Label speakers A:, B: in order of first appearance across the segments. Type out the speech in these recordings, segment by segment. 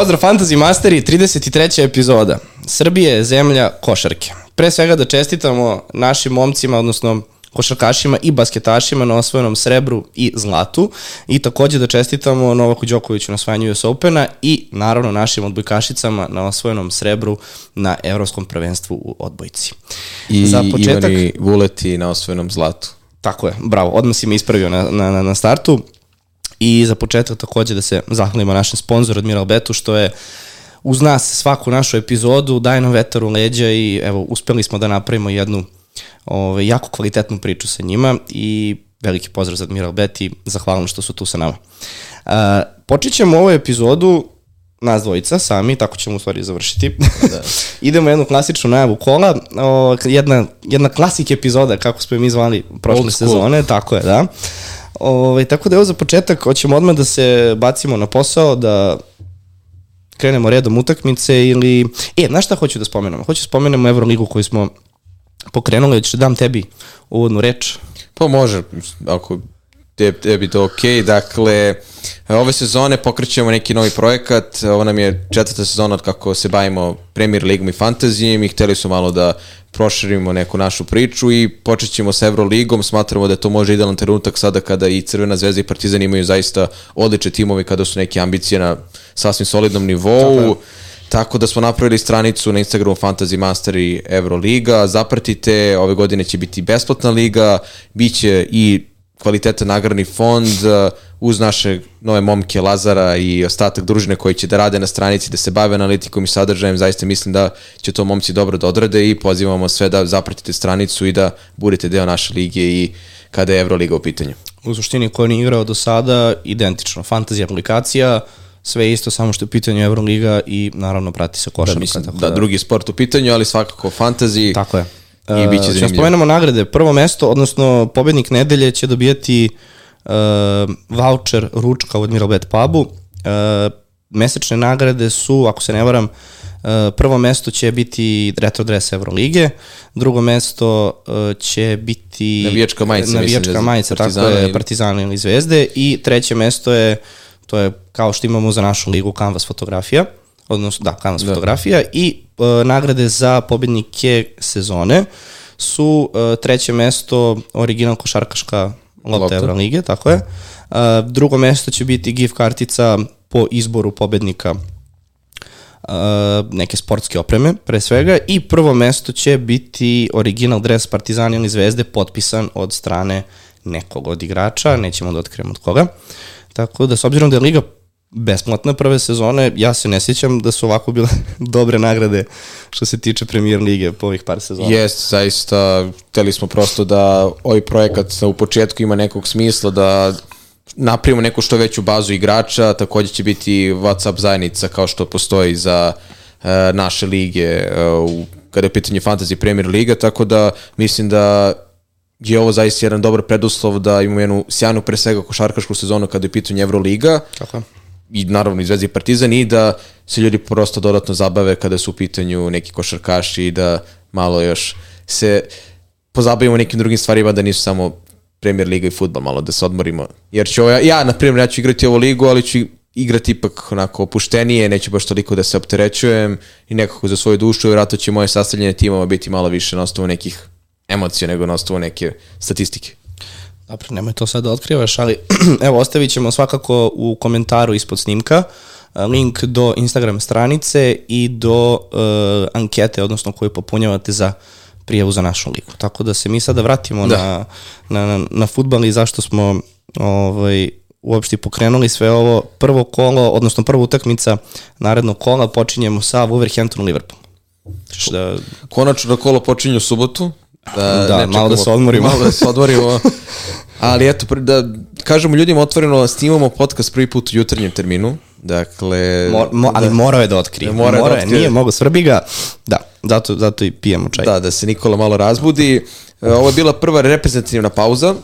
A: Pozdrav Fantasy Masteri, 33. epizoda. Srbije je zemlja košarke. Pre svega da čestitamo našim momcima, odnosno košarkašima i basketašima na osvojenom srebru i zlatu i takođe da čestitamo Novaku Đokoviću na osvajanju US Opena i naravno našim odbojkašicama na osvojenom srebru na evropskom prvenstvu u odbojci.
B: I Za početak, Ivani Vuleti na osvojenom zlatu.
A: Tako je, bravo, odmah si me ispravio na, na, na startu. I za početak takođe da se zahvalimo našem sponzoru Admiral Betu što je uz nas svaku našu epizodu daje nam vetar u leđa i evo uspeli smo da napravimo jednu ove, jako kvalitetnu priču sa njima i veliki pozdrav za Admiral Bet i zahvalim što su tu sa nama. Uh, počet ćemo ovu epizodu nas dvojica sami, tako ćemo u stvari završiti. Da. Idemo jednu klasičnu najavu kola, o, jedna, jedna klasik epizoda, kako smo mi zvali prošle sezone, tako je, da. Ove, tako da evo za početak, hoćemo odmah da se bacimo na posao, da krenemo redom utakmice ili... E, znaš šta hoću da spomenemo? Hoću da spomenemo Euroligu koju smo pokrenuli, hoćeš da dam tebi uvodnu reč?
B: Pa može, ako tebi to ok. Dakle, ove sezone pokrećemo neki novi projekat. Ovo nam je četvrta sezona od kako se bavimo Premier Ligom i fantazijem i hteli su malo da proširimo neku našu priču i počet ćemo sa Euroligom. Smatramo da je to može idealan trenutak sada kada i Crvena zvezda i Partizan imaju zaista odlične timove kada su neke ambicije na sasvim solidnom nivou. Tako, Tako da smo napravili stranicu na Instagramu Fantasy Master i Euroliga. Zapratite, ove godine će biti besplatna liga, bit će i kvalitetan nagradni fond uh, uz naše nove momke Lazara i ostatak družine koji će da rade na stranici, da se bave analitikom i sadržajem, zaista mislim da će to momci dobro da odrade i pozivamo sve da zapratite stranicu i da budete deo naše lige i kada je Euroliga u pitanju.
A: U suštini ko nije igrao do sada, identično, fantasy aplikacija, sve isto, samo što je u pitanju Euroliga i naravno prati se košarka. Da,
B: mislim, da, da, drugi sport u pitanju, ali svakako fantasy.
A: Tako je.
B: I bit će zanimljivo.
A: Ćemo spomenemo nagrade. Prvo mesto, odnosno pobednik nedelje će dobijati uh, voucher ručka u Admiral Bet pubu. Uh, mesečne nagrade su, ako se ne varam, uh, prvo mesto će biti retro dress Evrolige, drugo mesto uh, će biti
B: navijačka majica,
A: navijačka majica, tako je, Partizana ili Zvezde i treće mesto je to je kao što imamo za našu ligu Canvas fotografija, odnosno da, Canvas da. fotografija i uh, nagrade za pobednike sezone su uh, treće mesto original košarkaška lopta Euroligije, tako je. Uh, drugo mesto će biti gift kartica po izboru pobednika uh, neke sportske opreme, pre svega, i prvo mesto će biti original dres Partizan ili Zvezde potpisan od strane nekog od igrača, nećemo da otkrijemo od koga. Tako da, s obzirom da je Liga besplatna prve sezone, ja se ne sjećam da su ovako bile dobre nagrade što se tiče premier lige po ovih par sezona.
B: Jest, zaista, hteli smo prosto da ovaj projekat u početku ima nekog smisla, da napravimo neku što veću bazu igrača, takođe će biti WhatsApp zajednica kao što postoji za uh, naše lige uh, kada je pitanje Fantasy Premier Liga, tako da mislim da je ovo zaista jedan dobar preduslov da imamo jednu sjajnu pre svega košarkašku sezonu kada je pitanje Euroliga. Tako i naravno izvezi Partizan i da se ljudi prosto dodatno zabave kada su u pitanju neki košarkaši i da malo još se pozabavimo nekim drugim stvarima da nisu samo Premier Liga i futbol, malo da se odmorimo. Jer ću ovo, ja, na primjer, ja ću igrati ovu ligu, ali ću igrati ipak onako opuštenije, neću baš toliko da se opterećujem i nekako za svoju dušu, vjerojatno će moje sastavljanje timova biti malo više na osnovu nekih emocija nego na osnovu neke statistike.
A: Dobro, nemoj to sad da otkrivaš, ali evo, ostavit ćemo svakako u komentaru ispod snimka e, link do Instagram stranice i do uh, ankete, odnosno koju popunjavate za prijavu za našu ligu. Tako da se mi sada vratimo da. na, na, na futbal i zašto smo ovaj, uopšte pokrenuli sve ovo. Prvo kolo, odnosno prva utakmica narednog kola počinjemo sa Wolverhampton Liverpool.
B: Da... Konačno kolo počinje u subotu,
A: Da, da malo da se odmorimo.
B: Malo da se odmorimo. Ali eto, da kažemo ljudima otvoreno, snimamo podcast prvi put u jutarnjem terminu. Dakle...
A: Mo, mo, ali da, morao je da otkrije. Mora, da otkrije. Nije mogo, svrbi ga. Da, zato, zato i pijemo čaj.
B: Da, da se Nikola malo razbudi. E, ovo je bila prva reprezentativna pauza.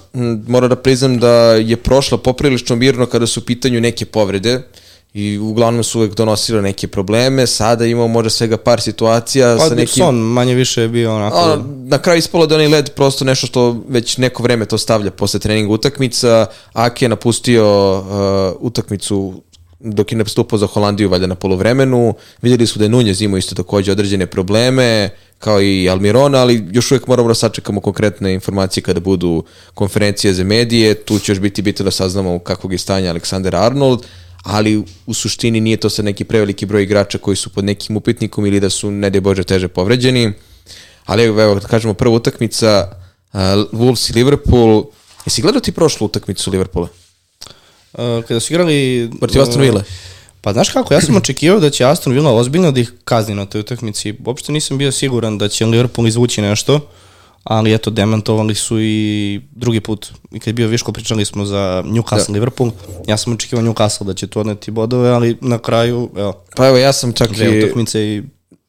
B: Moram da priznam da je prošla poprilično mirno kada su u pitanju neke povrede i uglavnom su uvek donosile neke probleme, sada imamo možda svega par situacija
A: pa, sa nekim... Son manje više je bio onako... A,
B: na kraju ispalo da onaj led prosto nešto što već neko vreme to stavlja posle treninga utakmica. Ake je napustio uh, utakmicu dok je nastupao za Holandiju valjda na polovremenu. Videli su da je Nunez imao isto takođe određene probleme, kao i Almirona, ali još uvijek moramo da sačekamo konkretne informacije kada budu konferencije za medije. Tu će još biti bitno da saznamo kakvog je stanja Aleksander Arnold, ali u suštini nije to sad neki preveliki broj igrača koji su pod nekim upitnikom ili da su, ne de Bože, teže povređeni. Ali evo, da kažemo, prva utakmica uh, Wolves i Liverpool. Jesi gledao ti prošlu utakmicu Liverpoola?
A: Uh, kada su igrali...
B: Protiv Aston Villa?
A: Pa znaš kako, ja sam očekivao da će Aston Villa ozbiljno da ih kazni na toj utakmici. Uopšte nisam bio siguran da će Liverpool izvući nešto, ali eto, demantovali su i drugi put. I kad je bio Viško, pričali smo za Newcastle, da. Liverpool. Ja sam očekivao Newcastle da će to odneti bodove, ali na kraju, evo,
B: Pa evo, ja sam čak i...
A: utakmice i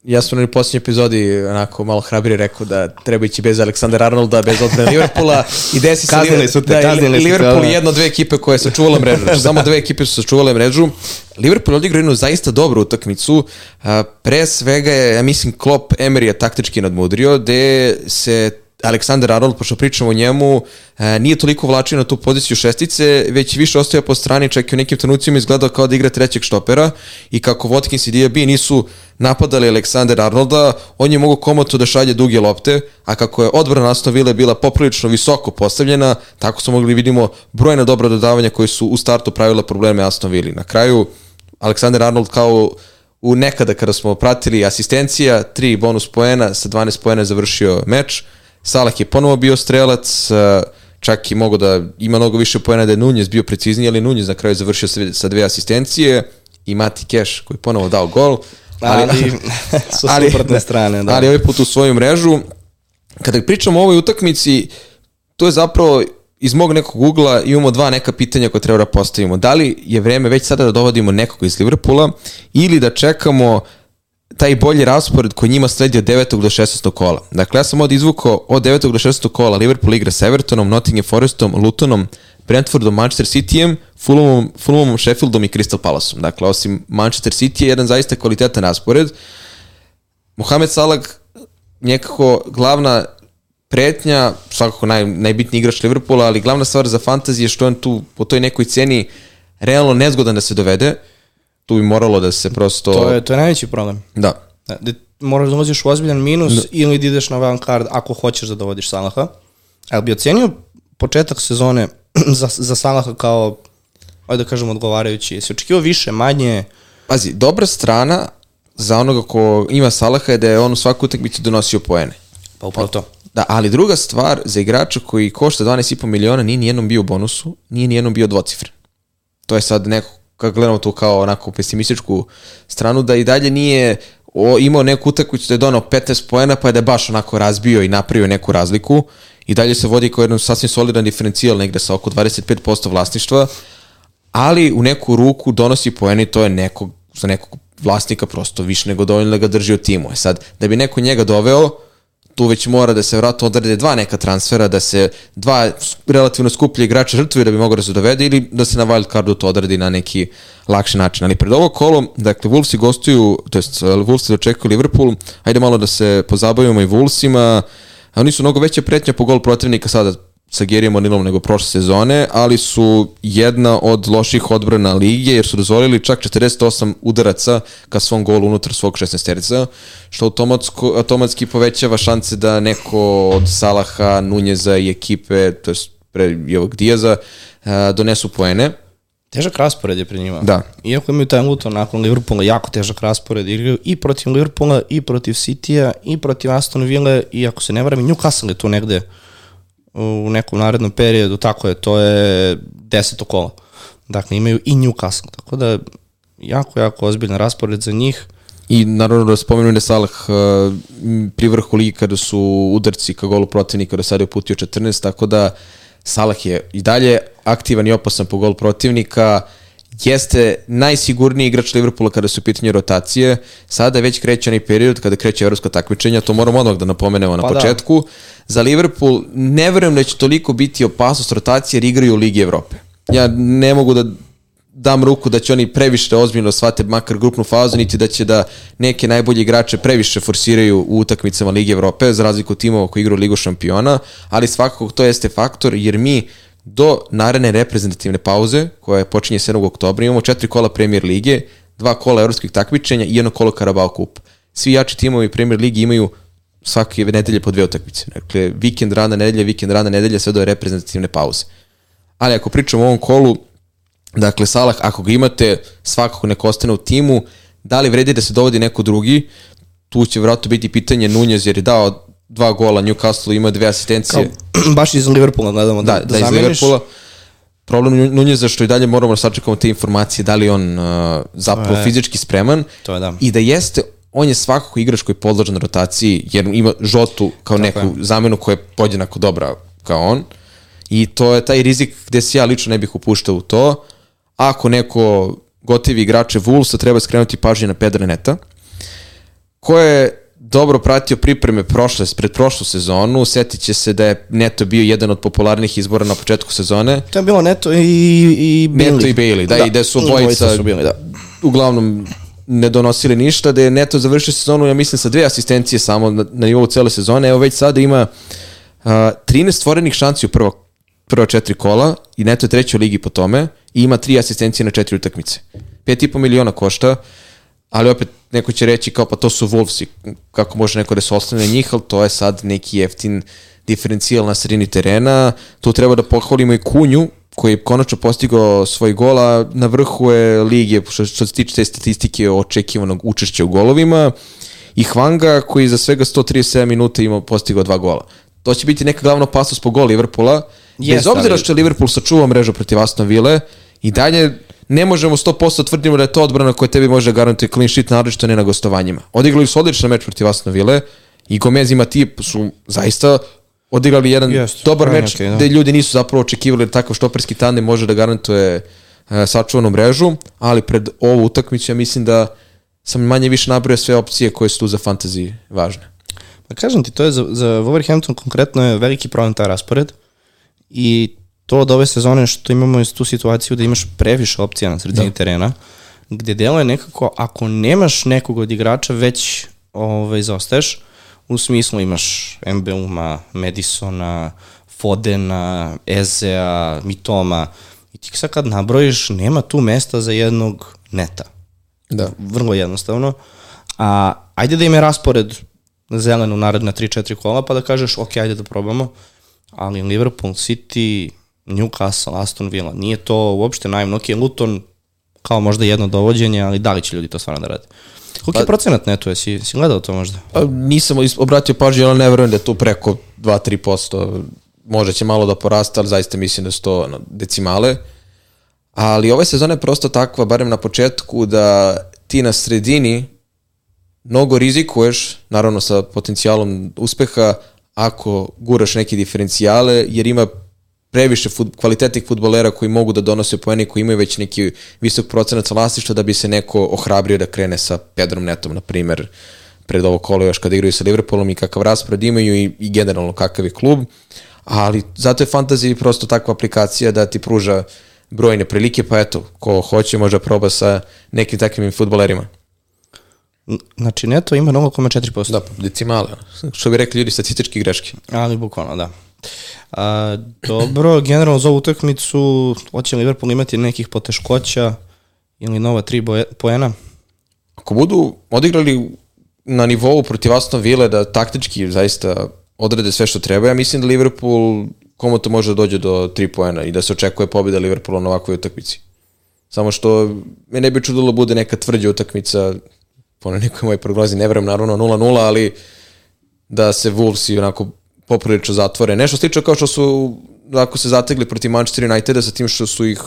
B: Ja sam na posljednjoj epizodi onako malo hrabrije rekao da treba ići bez Aleksandra Arnolda, bez odbrane Liverpoola i desi se
A: Kaznili su te,
B: da,
A: kaznili
B: Liverpool
A: da.
B: je jedno od dve ekipe koje su čuvale mrežu. Znači, samo dve ekipe su sačuvale mrežu. Liverpool je odigrao jednu zaista dobru utakmicu. Pre svega je, ja mislim, Klopp Emery je taktički nadmudrio, gde se Aleksandar Arnold, pošto pričamo o njemu, e, nije toliko vlačio na tu poziciju šestice, već više ostaje po strani, čak i u nekim trenucima izgledao kao da igra trećeg štopera i kako Watkins i Diaby nisu napadali Aleksandar Arnolda, on je mogo komotno da šalje duge lopte, a kako je odbrana Aston Villa bila poprilično visoko postavljena, tako smo mogli vidimo brojna dobra dodavanja koji su u startu pravila probleme Aston Villa. Na kraju, Aleksandar Arnold kao u nekada kada smo pratili asistencija, 3 bonus poena, sa 12 poena završio meč, Salah je ponovo bio strelac, eh, čak i mogo da ima mnogo više poena da je Nunez bio precizniji, ali Nunez na kraju završio sa- dve asistencije i Mati Keš koji je ponovo dao gol.
A: Ali, su suprotne strane, da.
B: Ali ovaj put u svoju mrežu. Kada pričamo o ovoj utakmici, to je zapravo iz mog nekog ugla imamo dva neka pitanja koje treba da postavimo. Da li je vreme već sada da dovodimo nekog iz Liverpoola ili da čekamo taj bolji raspored koji njima sledi od 9. do 16. kola. Dakle, ja sam ovdje izvukao od 9. do 16. kola Liverpool igra sa Evertonom, Nottingham Forestom, Lutonom, Brentfordom, Manchester Cityjem, Fulhamom, Fulhamom, Sheffieldom i Crystal Palaceom. Dakle, osim Manchester City je jedan zaista kvalitetan raspored. Mohamed Salah nekako glavna pretnja, svakako naj, najbitniji igrač Liverpoola, ali glavna stvar za fantazije je što on tu po toj nekoj ceni realno nezgodan da se dovede. Tu bi moralo da se prosto...
A: To je, to je najveći problem.
B: Da.
A: Da, da moraš da ulaziš u ozbiljan minus da. ili da ideš na van card ako hoćeš da dovodiš Salaha. Ali bi ocenio početak sezone za, za Salaha kao, ajde da kažem, odgovarajući. Jesi očekivao više, manje?
B: Pazi, dobra strana za onoga ko ima Salaha je da je on u svaku utakmicu donosio poene.
A: Pa upravo to.
B: Da, ali druga stvar za igrača koji košta 12,5 miliona nije nijednom bio u bonusu, nije nijednom bio dvocifren. To je sad neko, kako gledamo tu kao onako pesimističku stranu, da i dalje nije o, imao neku utakmicu da je donao 15 poena, pa je da je baš onako razbio i napravio neku razliku. I dalje se vodi kao jedan sasvim solidan diferencijal negde sa oko 25% vlasništva, ali u neku ruku donosi poene i to je nekog, za nekog vlasnika prosto više nego dovoljno da ga drži u timu. E sad, da bi neko njega doveo, tu već mora da se vratno odrade dva neka transfera, da se dva relativno skuplje igrača žrtvuju da bi mogao da se dovede ili da se na wild cardu to odradi na neki lakši način. Ali pred ovo kolo, dakle, Wolvesi gostuju, to jest Wolvesi dočekuju Liverpool, ajde malo da se pozabavimo i Wolvesima, oni su mnogo veća pretnja po gol protivnika sada sa Gerijom Onilom nego prošle sezone, ali su jedna od loših odbrana lige jer su dozvolili čak 48 udaraca ka svom golu unutar svog 16 što automatsko, automatski povećava šanse da neko od Salaha, Nunjeza i ekipe, to je pre i ovog Dijaza, a, donesu poene.
A: Težak raspored je pri njima.
B: Da.
A: Iako imaju taj Luton nakon Liverpoola jako težak raspored, igraju i protiv Liverpoola, i protiv Citya, i protiv Aston Ville, i ako se ne varam, i Newcastle je tu negde u nekom narednom periodu, tako je, to je deseto kolo. Dakle, imaju i Newcastle, tako da jako, jako ozbiljan raspored za njih.
B: I naravno da spomenuo da Salah uh, pri vrhu ligi kada su udarci ka golu protivnika da sada je uputio 14, tako da Salah je i dalje aktivan i opasan po gol protivnika, jeste najsigurniji igrač Liverpoola kada su u pitanju rotacije. Sada već kreće onaj period kada kreće evropsko takmičenje, to moramo odmah da napomenemo na
A: Pa da.
B: početku. Za Liverpool ne verujem da će toliko biti opasnost rotacije jer igraju u Ligi Evrope. Ja ne mogu da dam ruku da će oni previše ozbiljno shvate makar grupnu fazu, niti da će da neke najbolje igrače previše forsiraju u utakmicama Lige Evrope, za razliku od timova koji igraju Ligu šampiona, ali svakako to jeste faktor, jer mi do naredne reprezentativne pauze, koja počinje 7. oktobra, imamo četiri kola Premier Lige, dva kola evropskih takmičenja i jedno kolo Karabao Kup. Svi jači timovi Premier Ligi imaju svake nedelje po dve utakmice. Dakle, vikend, rana nedelja, vikend, rana nedelja, sve do reprezentativne pauze. Ali ako pričamo o ovom kolu, dakle, Salah, ako ga imate, svakako neko ostane u timu, da li vredi da se dovodi neko drugi, tu će vratno biti pitanje Nunez, jer je dao dva gola Newcastle, ima dve asistencije.
A: Kao, baš iz Liverpoola gledamo da,
B: da, da, da iz Liverpoola. Problem Nuneza što i dalje moramo da sačekamo te informacije da li on uh, zapravo e, fizički spreman
A: to je da.
B: i da jeste on je svakako igrač koji je podložan rotaciji jer ima Žotu kao Tako neku je. zamenu koja je podjednako dobra kao on i to je taj rizik gde se ja lično ne bih upuštao u to ako neko gotivi igrače Wolvesa treba skrenuti pažnje na Pedra Neta ko je dobro pratio pripreme prošle, pred prošlu sezonu, setit će se da je Neto bio jedan od popularnih izbora na početku sezone.
A: To je bilo Neto i, i Bailey.
B: Neto i Bailey, da, da i da su obojica su bili, da. uglavnom ne donosili ništa, da je Neto završio sezonu, ja mislim, sa dve asistencije samo na, na nivou cele sezone. Evo već sada ima uh, 13 stvorenih šanci u prvo, prva četiri kola i Neto je treći u ligi po tome i ima tri asistencije na četiri utakmice. 5,5 miliona košta, ali opet neko će reći kao pa to su Wolvesi, kako može neko da se ostane na njih, ali to je sad neki jeftin diferencijal na sredini terena. Tu treba da pohvalimo i Kunju, koji je konačno postigao svoj gol, a na vrhu je lige, što, što se tiče te statistike očekivanog učešća u golovima, i Hvanga, koji za svega 137 minuta ima postigao dva gola. To će biti neka glavna opasnost po gol Liverpoola, yes, bez obzira što je Liverpool sačuvao mrežu protiv Aston Ville, i dalje ne možemo 100% tvrdimo da je to odbrana koja tebi može garantiti clean sheet, naročito ne na gostovanjima. Odigrali su odličan meč protiv Aston Ville i Gomez ima tip su zaista odigrali jedan Just, dobar meč okay, da. gde ljudi nisu zapravo očekivali da takav štoperski tandem može da garantuje uh, sačuvanu mrežu, ali pred ovu utakmicu ja mislim da sam manje više nabrao sve opcije koje su tu za fantasy važne.
A: Pa kažem ti, to je za, za Wolverhampton konkretno je veliki problem taj raspored i to od ove sezone što imamo tu situaciju da imaš previše opcija na sredini da. terena, gde delo je nekako, ako nemaš nekog od igrača, već ovaj, zaostaješ, u smislu imaš Embeuma, Madisona, Fodena, Ezea, Mitoma, i ti sad kad nabrojiš, nema tu mesta za jednog neta.
B: Da.
A: Vrlo jednostavno. A ajde da im je raspored zeleno naredna 3-4 kola, pa da kažeš, ok, ajde da probamo, ali Liverpool, City, Newcastle, Aston Villa, nije to uopšte naivno. Ok, Luton kao možda jedno dovođenje, ali da li će ljudi to stvarno da rade? Koliko pa, je procenat neto, jesi, si gledao to možda?
B: Pa, nisam obratio pažnju, ali ne verujem da je to preko 2-3%. Možda će malo da poraste, ali zaista mislim da su to ono, decimale. Ali ove sezone je prosto takva, barem na početku, da ti na sredini mnogo rizikuješ, naravno sa potencijalom uspeha, ako guraš neke diferencijale, jer ima previše fut, kvalitetnih futbolera koji mogu da donose poene koji imaju već neki visok procenat vlasništva da bi se neko ohrabrio da krene sa Pedrom Netom, na primer, pred ovo kolo još kada igraju sa Liverpoolom i kakav raspored imaju i, i generalno kakav je klub. Ali zato je fantasy prosto takva aplikacija da ti pruža brojne prilike, pa eto, ko hoće može proba sa nekim takvim futbolerima.
A: Znači neto ima 0,4%.
B: Da, decimale. Što bi rekli ljudi statistički greške.
A: Ali bukvalno, da. A, dobro, generalno za ovu utakmicu hoće Liverpool imati nekih poteškoća ili nova tri boje, poena?
B: Ako budu odigrali na nivou protiv Aston Ville da taktički zaista odrade sve što treba, ja mislim da Liverpool komu to može da dođe do 3 poena i da se očekuje pobjeda Liverpoola na ovakvoj utakmici. Samo što me ne bi čudilo da bude neka tvrđa utakmica, po nekoj moj prognozi, ne verujem naravno 0-0, ali da se Wolves i onako poprilično zatvore. Nešto slično kao što su, ako se zategli protiv Manchester Uniteda sa tim što su ih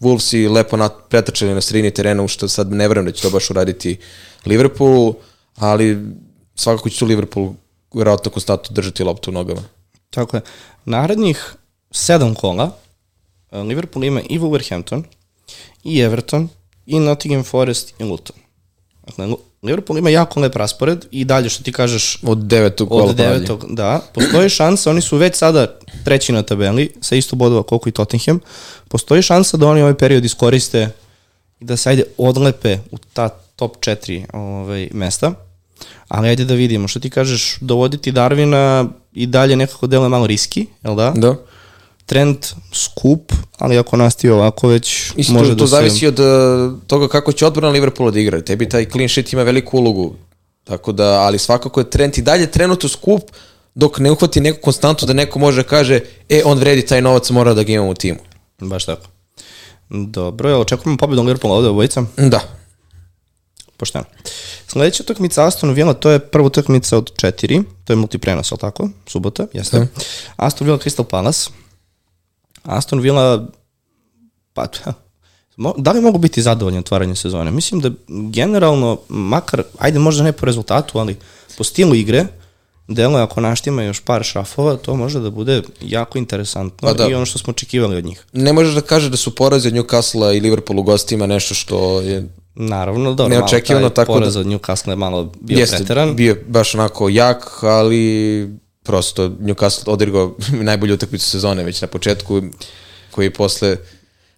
B: Wolvesi lepo nat, pretačali na sredini terena, u što sad ne verujem da će to baš uraditi Liverpool, ali svakako će tu Liverpool vjerojatno konstantno držati loptu u nogama.
A: Tako je. Narednih sedam kola eh, Liverpool ima i Wolverhampton, i Everton, i Nottingham Forest, i Luton. Dakle, Liverpool ima jako lep raspored i dalje što ti kažeš
B: od devetog kola
A: od devetog, da, postoji šansa, oni su već sada treći na tabeli sa isto bodova koliko i Tottenham, postoji šansa da oni ovaj period iskoriste i da se ajde odlepe u ta top 4 ovaj, mesta, ali ajde da vidimo, što ti kažeš, dovoditi Darvina i dalje nekako delo malo riski, jel da?
B: Da.
A: Trend skup, ali ako nastavi ovako već
B: Mislim,
A: može
B: to, to
A: da se...
B: zavisi od uh, toga kako će odbrana Liverpoola da igra. Tebi taj clean sheet ima veliku ulogu. Tako da, ali svakako je trend i dalje trenutno skup dok ne uhvati neku konstantu da neko može da kaže e, on vredi taj novac, mora da ga imamo u timu.
A: Baš tako. Dobro, jel očekujemo pobedu Liverpoola ovde obojica?
B: Da.
A: Pošteno. Sledeća utakmica Aston Villa, to je prva utakmica od četiri, to je multiprenos, ali tako? Subota, jeste.
B: Da.
A: Aston Villa Crystal Palace. Aston Villa, pa, da li mogu biti zadovoljni otvaranjem sezone? Mislim da generalno, makar, ajde možda ne po rezultatu, ali po stilu igre, delo ako naštima još par šrafova, to može da bude jako interesantno
B: Pa da.
A: i ono što smo očekivali od njih.
B: Ne možeš da kažeš da su porazi od Newcastle i Liverpool u gostima nešto što je
A: Naravno, dobro,
B: Neočekivano,
A: malo taj
B: tako da-
A: poraz od Newcastle je malo bio
B: jeste,
A: preteran.
B: bio baš onako jak, ali prosto Newcastle odigrao najbolju utakmicu sezone već na početku, koji je posle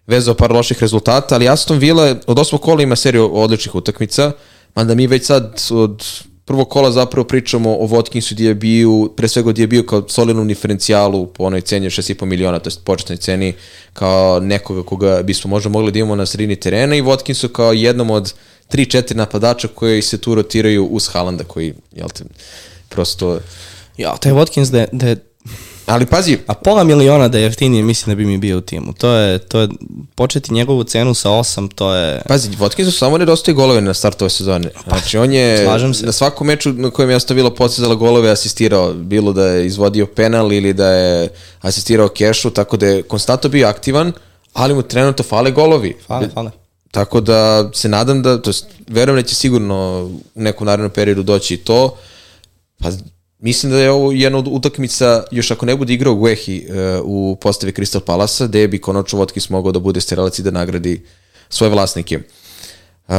B: vezao par loših rezultata, ali Aston Villa od osmog kola ima seriju odličnih utakmica, mada mi već sad od prvog kola zapravo pričamo o Watkinsu i Diabiju, pre svega o Diabiju kao solidnom diferencijalu po onoj ceni od 6,5 miliona, to je početnoj ceni, kao nekoga koga bismo možda mogli da imamo na sredini terena i Watkinsu kao jednom od 3-4 napadača koji se tu rotiraju uz Haalanda koji, jel te, prosto...
A: Ja, taj Watkins da je, da je
B: Ali pazi,
A: a pola miliona da je jeftinije, mislim da bi mi bio u timu. To je, to je početi njegovu cenu sa 8, to je...
B: Pazi, Watkinsu samo nedostaje golove na startu ove sezone. Znači, on je na svakom meču na kojem je ostavila postizala golove asistirao, bilo da je izvodio penal ili da je asistirao kešu, tako da je konstantno bio aktivan, ali mu trenutno fale golovi.
A: Fale, fale.
B: Tako da se nadam da, to jest, verujem da će sigurno u nekom narednom periodu doći i to. Pa mislim da je ovo jedna od utakmica, još ako ne bude igrao Guehi uh, u postavi Crystal Palasa, gde bi konačno Votkis mogao da bude strelac i da nagradi svoje vlasnike. Uh,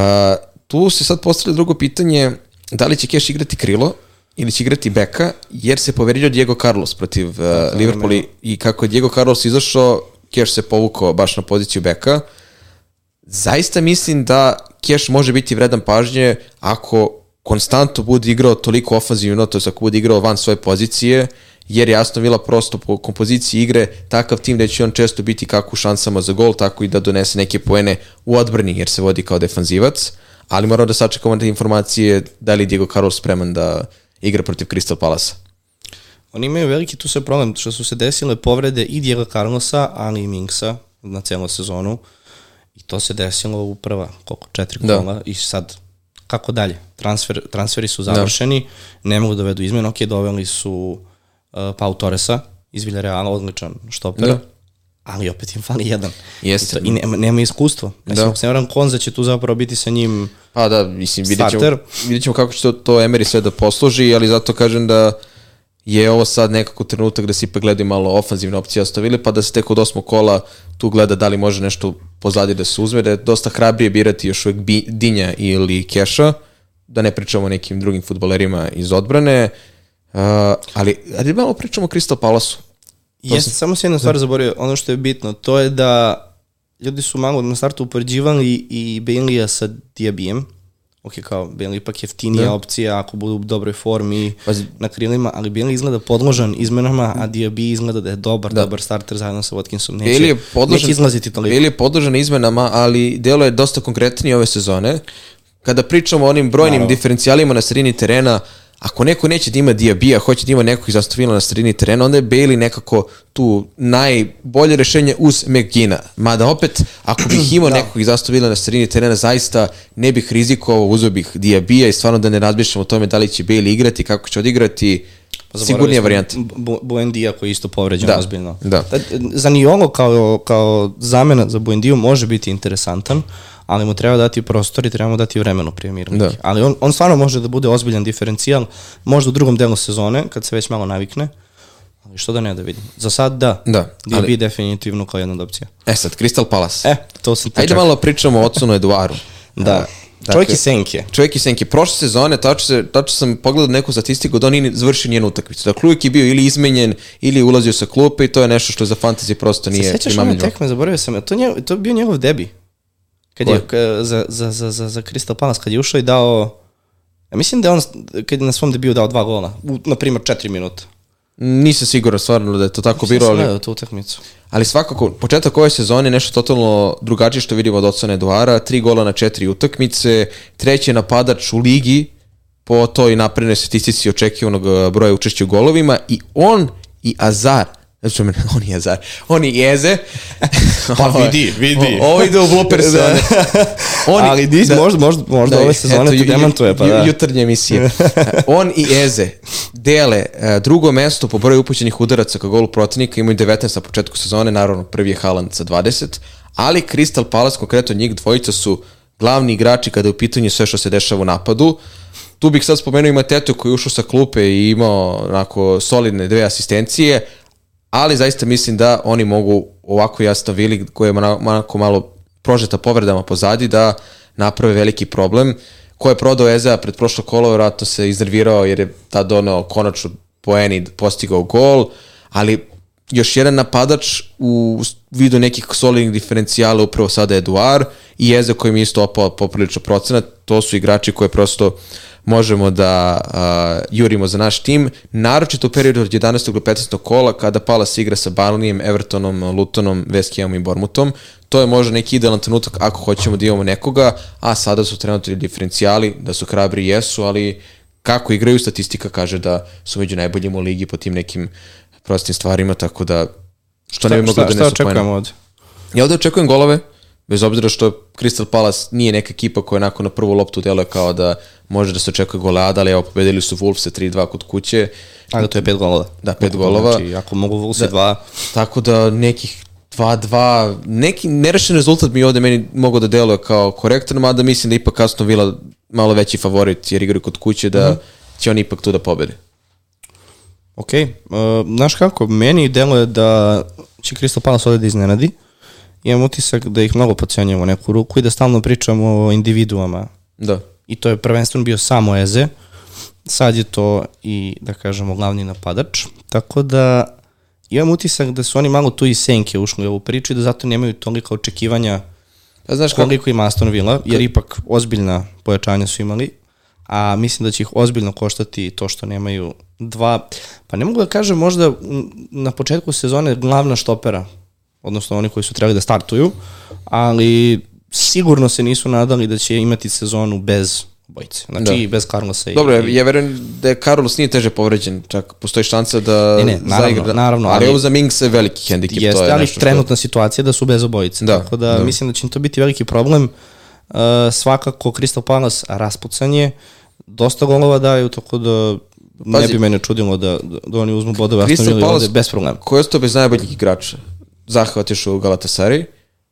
B: tu se sad postavlja drugo pitanje, da li će Keš igrati krilo ili će igrati beka, jer se povredio Diego Carlos protiv uh, Liverpoola i- i kako je Diego Carlos izašao, Keš se povukao baš na poziciju beka, zaista mislim da Keš može biti vredan pažnje ako konstantno bude igrao toliko ofanzivno, to je ako bude igrao van svoje pozicije, jer je Aston Villa prosto po kompoziciji igre takav tim da će on često biti kako u šansama za gol, tako i da donese neke poene u odbrani, jer se vodi kao defanzivac, ali moramo da sačekamo te informacije da li Diego Carlos spreman da igra protiv Crystal Palasa.
A: Oni imaju veliki tu sve problem, što su se desile povrede i Diego Carlosa, ali i Minksa na celu sezonu. I to se desilo u prva, koliko, četiri
B: Da.
A: kola i sad kako dalje? Transfer, transferi su završeni, ne mogu da vedu izmene, ok, doveli su uh, Pau Torresa iz Villareala, odličan štoper,
B: Da.
A: ali opet im fali jedan.
B: Jeste.
A: I, to, i nema, nema iskustva. Mislim,
B: Da.
A: ako se ne Konza će tu zapravo biti sa njim
B: Pa da, mislim, vidjet ćemo,
A: Starter.
B: vidjet ćemo kako će to, to Emery sve da posluži, ali zato kažem da je ovo sad nekako trenutak da se ipak gledaju malo ofanzivne opcije ostavili, pa da se tek od osmog kola tu gleda da li može nešto pozadi da se uzme, da je dosta hrabrije birati još uvek Dinja ili Keša, da ne pričamo o nekim drugim futbolerima iz odbrane, uh, ali ajde malo pričamo o Crystal Palace-u.
A: Jeste, samo se jedna stvar zaboravio, ono što je bitno, to je da ljudi su malo na startu upoređivali i Bailey-a sa Diabijem. Ok, kao Bailey ipak jeftinija
B: Da.
A: opcija ako budu u dobroj formi
B: Pazi.
A: na krilima, ali Bailey izgleda podložan izmenama, a Diaby izgleda da je dobar,
B: Da.
A: dobar starter zajedno sa Watkinsom. Neće,
B: Bailey je podložen,
A: neće izlaziti toliko.
B: Bailey je podložen izmenama, ali delo je dosta konkretnije ove sezone. Kada pričamo o onim brojnim
A: Naravno.
B: diferencijalima na sredini terena, ako neko neće da ima Diabija, hoće da ima nekog iz Aston Villa na sredini terena, onda je Bailey nekako tu najbolje rešenje uz McGina. Mada opet, ako bih imao nekog iz Aston Villa na sredini terena, zaista ne bih rizikovao, uzeo bih Diabija i stvarno da ne razmišljam o tome da li će Bailey igrati, kako će odigrati, sigurnije varijante.
A: Bu- Buendija koji je isto povređen
B: Da,
A: ozbiljno.
B: da.
A: Za Niolo kao, kao zamena za Buendiju može biti interesantan, ali mu treba dati prostor i treba mu dati vremenu prije mirnika.
B: Da.
A: Ali on, on stvarno može da bude ozbiljan diferencijal, možda u drugom delu sezone, kad se već malo navikne, ali što da ne da vidim. Za sad da,
B: Da, ali-
A: definitivno kao jedna od opcija.
B: E sad, Crystal Palace.
A: E, to sam te
B: Ajde
A: čekao.
B: malo pričamo o Ocunu Eduaru.
A: Da,
B: Dakle,
A: čovjek i senke.
B: Čovjek i senke. Prošle sezone, tačno, se, tačno sam pogledao neku statistiku da on nije završio njenu utakmicu. Dakle, uvijek je bio ili izmenjen, ili ulazio sa klupe i to je nešto što za fantasy prosto
A: Se
B: nije
A: sećaš one
B: primamljivo.
A: tekme, zaboravio sam, to, nje, to je bio njegov debi. Kad je, za, za, za, za, za Crystal Palace, kad je ušao i dao, ja mislim da je on, kad je na svom debiju dao dva gola, u, na primjer četiri minuta.
B: Nisam siguran stvarno da je to tako bilo, ali,
A: gledao tu utakmicu.
B: ali svakako, početak ove sezone je nešto totalno drugačije što vidimo od Ocana Eduara, tri gola na četiri utakmice, treći napadač u ligi po toj naprednoj statistici očekivanog eh, broja učešća u golovima i on i Azar Znači, me, on je Azar. On i Eze.
A: Pa
B: Ovo je-
A: vidi, vidi.
B: O- Ovo ide u blooper sezone. Oni,
A: Ali dis, možda, možda, možda ove sezone
B: eto,
A: to demantuje, pa da.
B: Jutarnje emisije. On i Eze dele e, drugo mesto po broju upućenih udaraca ka golu protivnika, imaju 19 na početku sezone, naravno prvi je Haaland sa 20, ali Crystal Palace, konkretno njih dvojica su glavni igrači kada je u pitanju sve što se dešava u napadu. Tu bih sad spomenuo i Matetu koji je ušao sa klupe i imao onako solidne dve asistencije, ali zaista mislim da oni mogu ovako jasno Vili koji je onako malo prožeta povredama pozadi da naprave veliki problem. Ko je prodao Eza pred prošlo kolo, vjerojatno se iznervirao jer je tad donao konačno poeni postigao gol, ali još jedan napadač u vidu nekih solidnih diferencijala upravo sada Eduard i Eze mi je isto opao poprilično procenat, to su igrači koje prosto možemo da uh, jurimo za naš tim, naročito u periodu od 11. do 15. kola kada Palace igra sa Barnleyem, Evertonom, Lutonom, West Hamom i Bormutom. To je možda neki idealan trenutak ako hoćemo da imamo nekoga, a sada su trenutno diferencijali, da su hrabri jesu, ali kako igraju, statistika kaže da su među najboljim u ligi po tim nekim prostim stvarima, tako da što ne bi moglo
A: šta,
B: da
A: šta
B: ne
A: očekujemo ovde?
B: Ja ovde očekujem golove, bez obzira što Crystal Palace nije neka ekipa koja onako na prvu loptu deluje kao da može da se očekuje goleada, ali evo pobedili su Wolves 3-2 kod kuće,
A: Ali to je pet golova.
B: Da, pet golova.
A: Znači, ako mogu Vulsi dva,
B: tako da nekih 2-2, neki nerešen rezultat mi ovde meni mogu da deluje kao korektan, mada mislim da ipak kasno Vila malo veći favorit jer igraju kod kuće da će oni ipak tu da pobede.
A: ok. Uh, znaš kako, meni deluje da će Crystal Palace ovde da iznenadi. Imam utisak da ih mnogo pocenjujemo u neku ruku i da stalno pričamo o individuama.
B: Da.
A: I to je prvenstveno bio samo Eze. Sad je to i, da kažemo, glavni napadač. Tako da imam utisak da su oni malo tu i senke ušli u ovu priču i da zato nemaju toliko očekivanja
B: Pa znaš kako,
A: koliko ima Aston Villa, jer ipak ozbiljna pojačanja su imali, a mislim da će ih ozbiljno koštati to što nemaju dva, pa ne mogu da kažem možda na početku sezone glavna štopera, odnosno oni koji su trebali da startuju, ali sigurno se nisu nadali da će imati sezonu bez obojice. Znači
B: Da.
A: bez Carlosa i...
B: Dobro, ja, ja verujem da je Carlos nije teže povređen, čak postoji šansa da
A: Ne, ne, naravno,
B: zaigra.
A: naravno,
B: ali,
A: ali-
B: ovo za Mings je veliki hendikep, to
A: Jeste,
B: je
A: ali
B: nešto što-
A: trenutna situacija je da su bez obojice.
B: Da,
A: tako da,
B: da.
A: mislim da će to biti veliki problem. Uh, svakako Crystal Palace raspucanje, dosta golova daju, tako da ne
B: Pazi.
A: bi mene čudilo da, da, da oni uzmu bodove
B: Crystal Palace-
A: bez problema.
B: Ko je ostao bez najboljih igrača? Zaha otišao u Galatasaray.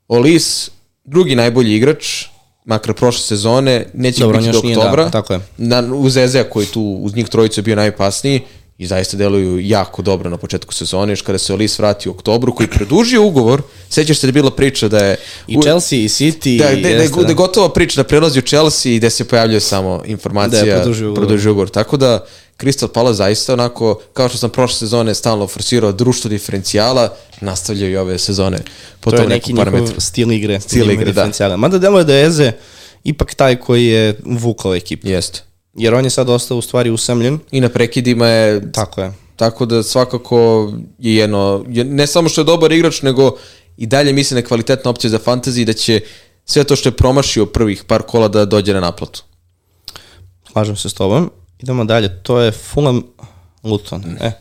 B: Olis, drugi najbolji igrač, makar prošle sezone, neće
A: Dobro,
B: biti do
A: nije,
B: oktobra.
A: da, tako je.
B: Na, uz Ezea koji tu, uz njih trojicu je bio najopasniji i zaista deluju jako dobro na početku sezone, još kada se Olis vrati u oktobru, koji je produžio ugovor, sećaš se da je bila priča da je...
A: I Chelsea, i City,
B: Da, da, da,
A: jeste,
B: da, je gotova priča da prelazi u Chelsea i da se pojavljuje samo informacija
A: Da je produžio ugovor.
B: produžio ugovor. Tako da Crystal Palace zaista onako, kao što sam prošle sezone stalno forsirao društvo diferencijala, nastavljaju i ove sezone po
A: to je
B: tom
A: neki
B: nekom
A: njihov
B: parametru.
A: stil igre.
B: Stil
A: ima
B: igre, da.
A: Mada delo je da je Eze ipak taj koji je vukao ekipu.
B: Jeste.
A: Jer on je sad ostao u stvari usamljen.
B: I na prekidima je
A: Tako je.
B: Tako da svakako je jedno, je, ne samo što je dobar igrač, nego i dalje mislim da kvalitetna opcija za fantasy da će sve to što je promašio prvih par kola da dođe na naplatu.
A: Slažem se s tobom. Idemo dalje. To je Fulham Luton. E,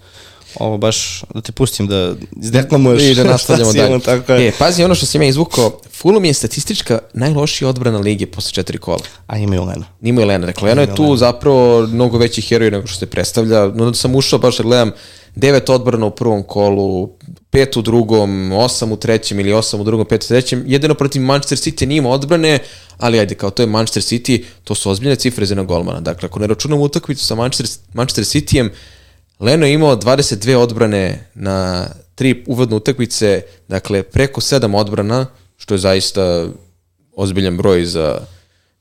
A: ovo baš da te pustim da izdeklamuješ.
B: I da nastavljamo
A: si
B: dalje.
A: Tako je.
B: E, pazi, ono što sam ja izvukao, Fulham je statistička najlošija odbrana lige posle četiri kola.
A: A imaju Lena.
B: Nimo je Lena. Dakle, Leno je tu zapravo mnogo veći heroj nego što se predstavlja. No, da sam ušao baš da gledam devet odbrana u prvom kolu, pet u drugom, osam u trećem ili osam u drugom, pet u trećem. Jedino protiv Manchester City nije imao odbrane, ali ajde, kao to je Manchester City, to su ozbiljne cifre za jednog golmana. Dakle, ako ne računamo utakmicu sa Manchester, Manchester Cityjem, Leno je imao 22 odbrane na tri uvodne utakmice, dakle preko 7 odbrana, što je zaista ozbiljan broj za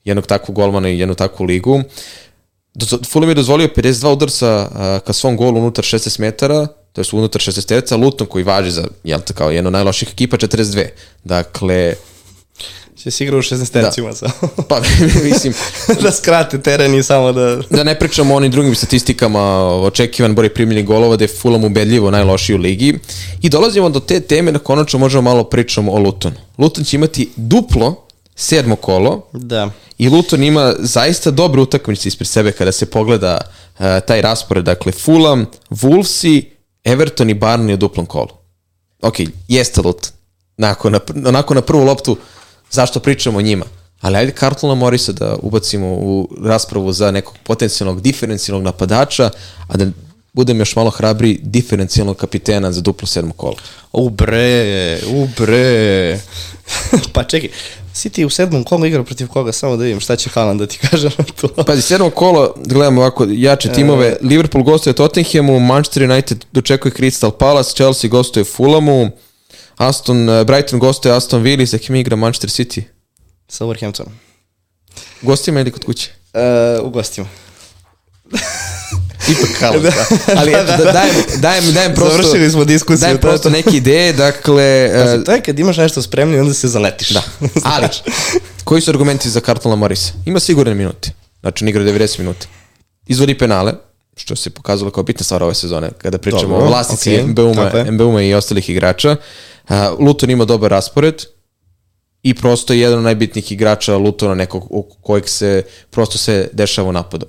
B: jednog takvog golmana i jednu takvu ligu. Fulham je dozvolio 52 udarca ka svom golu unutar 16 metara, to je unutar 16 terca, Luton koji važi za, jel kao, jedno najloših ekipa, 42. Dakle,
A: Će se igra u 16 tercima da. samo.
B: Pa, mislim...
A: da skrate teren i samo da...
B: da ne pričamo o onim drugim statistikama, očekivan broj primljenih golova, da je Fulham ubedljivo najlošiji u ligi. I dolazimo do te teme da konačno možemo malo pričamo o Lutonu. Luton će imati duplo sedmo kolo.
A: Da.
B: I Luton ima zaista dobre utakmice ispred sebe kada se pogleda uh, taj raspored. Dakle, Fulham, Wolvesi, Everton i Barney u duplom kolu. Ok, jeste Luton. Onako na, onako na prvu loptu, zašto pričamo o njima? Ali ajde Carltona Morisa da ubacimo u raspravu za nekog potencijalnog diferencijalnog napadača, a da budem još malo hrabri diferencijalnog kapitena za duplo sedmo kolo.
A: U bre, u bre. pa čekaj, City u sedmom kolu igra protiv koga, samo da vidim šta će Haaland da ti kaže na to.
B: Pazi, sedmo kolo, gledamo ovako jače timove, e... Liverpool gostuje Tottenhamu, Manchester United dočekuje Crystal Palace, Chelsea gostuje Fulhamu, Aston, eh, Brighton gostuje Aston Villa, sa kim igra Manchester City?
A: Sa Wolverhamptonom.
B: Gostima ili kod kuće?
A: Uh, u gostima.
B: Ipak halo, da. Ali eto, da, dajem, dajem, dajem prosto...
A: Završili smo diskusiju.
B: Dajem prosto neke ideje, dakle...
A: Pazi, to je kad imaš nešto spremno i onda se zaletiš.
B: Da. Ali, koji su argumenti za Kartona Morisa? Ima sigurne minuti. Znači, on igra 90 minuta. Izvodi penale, što se pokazalo kao bitna stvar ove sezone, kada pričamo Dobro, o vlasnici okay, MBU-ma, MBU i ostalih igrača. Luton ima dobar raspored, i prosto je jedan od najbitnijih igrača Lutona nekog kojeg se prosto se dešava u napadu.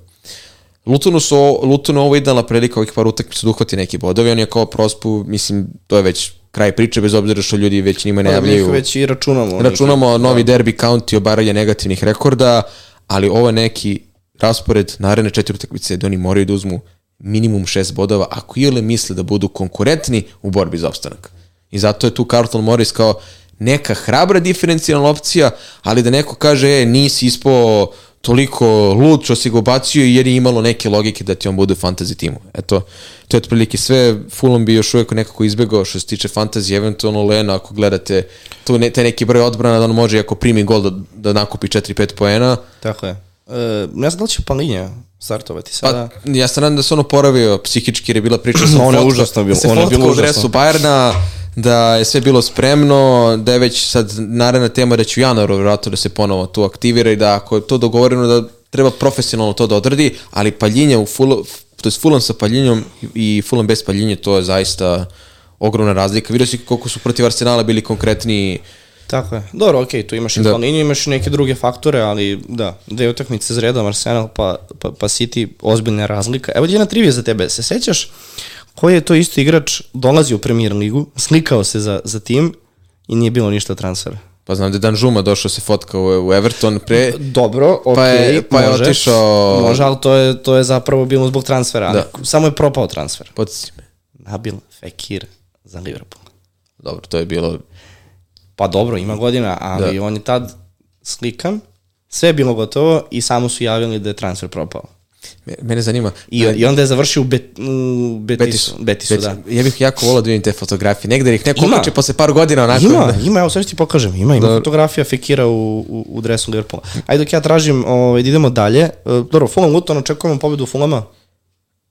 B: Lutonu su, Lutonu ovo idealna prilika ovih par utakmica da uhvati neki bodovi, on je kao prospu, mislim, to je već kraj priče, bez obzira što ljudi već njima ne pa, javljaju.
A: Mi već i računamo.
B: Računamo neki, novi da. derby county, obaranje negativnih rekorda, ali ovo neki raspored naredne četiri utakmice da oni moraju da uzmu minimum šest bodova ako ili misle da budu konkurentni u borbi za opstanak. I zato je tu Carlton Morris kao neka hrabra diferencijalna opcija, ali da neko kaže, e, nisi ispao toliko lud što si ga bacio jer je imalo neke logike da ti on bude u fantasy timu. Eto, to je otprilike sve. Fulham bi još uvijek nekako izbegao što se tiče fantasy, eventualno Lena ako gledate tu ne, taj neki broj odbrana da on može ako primi gol da, da nakupi 4-5 poena.
A: Tako je. E, ne znam da li će Palinja startovati sada.
B: Pa, ja se nadam da se on oporavio psihički jer je bila priča
A: sa ono je užasno bilo.
B: Da se fotka u dresu Bayerna, da je sve bilo spremno, da je već sad naredna tema da će u januaru vjerojatno da se ponovo tu aktivira i da ako je to dogovoreno da treba profesionalno to da odradi, ali paljenje u full, to je fulom sa paljenjom i fulom bez paljenja, to je zaista ogromna razlika. Vidio si koliko su protiv Arsenala bili konkretni
A: Tako je. Dobro, okej, okay, tu imaš i da. Palinju, imaš neke druge faktore, ali da, dve utakmice za redom, Arsenal pa, pa, pa City, ozbiljna razlika. Evo jedna trivija za tebe, se sećaš koji je to isto igrač dolazi u Premier ligu, slikao se za, za tim i nije bilo ništa transfera.
B: Pa znam da je Dan Žuma došao se fotka u, Everton pre...
A: Dobro, okej,
B: okay, pa je, pa je
A: može,
B: otišao...
A: Može, ali to je, to je zapravo bilo zbog transfera, da. samo je propao transfer.
B: Podsjeti me.
A: Nabil Fekir za Liverpool.
B: Dobro, to je bilo...
A: Pa dobro, ima godina, ali da. on je tad slikan, sve je bilo gotovo i samo su javili da je transfer propao.
B: Mene zanima.
A: I, I onda je završio u, Bet, u Betisu. Betisu, Betis. da.
B: Ja bih jako volao da vidim te fotografije. Negde ih neko uče posle par godina onako.
A: Ima, da... ima, evo sad ti pokažem. Ima, ima da. fotografija Fekira u, u, u dresu Liverpoola. Ajde dok ja tražim, ovaj, da idemo dalje. E, dobro, Fulham Luton, očekujemo pobedu Fulhama.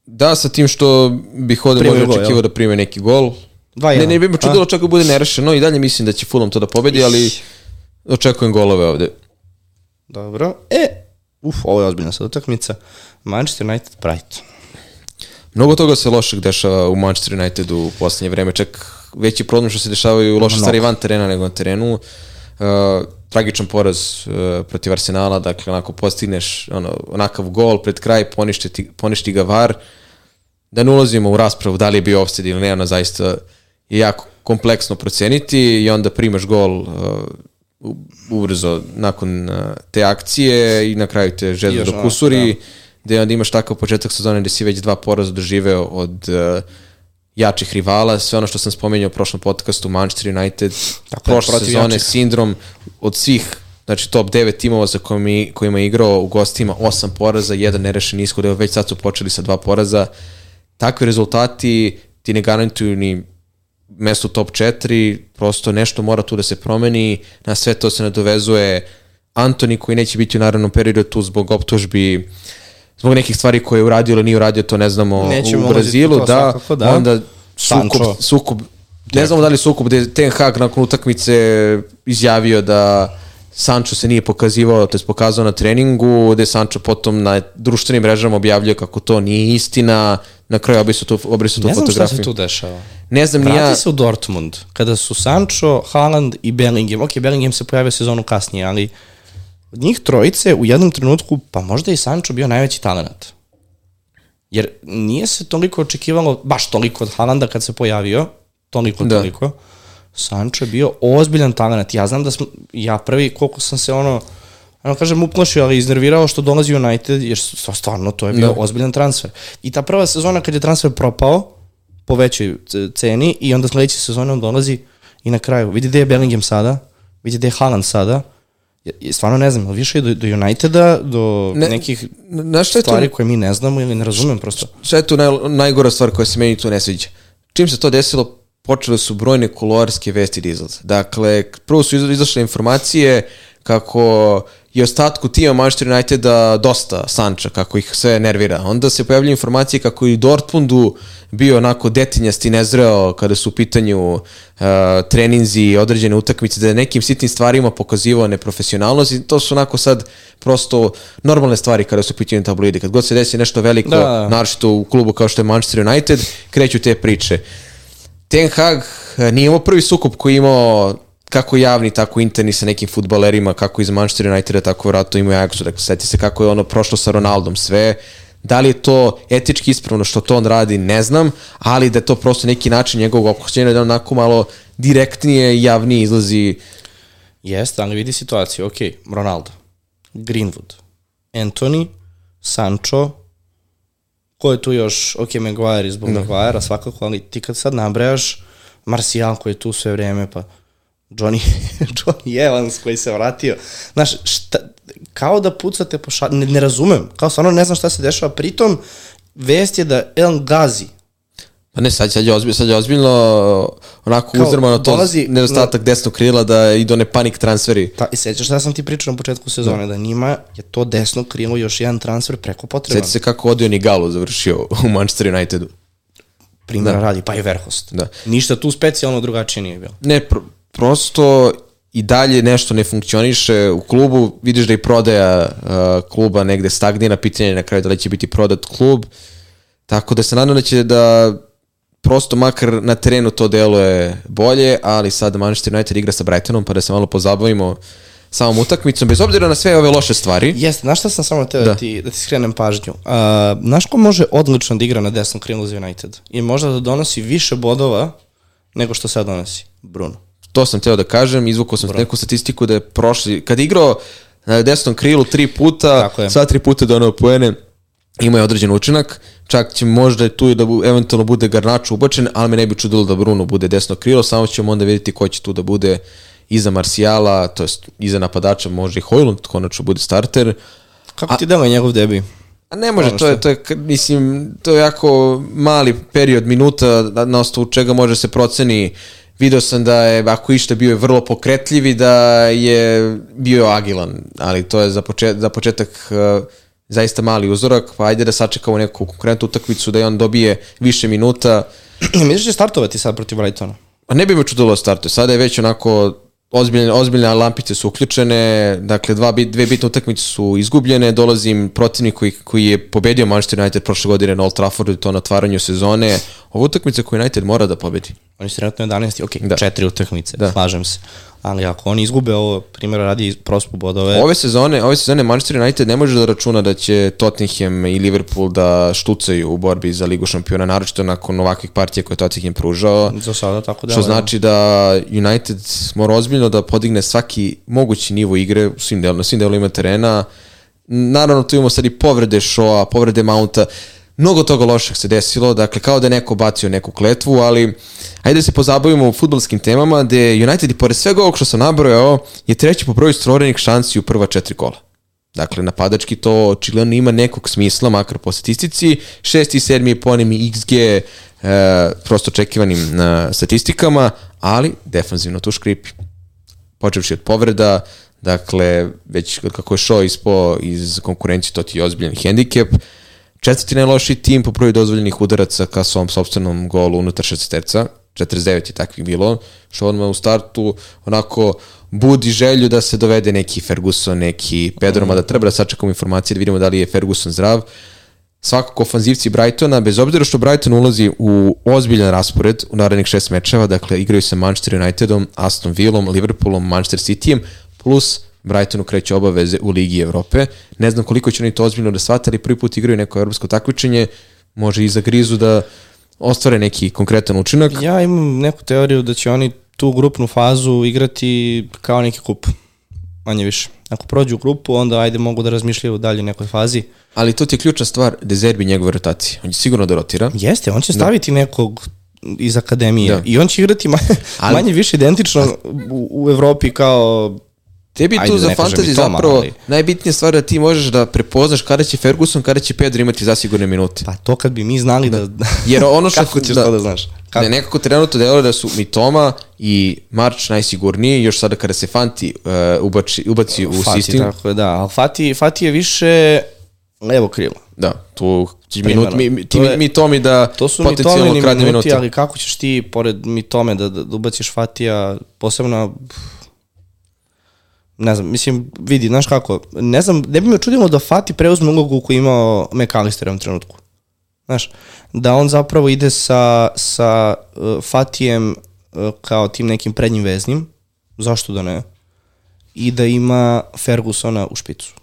B: Da, sa tim što bih ovde možda očekivao da prime neki gol. Dva ne, ne bi me čudilo čak da bude nerešeno i dalje mislim da će Fulham to da pobedi, ali očekujem golove ovde.
A: Dobro. E, uf, ovo je ozbiljna sad utakmica. Manchester United Brighton.
B: Mnogo toga se lošeg dešava u Manchester Unitedu u poslednje vreme, čak veći problem što se dešavaju loše stvari van terena nego na terenu. Uh, tragičan poraz uh, protiv Arsenala, dakle onako postigneš ono, onakav gol pred kraj, poništi, poništi ga var. Da ne ulazimo u raspravu da li je bio offside ili ne, ono zaista je jako kompleksno proceniti i onda primaš gol uh, ubrzo nakon uh, te akcije i na kraju te žezno do kusuri, da. Gde onda imaš takav početak sezone gde si već dva poraza doživeo od uh, jačih rivala, sve ono što sam spomenuo u prošlom podcastu Manchester United, Tako prošle sezone, jačih. sindrom od svih znači top 9 timova sa kojima, kojima je igrao u gostima, osam poraza, jedan nerešen ishod, evo već sad su počeli sa dva poraza. Takvi rezultati ti ne garantuju ni mesto top 4, prosto nešto mora tu da se promeni, na sve to se nadovezuje Antoni koji neće biti u narednom periodu tu zbog optužbi zbog nekih stvari koje je uradio ili nije uradio, to ne znamo Nećemo u Brazilu, to, da, svakako, da, onda sukob, sukob ne znamo da li sukob gde Ten Hag nakon utakmice izjavio da Sancho se nije pokazivao, to je pokazao na treningu, gde Sancho potom na društvenim mrežama objavljuje kako to nije istina, na kraju obrisu tu, obrisu tu
A: Ne znam šta
B: fotografiju.
A: se tu dešava.
B: Ne znam ni
A: Vrati
B: ja,
A: se u Dortmund, kada su Sancho, Haaland i Bellingham. Ok, Bellingham se pojavio sezonu kasnije, ali od njih trojice u jednom trenutku, pa možda i Sancho bio najveći talent. Jer nije se toliko očekivalo, baš toliko od Haalanda kad se pojavio, toliko,
B: Da.
A: da. toliko. Sancho je bio ozbiljan talent. Ja znam da smo, ja prvi, koliko sam se ono, ono kažem uplašio, ali iznervirao što dolazi United, jer stvarno to je bio
B: Da.
A: da. ozbiljan transfer. I ta prva sezona kad je transfer propao, po većoj ceni i onda sledeće sezone on dolazi i na kraju vidi gde je Bellingham sada, vidi gde je Haaland sada, I- i stvarno ne znam, više do, do Uniteda, do
B: Ne,
A: ne, nekih
B: znaš šta
A: stvari koje mi ne znamo ili ne razumem prosto.
B: šta je tu naj, najgora stvar koja se meni tu ne sviđa? Čim se to desilo, počele su brojne kuloarske vesti da izlaze. Dakle, prvo su iza- izašle informacije kako i ostatku tima Manchester Uniteda dosta Sanča, kako ih sve nervira. Onda se pojavljaju informacije kako i Dortmundu bio onako detinjasti nezreo kada su u pitanju uh, treninzi i određene utakmice, da je nekim sitnim stvarima pokazivao neprofesionalnost i to su onako sad prosto normalne stvari kada su u pitanju tabloidi. Kad god se desi nešto veliko,
A: Da, da.
B: naročito u klubu kao što je Manchester United, kreću te priče. Ten Hag eh, nije imao prvi sukup koji je imao kako javni, tako interni sa nekim futbalerima, kako iz Manchester Uniteda, tako vratno ima Ajaxu. Dakle, seti se kako je ono prošlo sa Ronaldom sve. Da li je to etički ispravno što to on radi, ne znam, ali da je to prosto neki način njegovog opošćenja da on onako malo direktnije i javnije izlazi.
A: Jeste, ali vidi situaciju, ok, Ronaldo, Greenwood, Anthony, Sancho, ko je tu još, ok, Maguire izbog no. Maguire, svakako, ali ti kad sad nabrajaš, Martial koji je tu sve vreme, pa Johnny, Johnny Evans koji se vratio, znaš, šta, kao da pucate po ša... ne, ne razumem, kao stvarno ne znam šta se dešava, pritom vest je da El Gazi,
B: Pa ne, sad, sad, je ozbiljno, sad je ozbiljno onako
A: Kao,
B: uzdrmano to
A: dolazi-
B: nedostatak desnog krila da idu one panik transferi.
A: Ta, I sećaš šta sam ti pričao na početku sezone, da njima je to desno krilo još jedan transfer preko potreba.
B: Sjeti se kako Odio ni Galo završio u Manchester Unitedu.
A: primjera radi, pa i Verhost.
B: Da.
A: Ništa tu specijalno drugačije nije bilo.
B: Ne, pr prosto i dalje nešto ne funkcioniše u klubu, vidiš da i prodaja uh, kluba negde stagnira, pitanje je na kraju da li će biti prodat klub, tako da se nadam da će da prosto makar na terenu to deluje bolje, ali sad Manchester United igra sa Brightonom, pa da se malo pozabavimo samom utakmicom, bez obzira na sve ove loše stvari.
A: Jeste, znaš šta sam samo teo. Da.
B: da,
A: ti, da ti skrenem pažnju? Uh, znaš ko može odlično da igra na desnom krilu za United? I možda da donosi više bodova nego što sad donosi? Bruno.
B: To sam teo da kažem, izvukao sam neku statistiku da je prošli, kad je igrao na desnom krilu tri puta, sva tri puta donao poene, ima je određen učinak, čak će možda tu i da bu, eventualno bude Garnačo ubačen, ali me ne bi čudilo da Bruno bude desno krilo, samo ćemo onda vidjeti ko će tu da bude iza Marsijala, to jest iza napadača može i Hojlund konačno bude starter,
A: Kako ti deluje njegov debi?
B: A ne može,
A: Ono
B: to je, to je, mislim, to je jako mali period minuta na, osnovu čega može se proceni. Video sam da je, ako išta, bio je vrlo pokretljiv i da je bio agilan, ali to je za, počet, za početak uh, zaista mali uzorak, pa ajde da sačekamo neku konkurentnu utakmicu da i on dobije više minuta.
A: Misliš da će startovati sad protiv Brightona?
B: Pa ne bi me čudilo da startuje. Sada je već onako ozbiljne, ozbiljne lampice su uključene, dakle dva, dve bitne utakmice su izgubljene, dolazim protivnik koji, koji je pobedio Manchester United prošle godine na Old Traffordu to na otvaranju sezone. Ovo utakmica koju United mora da pobedi.
A: Oni su trenutno 11. Ok,
B: Da.
A: četiri utakmice,
B: Da.
A: slažem se. Ali ako oni izgube ovo, primjera radi prospu bodove,
B: Ove sezone, ove sezone Manchester United ne može da računa da će Tottenham i Liverpool da štucaju u borbi za Ligu šampiona, naročito nakon ovakvih partija koje je Tottenham pružao.
A: za sada tako da...
B: Što znači da United mora ozbiljno da podigne svaki mogući nivo igre u svim delovima, svim delovima terena. Naravno tu imamo sad i povrede Shoa, povrede Mounta, mnogo toga lošeg se desilo, dakle kao da je neko bacio neku kletvu, ali ajde da se pozabavimo futbolskim temama, gde United i pored svega ovog što sam nabrojao je treći po broju stvorenih šansi u prva četiri kola. Dakle, napadački to očigledno ima nekog smisla, makar po statistici. Šesti i sedmi je po onim XG e, prosto očekivanim na statistikama, ali defanzivno tu škripi. Počevši od povreda, dakle, već kako je Shaw ispo iz konkurencije, to ti je ozbiljan hendikep. Četvrti najlošiji tim po broju dozvoljenih udaraca ka svom sobstvenom golu unutar šesteterca. 49 je takvih bilo, što odmah u startu onako budi želju da se dovede neki Ferguson, neki Pedro, mada treba da sačekamo informacije da vidimo da li je Ferguson zdrav. Svakako ofanzivci Brightona, bez obzira što Brighton ulazi u ozbiljan raspored u narednih šest mečeva, dakle igraju sa Manchester Unitedom, Aston Villom, Liverpoolom, Manchester Cityjem, plus Brightonu kreće obaveze u Ligi Evrope. Ne znam koliko će oni to ozbiljno da shvate, ali prvi put igraju neko evropsko takmičenje, može i za grizu da ostvare neki konkretan učinak.
A: Ja imam neku teoriju da će oni tu grupnu fazu igrati kao neki kup, manje više. Ako prođu grupu, onda ajde mogu da razmišljaju dalje u nekoj fazi.
B: Ali to ti je ključna stvar, Dezerbi njegove rotacije. On će sigurno da rotira.
A: Jeste, on će staviti da. nekog iz akademije
B: Da.
A: i on će igrati manje,
B: Ali-
A: manje više identično u, u Evropi kao
B: Tebi tu za fantasy zapravo
A: ali-
B: najbitnija stvar da ti možeš da prepoznaš kada će Ferguson, kada će Pedro imati zasigurne minute.
A: pa to kad bi mi znali da,
B: Jer ono što
A: kako ćeš to da znaš? Kako?
B: Ne, nekako trenutno deluje da su Mitoma i March najsigurniji, još sada kada se Fanti uh, ubači, ubaci u
A: Fati,
B: sistem.
A: tako je, da, ali Fati, Fati je više levo krilo.
B: Da, tu će
A: Primarno.
B: minut, mi, mi, ti,
A: To je-
B: mi Tomi da
A: To su mi
B: potencijalno kradne
A: minuti,
B: minute.
A: ali kako ćeš ti, pored mi tome, da, da, da ubaciš Fatija, posebno, pff, ne znam, mislim, vidi, znaš kako, ne znam, ne bi me čudilo da Fati preuzme ulogu koju je imao McAllister u ovom trenutku. Znaš, da on zapravo ide sa, sa uh, Fatijem uh, kao tim nekim prednjim veznim, zašto da ne, i da ima Fergusona u špicu.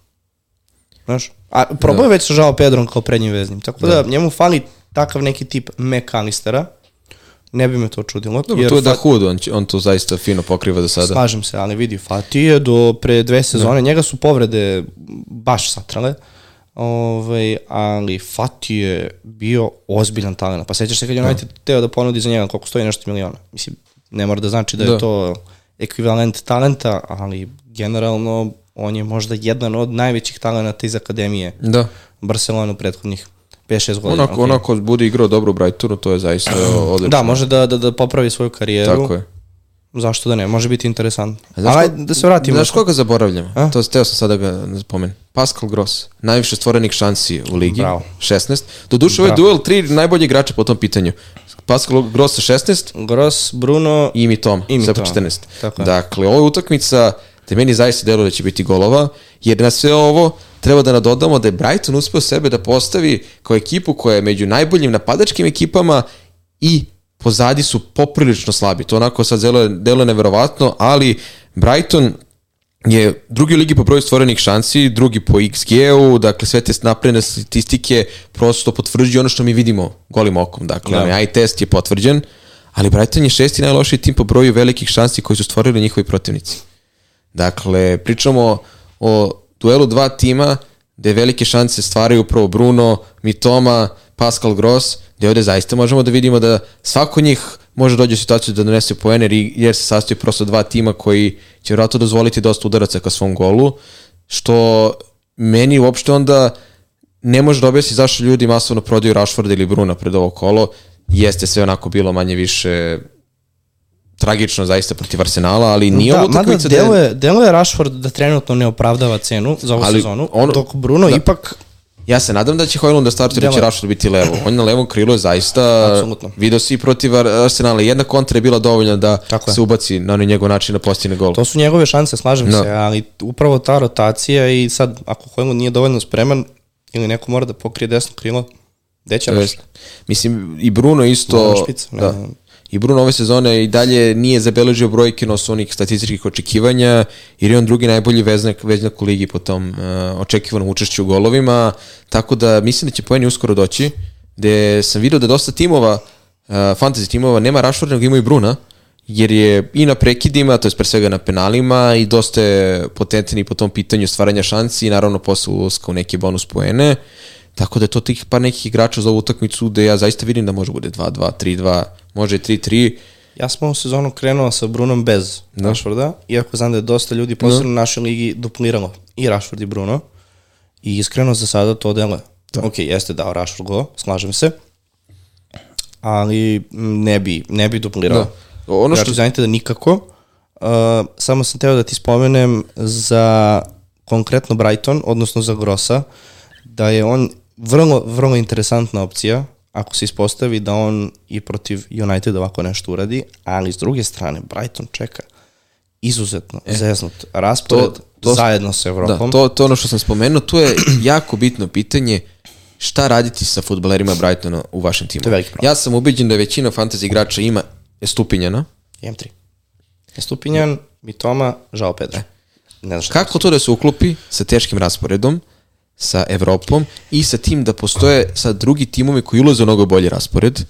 A: Znaš, a probao je već sa Žao Pedrom kao prednjim veznim, tako da, njemu fali takav neki tip McAllistera, ne bi me to čudilo.
B: Dobro, tu je da Hood, on, on to zaista fino pokriva do sada.
A: Slažem se, ali vidi, Fati je do pre dve sezone, njega su povrede baš satrale, ovaj, ali Fati je bio ozbiljan talent. Pa sećaš se kad je United teo da ponudi za njega koliko stoji nešto miliona. Mislim, ne mora da znači da,
B: Da.
A: je to ekvivalent talenta, ali generalno on je možda jedan od najvećih talenata iz akademije
B: Da.
A: Barcelona u prethodnih 5-6 godina.
B: Onako,
A: okej.
B: onako bude igrao dobro u Brightonu, to je zaista odlično.
A: Da, može da, da, da popravi svoju karijeru.
B: Tako je.
A: Zašto da ne, može biti interesantno.
B: Znaš
A: Ali da se vratimo.
B: Znaš koga zaboravljam?
A: A?
B: To teo sam sada ga spomen. Pascal Gross. Najviše stvorenih šansi u ligi.
A: Bravo.
B: 16. Doduše, ovo je
A: Bravo.
B: duel tri najbolji igrača po tom pitanju. Pascal Gross sa 16
A: Gross, Bruno,
B: i Mitom
A: I
B: sa
A: Mitoma.
B: 14.
A: Tako je.
B: Dakle, ovo je utakmica da meni zaista deluje da će biti golova, jer na sve ovo treba da nadodamo da je Brighton uspeo sebe da postavi kao ekipu koja je među najboljim napadačkim ekipama i pozadi su poprilično slabi. To onako sad deluje, deluje neverovatno, ali Brighton je drugi u ligi po broju stvorenih šansi, drugi po XG-u, dakle sve te napredne statistike prosto potvrđuju ono što mi vidimo golim okom. Dakle,
A: Da.
B: onaj eye test je potvrđen, ali Brighton je šesti najlošiji tim po broju velikih šansi koji su stvorili njihovi protivnici. Dakle, pričamo o duelu dva tima gde velike šanse stvaraju upravo Bruno, Mitoma, Pascal Gross, gde ovde zaista možemo da vidimo da svako njih može dođe u situaciju da donese poene jer- se sastoji prosto dva tima koji će vjerojatno dozvoliti dosta udaraca ka svom golu, što meni uopšte onda ne može da objasni zašto ljudi masovno prodaju Rashforda ili Bruna pred ovo kolo. Jeste sve onako bilo manje više tragično zaista protiv Arsenala, ali nije
A: da,
B: ovo utakmica da je-
A: deluje, deluje Rashford da trenutno ne opravdava cenu za ovu
B: Ali
A: sezonu,
B: ono-
A: dok Bruno
B: da.
A: ipak
B: Ja se nadam da će Hojlund da startuje da će Rashford biti levo. On na levom krilu je zaista
A: Apsolutno.
B: video si protiv Ar- Arsenala. Jedna kontra je bila dovoljna da
A: Tako je.
B: se ubaci na onaj njegov način da postigne gol.
A: to su njegove šanse, slažem
B: Da.
A: se, ali upravo ta rotacija i sad ako Hojlund nije dovoljno spreman ili neko mora da pokrije desno krilo, gde će. Rashford?
B: Mislim, i Bruno isto...
A: špica, ne,
B: da.
A: ne.
B: I Bruno ove sezone i dalje nije zabeležio brojke na onih statističkih očekivanja, jer je on drugi najbolji veznak, veznak u ligi po tom uh, očekivanom učešću u golovima, tako da mislim da će poeni uskoro doći, gde sam vidio da dosta timova, uh, fantasy timova, nema Rashforda, nego ima i Bruna, jer je i na prekidima, to je pre svega na penalima i dosta je potentan i po tom pitanju stvaranja šansi i naravno posle ulaska u neke bonus poene. Tako da je to tih par nekih igrača za ovu utakmicu gde ja zaista vidim da može bude 2-2, 3-2, može i 3-3.
A: Ja sam ovu sezonu krenuo sa Brunom bez
B: Da.
A: Rashforda, iako znam da je dosta ljudi, posebno u našoj ligi, dupliralo i Rashford i Bruno. I iskreno za sada to deluje. Da. Ok, jeste dao Rashford go, slažem se, ali ne bi, ne bi duplirao.
B: Da. Ono što-
A: što... Znači, da nikako. Uh, samo sam teo da ti spomenem za konkretno Brighton, odnosno za Grossa, da je on vrlo, vrlo interesantna opcija, ako se ispostavi da on i protiv United ovako nešto uradi, ali s druge strane, Brighton čeka izuzetno e, zeznut raspored to, to, zajedno sa Evropom.
B: Da, to, to ono što sam spomenuo, tu je jako bitno pitanje šta raditi sa futbalerima Brightona u vašem timu.
A: To je veliki problem.
B: Ja sam ubeđen da većina fantasy igrača ima Estupinjana.
A: Imam tri. Estupinjan, Mitoma, Žao Pedro. E.
B: Ne znam Kako to da se uklopi sa teškim rasporedom, sa Evropom i sa tim da postoje sa drugi timovi koji ulaze u mnogo bolji raspored,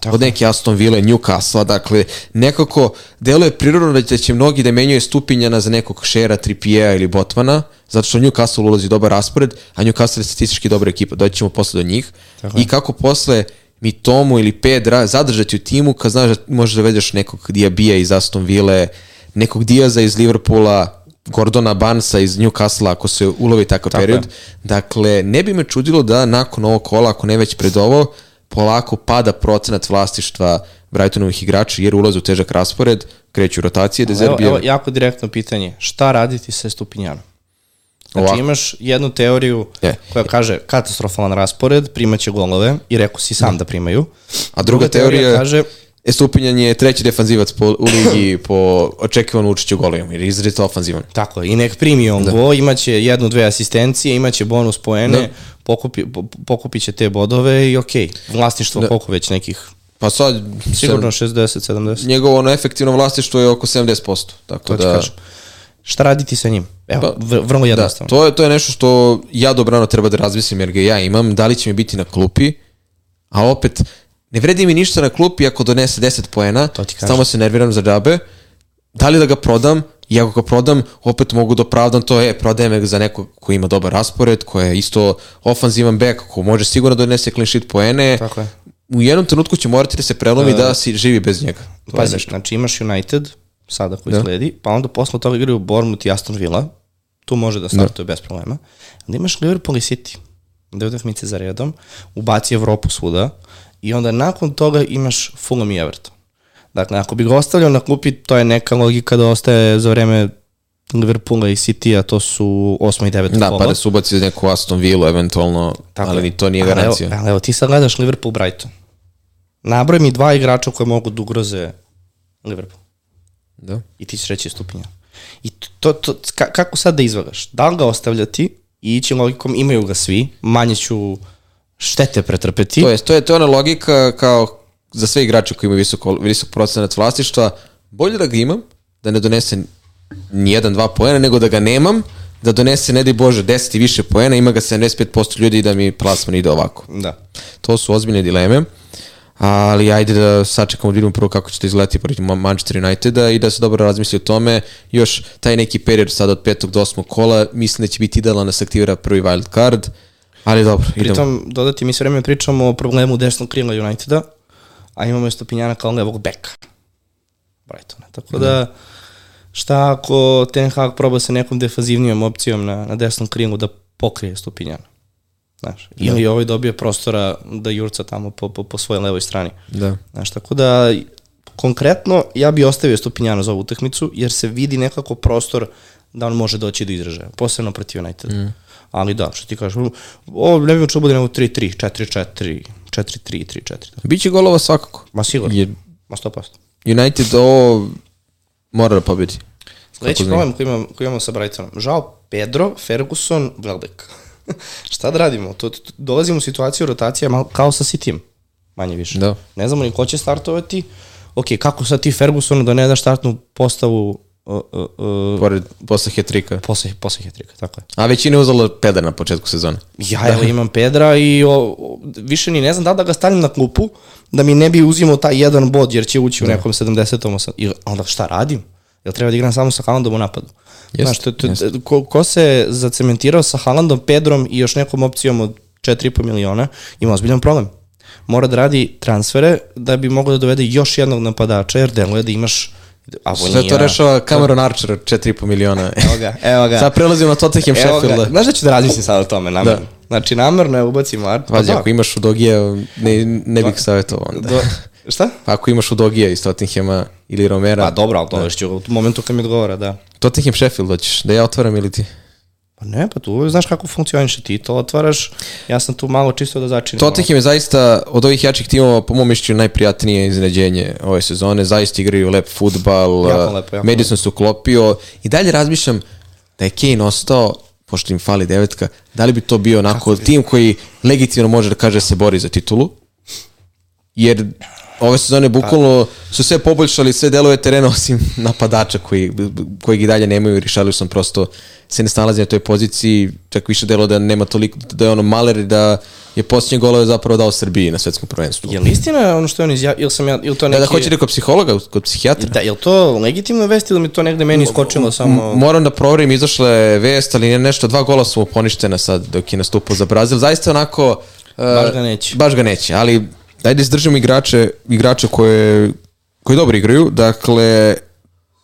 B: Tako. od neke Aston Villa, Newcastle, dakle, nekako deluje prirodno da će mnogi da menjaju stupinjana za nekog Šera, Trippiera ili Botmana, zato što Newcastle ulazi dobar raspored, a Newcastle je statistički dobra ekipa, doći ćemo posle do njih. Tako. I kako posle mi Tomu ili Pedra zadržati u timu kad znaš da možeš da vedeš nekog Diabija iz Aston Ville, nekog Diaza iz Liverpoola, Gordona Bansa iz Newcastle ako se ulovi takav Tako period. Je. Dakle, ne bi me čudilo da nakon ovog kola, ako ne već pred ovo, polako pada procenat vlastištva Brightonovih igrača jer ulaze u težak raspored, kreću rotacije, Dezerbije...
A: Evo, evo, jako direktno pitanje. Šta raditi sa Stupinjanom? Znači Ovako. imaš jednu teoriju je. koja kaže katastrofalan raspored, primaće golove i rekao si sam da, da primaju.
B: A druga, druga teorija, teorija kaže Estupinjan je treći defanzivac po, u ligi po očekivanu učeću golovima, jer je izredito ofanzivan.
A: Tako je, i nek primi on da. go, imaće jednu, dve asistencije, imaće bonus poene, da. pokupi, pokupit će te bodove i okej, okay. vlasništvo da. koliko već nekih
B: Pa sad...
A: Sigurno 60-70.
B: Njegovo ono efektivno vlastištvo je oko 70%. Tako to da... Kažem.
A: Šta raditi sa njim? Evo, pa, vrlo da, jednostavno.
B: Da, to, je, to je nešto što ja dobrano treba da razmislim jer ga ja imam. Da li će mi biti na klupi, a opet ne vredi mi ništa na klupi ako donese 10 poena, samo se nerviram za džabe. Da li da ga prodam? I ako ga prodam, opet mogu da opravdam to, je, prodajem ga za nekog ko ima dobar raspored, ko je isto ofanzivan back, ko može sigurno da donese clean sheet poene. Tako je. U jednom trenutku će morati da se prelomi uh, da si živi bez njega.
A: To pazi, znači imaš United, sada koji da. sledi, pa onda posle toga igraju Bournemouth i Aston Villa, tu može da startuje da. bez problema. Onda imaš Liverpool i City, dve utakmice za redom, ubaci Evropu svuda, i onda nakon toga imaš Fulham i Everton. Dakle, ako bi ga ostavljao na klupi, to je neka logika da ostaje za vreme Liverpoola i City-a, to su 8. i 9.
B: Da, kola. pa da su ubaci za neku Aston Villa eventualno, Tako ali ni to nije garancija.
A: Ali evo, ali evo, ti sad gledaš Liverpool-Brighton. Nabroj mi dva igrača koje mogu da ugroze Liverpool.
B: Da.
A: I ti ćeš reći stupinja. I to, to, ka, kako sad da izvagaš? Da li ga ostavljati i ići logikom, imaju ga svi, manje ću štete pretrpeti.
B: To je, to je, to je ona logika kao za sve igrače koji imaju visok, visok procenat vlastištva, bolje da ga imam, da ne donese ni jedan, dva poena, nego da ga nemam, da donese, ne di Bože, 10 i više poena, ima ga 75% ljudi i da mi plasman ide ovako.
A: Da.
B: To su ozbiljne dileme, ali ajde da sačekamo da vidimo prvo kako će to izgledati protiv Manchester Uniteda i da se dobro razmisli o tome. Još taj neki period sada od petog do osmog kola, mislim da će biti idealan da se aktivira prvi wild card. Ali dobro, idemo.
A: Pritom, dodati, mi sve vreme pričamo o problemu desnog krila Uniteda, a imamo je Stopinjana kao levog beka. Brightona. Tako da, šta ako Ten Hag proba sa nekom defazivnijom opcijom na, na desnom krilu da pokrije Stopinjana? Znaš, da. ili ovaj dobije prostora da jurca tamo po, po, po svojoj levoj strani.
B: Da.
A: Znaš, tako da, konkretno, ja bi ostavio Stopinjana za ovu utakmicu, jer se vidi nekako prostor da on može doći do izražaja, posebno protiv Uniteda. Mm. Ali da, što ti kažeš, ovo ne bi čuo bude nego 3-3, 4-4, 4-3, 3-4.
B: Biće golova svakako.
A: Ma sigurno, je, ma 100%.
B: United ovo mora da pobedi.
A: Sledeći problem koji imamo, koji imamo sa Brightonom. Žao Pedro, Ferguson, Welbeck. Šta da radimo? To, to, dolazimo u situaciju rotacija malo kao sa City-em, manje više.
B: Da.
A: Ne znamo ni ko će startovati. Ok, kako sad ti Fergusonu da ne da startnu postavu Uh, uh,
B: uh, Pored, posle hetrika.
A: Posle, posle hetrika, tako je.
B: A većina je uzela Pedra na početku sezone.
A: Ja, evo imam Pedra i o, o, više ni ne znam da da ga stavim na klupu, da mi ne bi uzimao taj jedan bod, jer će ući da. u nekom 70. I onda šta radim? Jel treba da igram samo sa Haalandom u napadu? Jest, Znaš, to, to, jest. ko, ko se zacementirao sa Haalandom, Pedrom i još nekom opcijom od 4,5 miliona, ima ozbiljan problem. Mora da radi transfere da bi mogao da dovede još jednog napadača, jer deluje da imaš
B: Sve to rešava Cameron Archer 4,5 miliona.
A: Evo ga, evo ga.
B: Sad prelazimo na Tottenham Sheffield.
A: Znaš da ću da razmislim sad o tome, namerno. Da. Znači, namerno je ubacim Archer.
B: Pazi, pa ako imaš u Dogija, ne, ne bih savjetovao onda. Do,
A: šta?
B: Ako imaš u Dogija iz Tottenhama ili Romera.
A: Pa dobro, ali to da. u momentu kad mi odgovara, da.
B: Tottenham Sheffield hoćeš, da ja otvaram ili ti?
A: Pa ne, pa tu znaš kako funkcioniše ti to otvaraš, ja sam tu malo čisto da začinim.
B: Tottenham je zaista od ovih jačih timova po mom mišljenju najprijatnije iznenađenje ove sezone. Zaista igraju lep futbal.
A: Jako lepo, jako
B: Madison se uklopio i dalje razmišljam da je Kane ostao pošto im fali devetka, da li bi to bio onako tim koji legitimno može da kaže da se bori za titulu? Jer ove sezone bukvalno su sve poboljšali sve delove terena osim napadača koji, koji ih dalje nemaju. Rišalio sam prosto se ne snalazi na toj poziciji, čak više delo da nema toliko, da je ono maler da je posljednje golove zapravo dao Srbiji na svetskom prvenstvu.
A: Je li istina ono što je on izjavio, ili sam ja, ili to neki...
B: Da, da hoće kod psihologa, kod psihijatra?
A: Da, je li to legitimna vest ili mi to negde meni iskočilo samo...
B: Moram da proverim, izašla je vest, ali nešto, dva gola su mu poništena sad dok je nastupao za Brazil. Zaista onako...
A: Baš ga neće.
B: Baš ga neće, ali dajde da izdržimo igrače, igrače koje, koji dobro igraju. Dakle,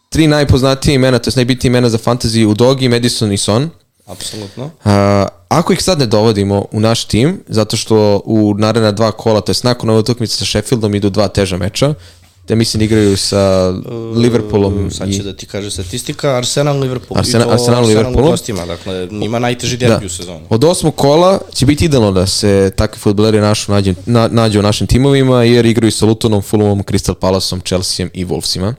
B: tri najpoznatije imena, to je najbitnije imena za fantasy u Dogi, Madison i Son.
A: Apsolutno.
B: Uh, ako ih sad ne dovodimo u naš tim, zato što u naredna dva kola, to je nakon ove utakmice sa Sheffieldom idu dva teža meča, da mislim igraju sa Liverpoolom.
A: Uh, sad će
B: i...
A: da ti kaže statistika, Arsenal Liverpool.
B: Arsenal-
A: I to
B: Arsenal, Liverpool.
A: gostima, dakle, njima najteži derbi u sezonu.
B: Od osmog kola će biti idealno da se takvi futboleri našu nađu, na, nađu u našim timovima, jer igraju sa Lutonom, Fulhamom, Crystal Palaceom, Chelseaom i Wolvesima.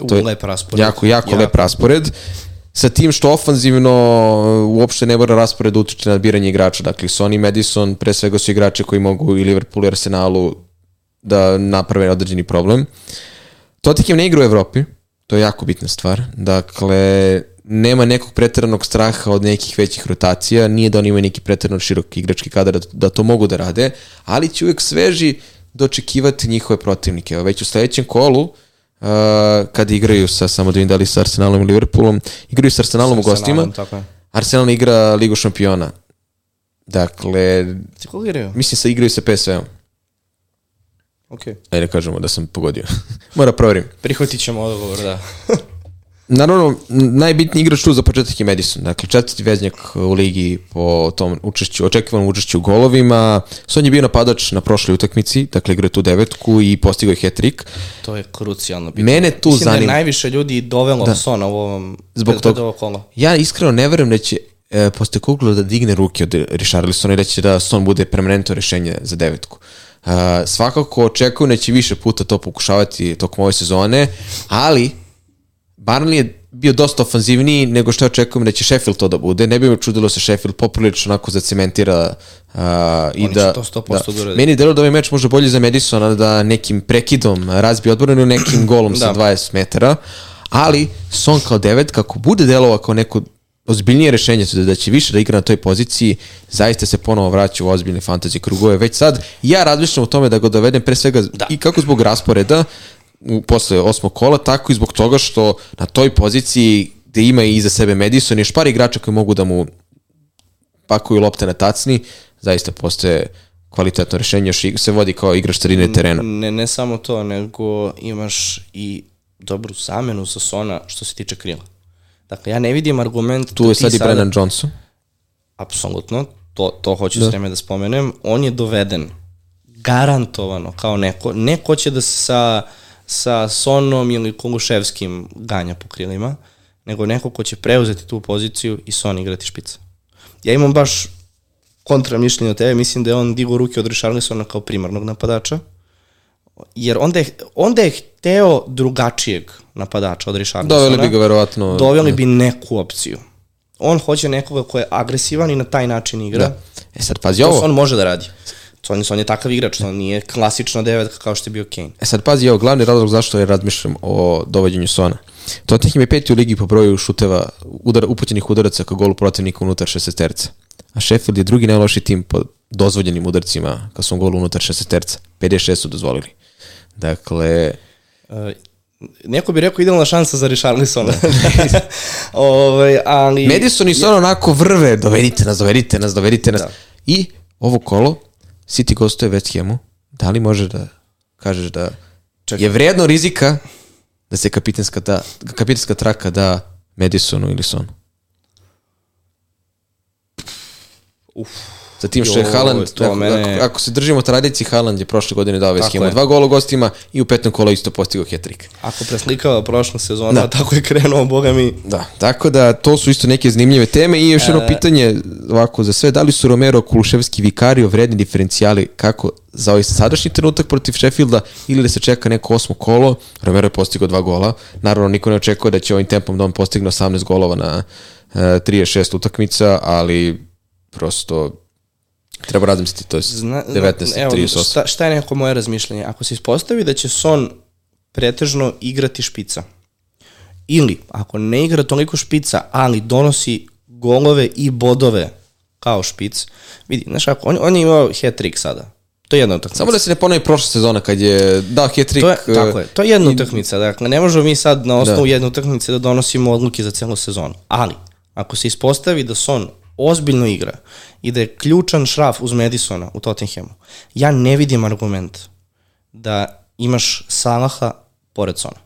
A: U, lep raspored.
B: Jako, jako, lep raspored. Sa tim što ofanzivno uopšte ne mora raspored da utiče na biranje igrača. Dakle, Sony Madison pre svega su igrači koji mogu i Liverpoolu i Arsenalu da naprave određeni problem. Tottenham ne igra u Evropi, to je jako bitna stvar. Dakle, nema nekog preteranog straha od nekih većih rotacija, nije da oni imaju neki preterano širok igrački kadar da, da to mogu da rade, ali će uvek sveži dočekivati njihove protivnike. Evo, već u sledećem kolu, uh, kad igraju sa, samo da vidim da li sa Arsenalom i Liverpoolom, igraju sa Arsenalom u gostima. Arsenal igra Ligu šampiona. Dakle, mislim sa igraju sa PSV-om.
A: Okej.
B: Ajde da kažemo da sam pogodio. Mora proverim.
A: Prihvatit ćemo odgovor, da.
B: Naravno, najbitniji igrač tu za početak je Madison. Dakle, četvrti veznjak u ligi po tom učešću, očekivanom učešću u golovima. Son je bio napadač na prošloj utakmici, dakle igra je tu devetku i postigao je hat-trick.
A: To je krucijalno pitanje.
B: Mene tu
A: Mislim da
B: zanima.
A: je najviše ljudi dovelo da. Sona u ovom
B: Zbog
A: pred-
B: toga.
A: kola.
B: Ja iskreno ne verujem da će e, posle Kugla da digne ruke od Richarlisona i da će da Son bude permanentno rešenje za devetku. Uh, svakako očekujem da će više puta to pokušavati tokom ove sezone, ali Barnley je bio dosta ofanzivniji nego što očekujem da će Sheffield to da bude. Ne bi me čudilo se Sheffield poprilično onako zacementira uh, i
A: Oni će
B: da,
A: to 100% da urade.
B: Meni delo da ovaj meč može bolje za Madisona da nekim prekidom razbije odbranu nekim golom sa
A: Da.
B: 20 metara, ali Son kao devet, kako bude delova kao neko ozbiljnije rešenje da, da će više da igra na toj poziciji, zaista se ponovo vraća u ozbiljne fantasy krugove. Već sad ja razmišljam o tome da ga dovedem pre svega da. i kako zbog rasporeda u, posle osmog kola, tako i zbog toga što na toj poziciji gde ima i iza sebe Madison, još par igrača koji mogu da mu pakuju lopte na tacni, zaista postoje kvalitetno rešenje, još se vodi kao igrač sredine terena.
A: Ne, ne samo to, nego imaš i dobru zamenu sa Sona što se tiče krila. Dakle, ja ne vidim argument
B: Tu
A: da
B: je sad i
A: sada-
B: Brennan Johnson.
A: Apsolutno, to, to hoću da. s vreme da spomenem. On je doveden garantovano kao neko, neko će da se sa, sa Sonom ili Koluševskim ganja po krilima, nego neko ko će preuzeti tu poziciju i Son igrati špica. Ja imam baš kontra mišljenje od tebe, mislim da je on digo ruke od Richarlisona kao primarnog napadača, jer onda je, onda je hteo drugačijeg napadača od Richarlisona.
B: Doveli bi ga verovatno...
A: Doveli bi neku opciju. On hoće nekoga ko je agresivan i na taj način igra.
B: Da. E sad, pazi
A: To
B: ovo.
A: on može da radi. On, on je takav igrač, on nije klasična devetka kao što je bio Kane.
B: E sad, pazi, ovo glavni razlog zašto je razmišljam o dovođenju Sona. Tottenham je peti u ligi po broju šuteva, udar, upućenih udaraca ka golu protivnika unutar 60 terca. A Sheffield je drugi najloši tim po dozvoljenim udarcima ka svom golu unutar 60 terca. 56 su dozvolili. Dakle,
A: Uh, neko bi rekao idealna šansa za Richarlisona. ovaj, ali...
B: Madison i Son onako vrve, dovedite nas, dovedite nas, dovedite nas. I ovo kolo, City gostuje West Hamu, da li može da kažeš da
A: Čekaj.
B: je vredno rizika da se kapitanska, da, kapitanska traka da Madisonu ili Sonu? Za tim što je Haaland,
A: to
B: ako,
A: mene-
B: ako, ako se držimo tradiciji, Haaland je prošle godine dao Hamu
A: je.
B: dva gola u gostima i u petnom kolo isto postigao hat-trick.
A: Ako preslikava prošla sezona, da. tako je krenuo, boga mi.
B: Da, tako da to su isto neke zanimljive teme i još jedno pitanje ovako za sve, da li su Romero, Kuluševski, Vikario vredni diferencijali kako za ovaj sadašnji trenutak protiv Sheffielda ili da se čeka neko osmo kolo, Romero je postigao dva gola, naravno niko ne očekuje da će ovim tempom da on postigne 18 golova na uh, 36 utakmica, ali prosto treba razmisliti, to je
A: Zna,
B: 19
A: evo,
B: 38.
A: šta, šta je neko moje razmišljanje? Ako se ispostavi da će Son pretežno igrati špica, ili ako ne igra toliko špica, ali donosi golove i bodove kao špic, vidi, znaš ako, on, on je imao hat-trick sada. To je jedna utakmica.
B: Samo da se ne ponovi prošla sezona kad je dao hat-trick.
A: To je, tako je, to je jedna utakmica. Dakle, ne možemo mi sad na osnovu
B: Da.
A: jedne utakmice da donosimo odluke za celu sezonu. Ali, ako se ispostavi da Son ozbiljno igra i da je ključan šraf uz Madisona u Tottenhamu, ja ne vidim argument da imaš Salaha pored Sona.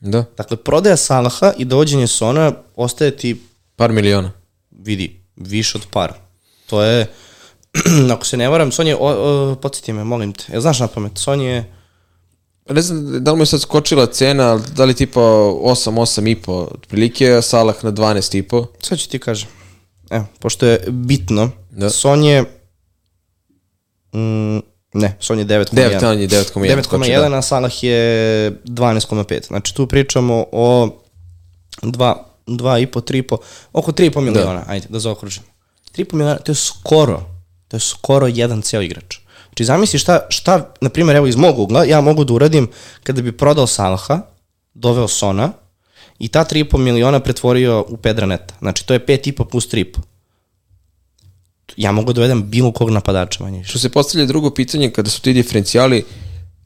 B: Da,
A: Dakle, prodaja Salaha i dođenje Sona ostaje ti,
B: par miliona.
A: vidi, više od par. To je, ako se ne varam, Son je, o, o, podsjeti me, molim te, jel znaš na pamet, Son je,
B: Ne znam da li mu je sad skočila cena, da li tipa 8, 8 i po otprilike, a Salah na 12 i po.
A: Sad ću ti kažem. Evo, pošto je bitno,
B: Da.
A: Son je... Mm, ne, Son je 9,1.
B: 9, on je 9,1. skočio,
A: 9,1,
B: da.
A: a Salah je 12,5. Znači tu pričamo o 2, 2,5, 3,5, oko 3,5 miliona, ajde, da zaokružimo. 3,5 miliona, to je skoro, to je skoro jedan ceo igrač. Znači zamisli šta, šta, na primjer, evo iz mog ugla, ja mogu da uradim kada bi prodao Salaha, doveo Sona i ta 3,5 miliona pretvorio u Pedra Neta. Znači to je 5,5 plus 3,5. Ja mogu da dovedem bilo kog napadača manje.
B: Što se postavlja drugo pitanje, kada su ti diferencijali,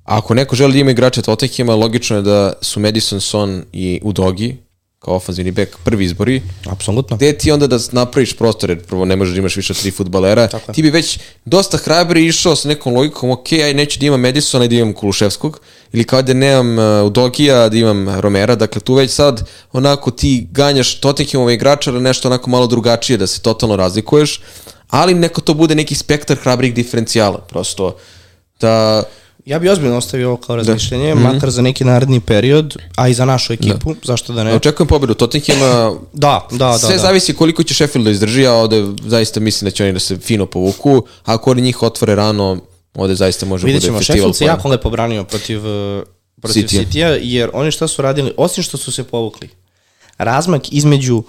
B: ako neko želi da ima igrača Tottenhama, logično je da su Madison, Son i Udogi, kao ofanzivni bek, prvi izbori.
A: Apsolutno.
B: Gde ti onda da napraviš prostor, jer prvo ne možeš da imaš više tri futbalera,
A: Tako je.
B: ti bi već dosta hrabri išao sa nekom logikom, ok, aj neću da imam Madisona i da imam Kuluševskog, ili kao da nemam uh, Udogija, da imam Romera, dakle tu već sad onako ti ganjaš Tottenhamove igrača na nešto onako malo drugačije, da se totalno razlikuješ, ali neko to bude neki spektar hrabrih diferencijala, prosto da...
A: Ja bi ozbiljno ostavio ovo kao razmišljenje,
B: Mhm.
A: makar za neki naredni period, a i za našu ekipu, zašto da ne?
B: Očekujem pobedu Tottenhama,
A: Da, da, da.
B: Sve
A: da.
B: zavisi koliko će Sheffield da izdrži, a ovde zaista mislim da će oni da se fino povuku. A ako oni njih otvore rano, ovde zaista može
A: Vidjet
B: bude
A: ćemo,
B: festival.
A: Sheffield se jako lepo branio protiv, uh, protiv
B: Citya.
A: Citya, jer oni šta su radili, osim što su se povukli, razmak između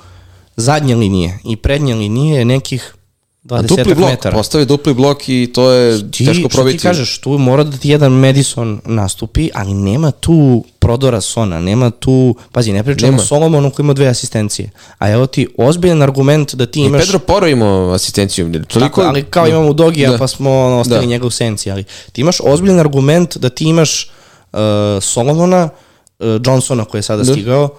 A: zadnje linije i prednje linije je nekih 20
B: dupli blok,
A: metara.
B: postave dupli blok i to je
A: ti,
B: teško
A: što
B: probiti.
A: ti kažeš, tu mora da ti jedan Madison nastupi, ali nema tu prodora Sona, nema tu, pazi, ne pričamo
B: Nema.
A: o Solomonu koji ima dve asistencije, a evo ti ozbiljan argument da ti
B: I
A: imaš...
B: Pedro Poro imao asistenciju. Toliko,
A: Tako, ali kao imamo Dogija,
B: Da.
A: pa smo ono, ostali
B: Da.
A: njega u senci, ali ti imaš ozbiljan argument da ti imaš uh, Solomona, uh, Johnsona koji je sada
B: Da.
A: stigao,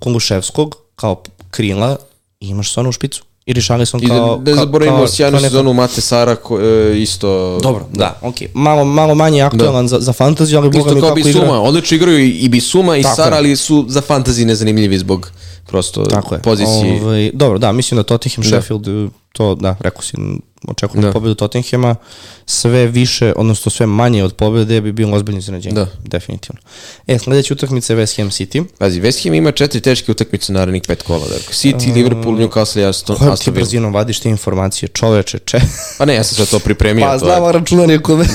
A: Kuluševskog kao krila i imaš Sona u špicu. I Richarlison
B: I da,
A: kao...
B: ne
A: kao-
B: zaboravimo
A: kao-
B: sjajnu
A: kao
B: sezonu Mate Sara, ko, e, isto...
A: Dobro, da, okej. Malo, malo manje aktualan za, za fantaziju, ali boga
B: Isto
A: mi
B: kao
A: kako igra.
B: Bisuma, odlično igraju i, i Bisuma i
A: Tako
B: Sara,
A: je.
B: ali su za fantasy nezanimljivi zbog prosto
A: Tako je.
B: pozicije.
A: Ovaj, dobro, da, mislim da Tottenham, Sheffield, eh, to, da, rekao si, očekujem
B: Da.
A: da. pobedu Tottenhama, sve više, odnosno sve manje od pobede bi bilo ozbiljno iznenađenje.
B: Da.
A: Definitivno. E, sledeća utakmica je West Ham City.
B: Pazi, West Ham ima četiri teške utakmice narednih pet kola. Dakle, City, Liverpool, Newcastle Aston,
A: Kojom ti
B: Aston Villa.
A: brzinom vadiš te informacije, čoveče, če...
B: Pa ne, ja sam sve to pripremio.
A: pa
B: to je-
A: znamo računanje kome.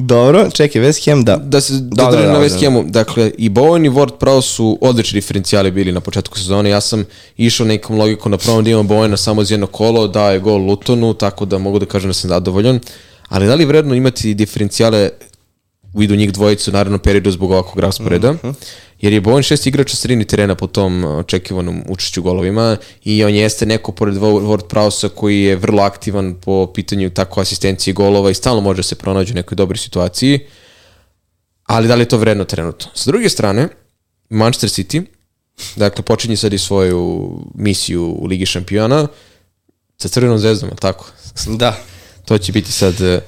A: Dobro, čekaj, West Ham, da.
B: da se
A: Da,
B: da,
A: da, da,
B: na
A: da.
B: West Hamu. Dakle, i Bowen i Ward pravo su odlični diferencijali bili na početku sezone. Ja sam išao nekom logikom na prvom da imam Bowena samo uz jedno kolo, dao je gol Lutonu, tako da mogu da kažem da sam zadovoljan. Ali da li je vredno imati diferencijale u vidu njih dvojice u narednom periodu zbog ovakvog rasporeda? Jer je Bowen šest igrača sredini terena po tom uh, očekivanom učešću golovima i on jeste neko pored Ward Prowsa koji je vrlo aktivan po pitanju tako asistencije golova i stalno može se pronaći u nekoj dobroj situaciji ali da li je to vredno trenutno? S druge strane, Manchester City, dakle, počinje sad i svoju misiju u Ligi šampiona sa crvenom zvezdom, tako?
A: Da.
B: To će biti sad eh,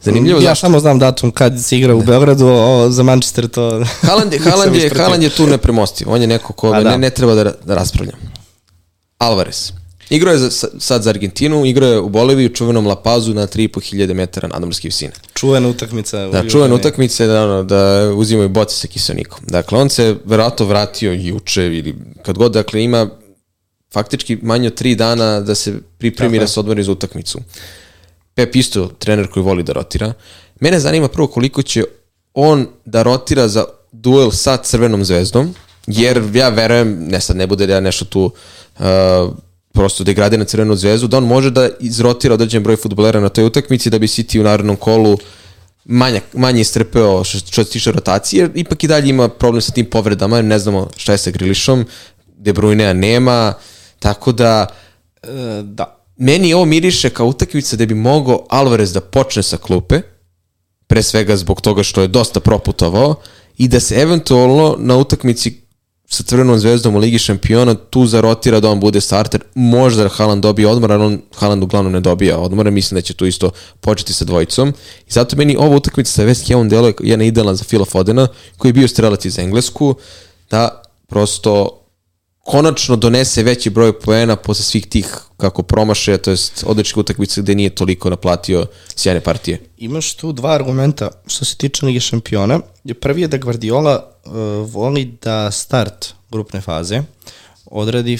B: zanimljivo.
A: Ja
B: zašto?
A: samo znam datum kad se igra u Beogradu, ovo za Manchester to...
B: Haaland, je, Haaland, je. Haaland je tu nepremostiv. On je neko
A: A, da.
B: ne, ne treba da, da raspravljam. Alvarez. Igrao je za, sad za Argentinu, igrao je u Boliviji u čuvenom La Pazu na 3.500 metara nadmorske visine.
A: Čuvena utakmica.
B: Da, čuvena utakmica je da, ono, da uzimaju boce sa kiselnikom. Dakle, on se verovatno vratio juče ili kad god, dakle, ima faktički manje od tri dana da se pripremi da se odmori za utakmicu. Pep isto trener koji voli da rotira. Mene zanima prvo koliko će on da rotira za duel sa Crvenom zvezdom, jer ja verujem, ne sad ne bude da ja nešto tu uh, prosto degrade na Crvenu zvezdu, da on može da izrotira određen broj futbolera na toj utakmici da bi City u narodnom kolu manje, manje istrpeo što, se tiče rotacije, jer ipak i dalje ima problem sa tim povredama, ne znamo šta je sa Grilišom, De Bruyne nema, tako da
A: E, da.
B: Meni ovo miriše kao utakmica da bi mogao Alvarez da počne sa klupe, pre svega zbog toga što je dosta proputovao, i da se eventualno na utakmici sa Crvenom zvezdom u Ligi šampiona tu zarotira da on bude starter. Možda da Haaland dobije odmor, ali on Haaland uglavnom ne dobija odmora. Mislim da će tu isto početi sa dvojicom. I zato meni ova utakmica sa West Hamom deluje jedna idealna za Phila Fodena, koji je bio strelac iz Englesku, da prosto konačno donese veći broj poena posle svih tih kako promaše, to jest odličnih utakmica gde nije toliko naplatio sjajne partije.
A: Imaš tu dva argumenta što se tiče Lige šampiona. Prvi je da Guardiola uh, voli da start grupne faze odradi,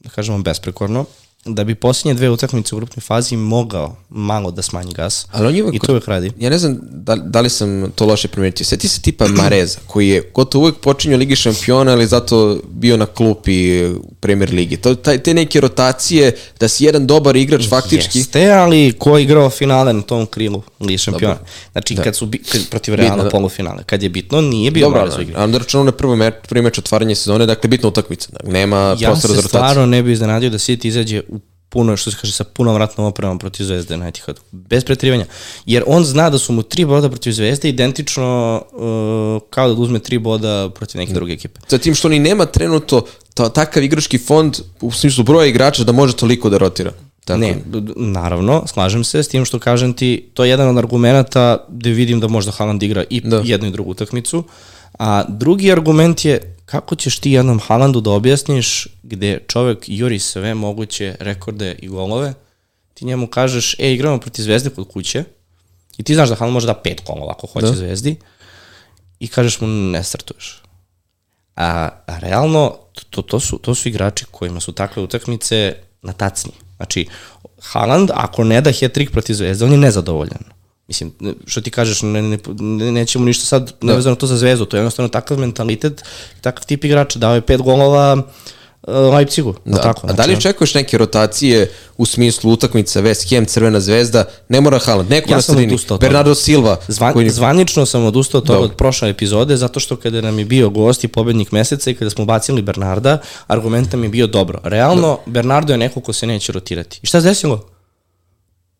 A: da kažemo, besprekorno, da bi posljednje dve utakmice u grupnoj fazi mogao malo da smanji gas.
B: Ali on je uvek,
A: I to uvek radi.
B: Ja ne znam da, da li sam to loše primetio. Sjeti se tipa Mareza, koji je gotovo uvek počinio Ligi šampiona, ali zato bio na klupi u Premier Ligi. To, taj, te neke rotacije, da si jedan dobar igrač faktički...
A: Jeste, ali ko je igrao finale na tom krilu Lige šampiona? Znači, kad su bi, kad, protiv Realna
B: Bitno, da.
A: polufinale, kad je bitno, nije bio
B: Dobro,
A: Marez u igri.
B: ali da računamo na prvo meč, prvi meč otvaranja sezone, dakle bitna utakmica. Dakle, nema
A: Ja
B: prostora za
A: se
B: rotaciju.
A: stvarno ne bi iznenadio da City izađe puno, što se kaže, sa punom vratnom opremom protiv Zvezde na Etihadu. Bez pretrivanja. Jer on zna da su mu tri boda protiv Zvezde identično uh, kao da uzme tri boda protiv neke druge ekipe.
B: Sa tim što ni nema trenuto ta, takav igrački fond u smislu broja igrača da može toliko da rotira. Tako.
A: Ne, naravno, slažem se s tim što kažem ti, to je jedan od argumenta gde vidim da možda Haaland igra i
B: Da.
A: da. jednu i drugu utakmicu, a drugi argument je kako ćeš ti jednom Haalandu da objasniš gde čovek juri sve moguće rekorde i golove, ti njemu kažeš, e, igramo protiv Zvezde kod kuće, i ti znaš da Haaland može da pet golova ako hoće
B: Da.
A: Zvezdi, i kažeš mu ne startuješ. A, a realno, to, to, su, to su igrači kojima su takve utakmice na tacni. Znači, Haaland, ako ne da hat-trick protiv Zvezde, on je nezadovoljan. Mislim, što ti kažeš, ne, ne, ne, nećemo ništa sad nevezano to za Zvezdu, to je jednostavno takav mentalitet, takav tip igrača, dao je pet golova uh, Leipzigu, da,
B: Da,
A: tako?
B: a da li
A: znači,
B: očekuješ neke rotacije u smislu utakmica West Ham, Crvena zvezda, ne mora Haaland, neko
A: Ja
B: na sredini. Bernardo Silva,
A: Zvan,
B: koji...
A: Zvanično sam odustao od toga od prošle epizode, zato što kada nam je bio gost i pobednik meseca i kada smo bacili Bernarda, argument nam je bio dobro. Realno, Bernardo je neko ko se neće rotirati. I šta se desilo?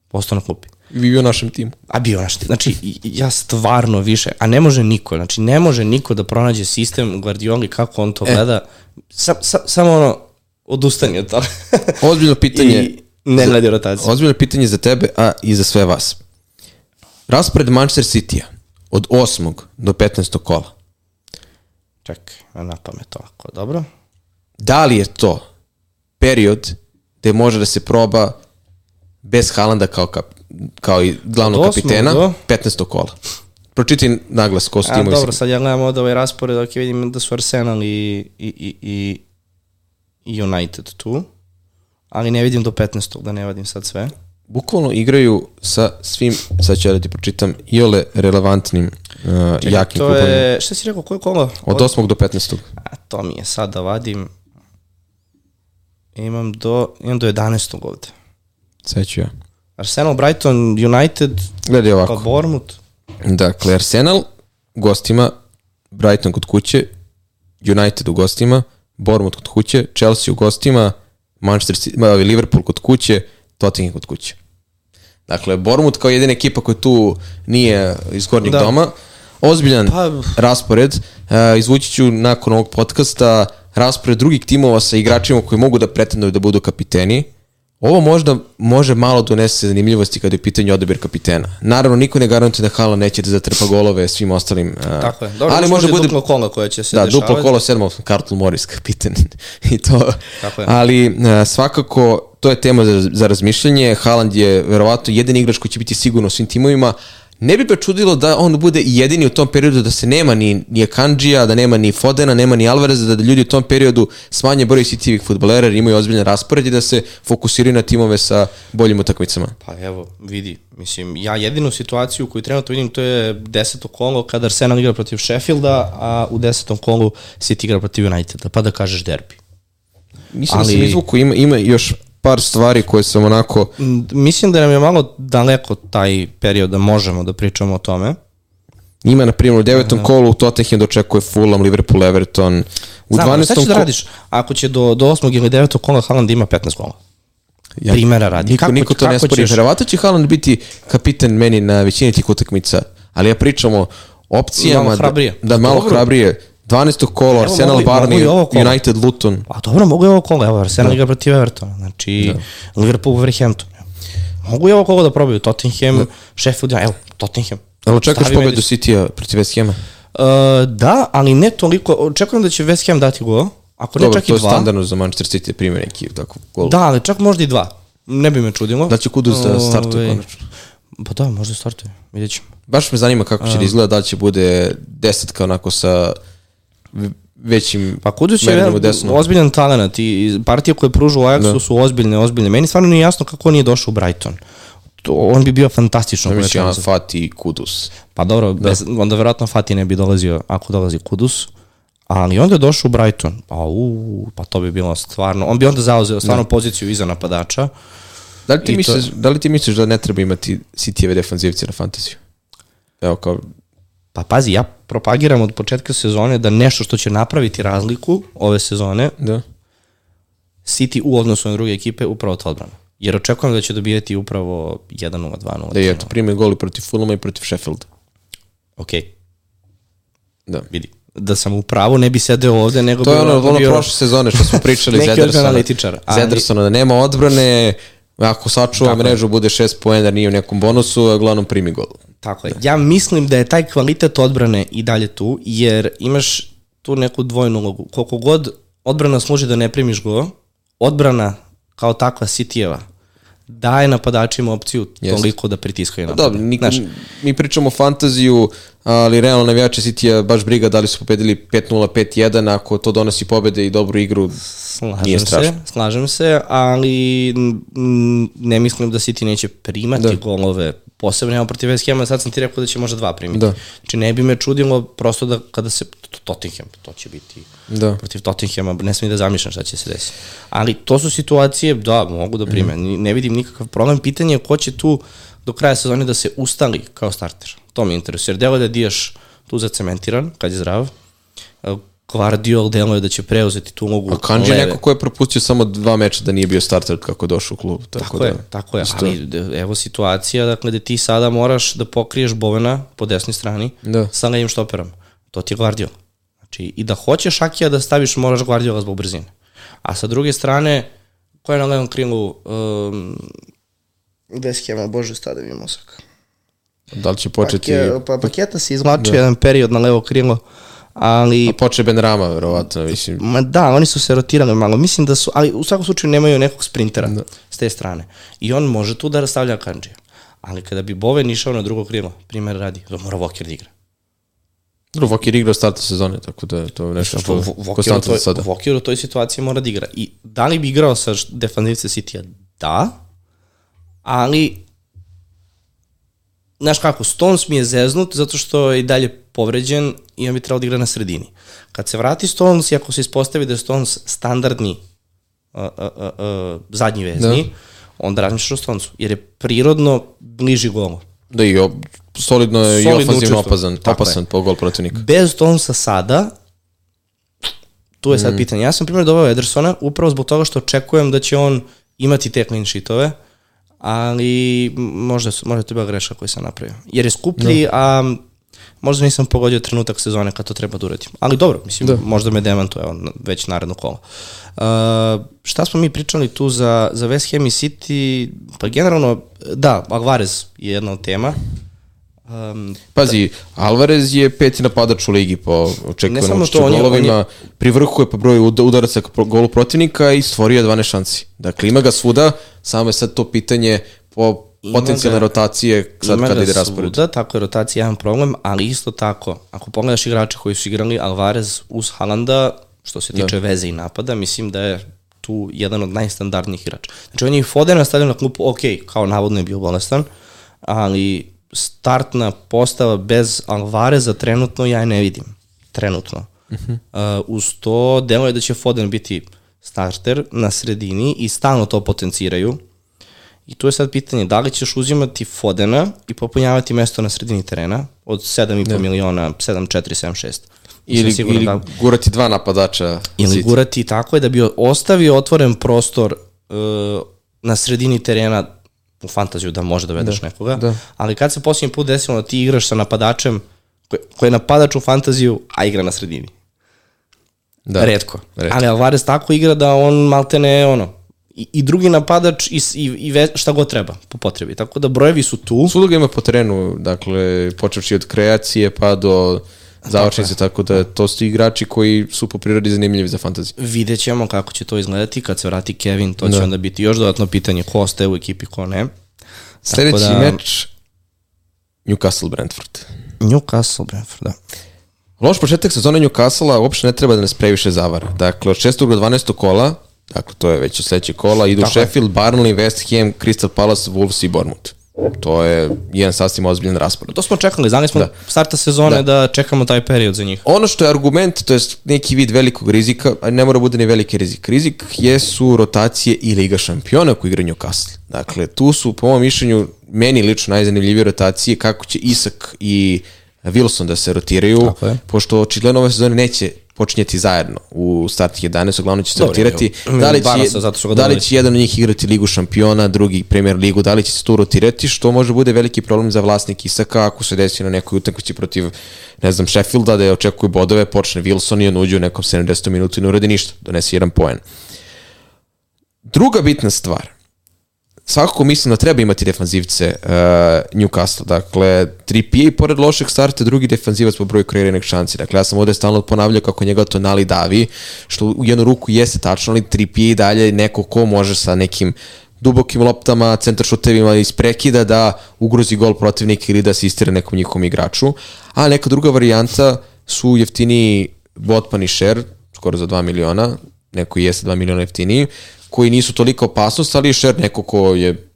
A: Postao na klupi.
B: Bi bio u našem timu.
A: A bio naš, znači i- i ja stvarno više, a ne može niko, znači ne može niko da pronađe sistem Guardioli kako on to
B: E.
A: gleda, sa, sa, samo ono, odustani od toga.
B: Ozbiljno pitanje,
A: I ne gledi rotaciju.
B: ozbiljno pitanje za tebe, a i za sve vas. Raspored Manchester City-a od 8. do 15. kola.
A: Čekaj, na pamet ovako, dobro.
B: Da li je to period gde može da se proba bez Haalanda kao, kap, kao i glavnog
A: Od osmog
B: kapitena,
A: do?
B: 15. kola. Pročiti naglas ko su timovi.
A: dobro, sad ja gledam ovde ovaj raspored, ok, vidim da su Arsenal i, i, i, i, United tu, ali ne vidim do 15. da ne vadim sad sve.
B: Bukvalno igraju sa svim, sad ću ja da ti pročitam, iole relevantnim uh, jakim
A: to je, šta si rekao, koje kolo?
B: Od 8. do 15.
A: A to mi je sad da vadim. Imam do, imam do 11. ovde.
B: Sve ću ja.
A: Arsenal, Brighton, United,
B: Gledaj
A: pa
B: ovako.
A: Bournemouth.
B: Dakle, Arsenal gostima, Brighton kod kuće, United u gostima, Bournemouth kod kuće, Chelsea u gostima, Manchester City, Liverpool kod kuće, Tottenham kod kuće. Dakle, Bournemouth kao jedina ekipa koja tu nije iz gornjeg
A: Da.
B: doma. Ozbiljan
A: Pa-
B: raspored. Uh, izvući ću nakon ovog podcasta raspored drugih timova sa igračima koji mogu da pretenduju da budu kapiteni. Ovo možda može malo donese zanimljivosti kada je u pitanju odabir kapitena. Naravno, niko ne garantuje da Haaland neće da zatrpa golove svim ostalim. uh,
A: Tako je. Dobro,
B: ali može bude
A: duplo kola koje će se
B: da,
A: dešavati.
B: duplo kolo sedmo, Carlton Morris kapitan i to.
A: Tako je.
B: Ali uh, svakako to je tema za, za razmišljanje. Haaland je verovatno jedan igrač koji će biti sigurno u svim timovima. Ne bi me čudilo da on bude jedini u tom periodu da se nema ni, ni Akanđija, da nema ni Fodena, nema ni Alvareza, da ljudi u tom periodu smanje broj City-ovih futbolera jer imaju ozbiljan raspored i da se fokusiraju na timove sa boljim utakmicama.
A: Pa evo, vidi, mislim, ja jedinu situaciju koju trenutno vidim to je deseto kolo kada Arsenal igra protiv Sheffielda, a u desetom kolu City igra protiv Uniteda, pa da kažeš derbi.
B: Mislim Ali... da sam izvuku, ima, ima još par stvari koje sam onako...
A: Mislim da nam je malo daleko taj period da možemo da pričamo o tome.
B: Ima, na primjer, u devetom uh, kolu Tottenham dočekuje Fulham, Liverpool, Everton.
A: U Znam, 12. Znam, da radiš? Ako će do, do 8. ili 9. kola Haaland ima 15 kola. Ja, Primera radi.
B: Niko, kako, niko to ne spori. Ćeš... Verovatno će Haaland biti kapitan meni na većini tih utakmica, ali ja pričam o opcijama malo hrabrije. da, da malo Dobro. hrabrije 12. kolo, Arsenal, mogu, Barney, mogu United, Luton.
A: A dobro, mogu i ovo kolo, evo, Arsenal da. igra protiv Evertona, znači da. Liverpool, Wolverhampton. Mogu i ovo kolo da probaju, Tottenham, da. Sheffield, evo, Tottenham.
B: Ali očekaš pobedu City-a protiv West Hama?
A: Uh, da, ali ne toliko, očekujem da će West Ham dati gol, ako ne Dobar, čak i dva.
B: to je standardno za Manchester City, primjer neki tako gol.
A: Da, ali čak možda i dva. Ne bi me čudilo.
B: Da će Kudus da startuje konačno.
A: Pa da, možda startuje, vidjet ćemo.
B: Baš me zanima kako će da izgleda, da će bude desetka onako sa većim
A: Pa Kudus je ozbiljan talent i partije koje pružu u Ajaxu da. su ozbiljne, ozbiljne. Meni stvarno nije jasno kako on nije došao u Brighton. To, on bi bio fantastično.
B: Da ja, Fati i Kudus.
A: Pa dobro, da. bez, onda verovatno Fati ne bi dolazio ako dolazi Kudus. Ali onda je došao u Brighton. Pa, u, pa to bi bilo stvarno... On bi onda zauzeo stvarno da. poziciju iza napadača.
B: Da li, ti misliš, to... da li ti misliš da ne treba imati City-eve defanzivce na fantaziju? Evo kao
A: Pa pazi, ja propagiram od početka sezone da nešto što će napraviti razliku ove sezone,
B: da.
A: City u odnosu na druge ekipe, upravo to odbrana. Jer očekujem da će dobijeti upravo 1-0, 2-0.
B: Da je to prime goli protiv Fulhama i protiv Sheffield.
A: Ok. Da. Vidi da sam u pravu, ne bi sedeo ovde, nego
B: to je ono, ono bio... prošle sezone što smo pričali iz Edersona. Ali... Edersona, da nema odbrane, ako sačuva mrežu, bude 6 poena, nije u nekom bonusu, a uglavnom primi gol.
A: Tako je. Ja mislim da je taj kvalitet odbrane i dalje tu, jer imaš tu neku dvojnu ulogu. Koliko god odbrana služi da ne primiš go, odbrana kao takva Sitijeva daje napadačima opciju Jest. toliko da pritiskaju
B: napad. Dobro, nik, mi pričamo o fantaziju, ali realno navijače City baš briga da li su pobedili 5-0, 5-1, ako to donosi pobede i dobru igru, slažem nije strašno.
A: Se, slažem se, ali ne mislim da City neće primati da. golove posebno evo protiv West Hama, sad sam ti rekao da će možda dva primiti. Da. Znači ne bi me čudilo prosto da kada se Tottenham, to će biti da. protiv Tottenhama, ne smije da zamišljam šta će se desiti. Ali to su situacije, da, mogu da prime. Mm. Ne vidim nikakav problem. Pitanje je ko će tu do kraja sezone da se ustali kao starter. To mi interesuje. Jer delo da je Dijaš tu zacementiran, kad je zdrav. Guardiol deluje da će preuzeti tu ulogu.
B: A Kanji je neko ko je propustio samo dva meča da nije bio starter kako došao u klub.
A: Tako, tako da, je, tako je. Isto. Ali evo situacija, dakle, da ti sada moraš da pokriješ Bovena po desnoj strani da. sa levim štoperom. To ti je Guardiol. Znači, i da hoćeš Akija da staviš, moraš Guardiola zbog brzine. A sa druge strane, ko je na levom krilu um, Veskema, bože, stade mi mozak.
B: Da li će početi...
A: Pake, pa paketa se izvlačio da. jedan period na levo krilo ali...
B: A poče Ben Rama, verovatno, mislim.
A: Ma da, oni su se rotirali malo, mislim da su, ali u svakom slučaju nemaju nekog sprintera da. s te strane. I on može tu da rastavlja Kanđija. Ali kada bi Boven išao na drugo krilo, primjer radi, da mora Vokir da igra.
B: Dobro, Vokir igra starta sezone, tako da to je nešto što konstantno sada.
A: Vokir u toj situaciji mora da igra. I da li bi igrao sa defanzivce City-a? Da, ali znaš kako, Stones mi je zeznut zato što je i dalje povređen i on bi trebalo da igra na sredini. Kad se vrati Stones i ako se ispostavi da je Stones standardni uh, uh, uh, uh, zadnji vezni, da. onda razmišljaš o Stonesu, jer je prirodno bliži golu.
B: Da i op, solidno je solidno i ofanzivno opasan, opasan po gol protivnika.
A: Bez Stonesa sada, tu je sad mm. pitanje. Ja sam primjer doveo Edersona upravo zbog toga što očekujem da će on imati te clean sheetove, ali možda, možda to je bila greška koju sam napravio. Jer je skuplji, no. Da. a možda nisam pogodio trenutak sezone kad to treba da uradim. Ali dobro, mislim, da. možda me demantuje evo, već naredno kolo. Uh, šta smo mi pričali tu za, za West Ham i City? Pa generalno, da, Alvarez je jedna od tema. Um,
B: Pazi, Alvarez je peti napadač u ligi po očekivanom
A: samo
B: učešću
A: to, on je-
B: golovima,
A: on je-
B: pri vrhu je po broju ud- udaraca po golu protivnika i stvorio je 12 šansi. Dakle, ima ga svuda, samo je sad to pitanje po potencijalne
A: ga-
B: rotacije sad
A: ga
B: ide raspored.
A: svuda, tako je rotacija jedan problem, ali isto tako, ako pogledaš igrače koji su igrali Alvarez uz Halanda, što se tiče veze i napada, mislim da je tu jedan od najstandardnijih igrača. Znači on je i Fodena stavio na klupu, ok, kao navodno je bio bolestan, ali startna postava bez Alvareza trenutno ja je ne vidim. Trenutno. Uh -huh. uh, uz to, delo je da će Foden biti starter na sredini i stalno to potenciraju. I tu je sad pitanje, da li ćeš uzimati Fodena i popunjavati mesto na sredini terena od 7,5 miliona, 7,4, 7,6.
B: Ili, ili
A: da,
B: gurati dva napadača.
A: ili
B: City.
A: gurati tako je da bi ostavio otvoren prostor uh, na sredini terena u fantaziju da može da vedeš da, nekoga,
B: da.
A: ali kad se posljednji put desilo da ti igraš sa napadačem koji, koji je napadač u fantaziju, a igra na sredini.
B: Da.
A: Redko.
B: Retko.
A: Ali Alvarez tako igra da on maltene ono, i, i drugi napadač i, i, i ve, šta god treba po potrebi. Tako da brojevi su tu.
B: Svuda ima po terenu, dakle, počevši od kreacije pa do završnice, tako da to su igrači koji su po prirodi zanimljivi za fantaziju.
A: Vidjet ćemo kako će to izgledati kad se vrati Kevin, to će da. onda biti još dodatno pitanje ko ostaje u ekipi, ko ne.
B: Sledeći
A: da-
B: meč, Newcastle Brentford.
A: Newcastle, Brentford, da.
B: Loš početak sezone Newcastle-a uopšte ne treba da nas previše zavara. Dakle, od 6. do 12. kola, dakle, to je već od sledećeg kola, idu
A: Tako.
B: Sheffield, Barnley, West Ham, Crystal Palace, Wolves i Bournemouth. To je jedan sasvim ozbiljan raspored.
A: To smo čekali, znali smo da. starta sezone da. da čekamo taj period za njih.
B: Ono što je argument, to je neki vid velikog rizika, a ne mora bude ni veliki rizik. Rizik jesu rotacije i Liga šampiona koji igra Newcastle. Dakle, tu su, po mojom mišljenju, meni lično najzanimljivije rotacije kako će Isak i Wilson da se rotiraju, pošto očigledno ove sezone neće počinjeti zajedno u start 11, uglavnom će rotirati.
A: evo,
B: Da li će, da li će jedan od njih igrati Ligu šampiona, drugi Premier ligu, da li će se tu rotirati, što može bude veliki problem za vlasnik Isaka ako se desi na nekoj utakmici protiv, ne znam, Sheffielda, da je očekuju bodove, počne Wilson i on uđe u nekom 70. minutu i ne uradi ništa, donese jedan poen. Druga bitna stvar, svakako mislim da treba imati defanzivce uh, Newcastle. Dakle, Trippier, pored lošeg starta, drugi defanzivac po broju kreiranih šanci. Dakle, ja sam ovde stalno ponavljao kako njega Tonali davi, što u jednu ruku jeste tačno, ali Trippier i dalje je neko ko može sa nekim dubokim loptama, centar šutevima iz prekida da ugrozi gol protivnika ili da asistira nekom njihovom igraču. A neka druga varijanta su jeftiniji Botman i Sher, skoro za 2 miliona, neko i jeste 2 miliona jeftiniji, koji nisu toliko opasnost, ali je Sher neko ko je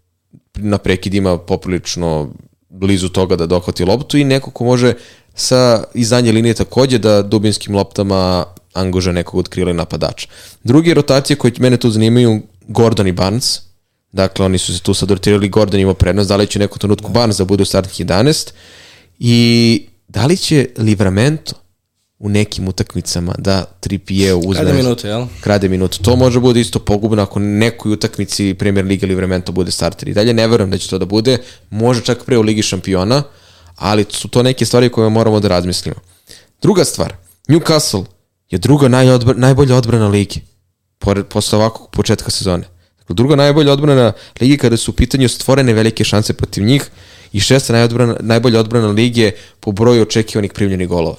B: na prekidima poprilično blizu toga da dohvati loptu i neko ko može sa iz zadnje linije takođe da dubinskim loptama angaža nekog od krila i napadača. Drugi rotacije koje mene tu zanimaju, Gordon i Barnes, dakle oni su se tu sad rotirali, Gordon ima prednost, da li će u nekom trenutku Barnes da bude u startnih 11 i da li će Livramento u nekim utakmicama da Trippier uzme
A: Krade minute, jel?
B: krade minut. To može bude isto pogubno ako nekoj utakmici Premier Liga ili Vremento bude starter. I dalje ne verujem da će to da bude. Može čak pre u Ligi šampiona, ali su to neke stvari koje moramo da razmislimo. Druga stvar, Newcastle je druga najodbr najbolja odbrana ligi pored, posle ovakvog početka sezone. Dakle, druga najbolja odbrana ligi kada su u pitanju stvorene velike šanse protiv njih i šesta najodbrana, najbolja odbrana lige po broju očekivanih primljenih golova.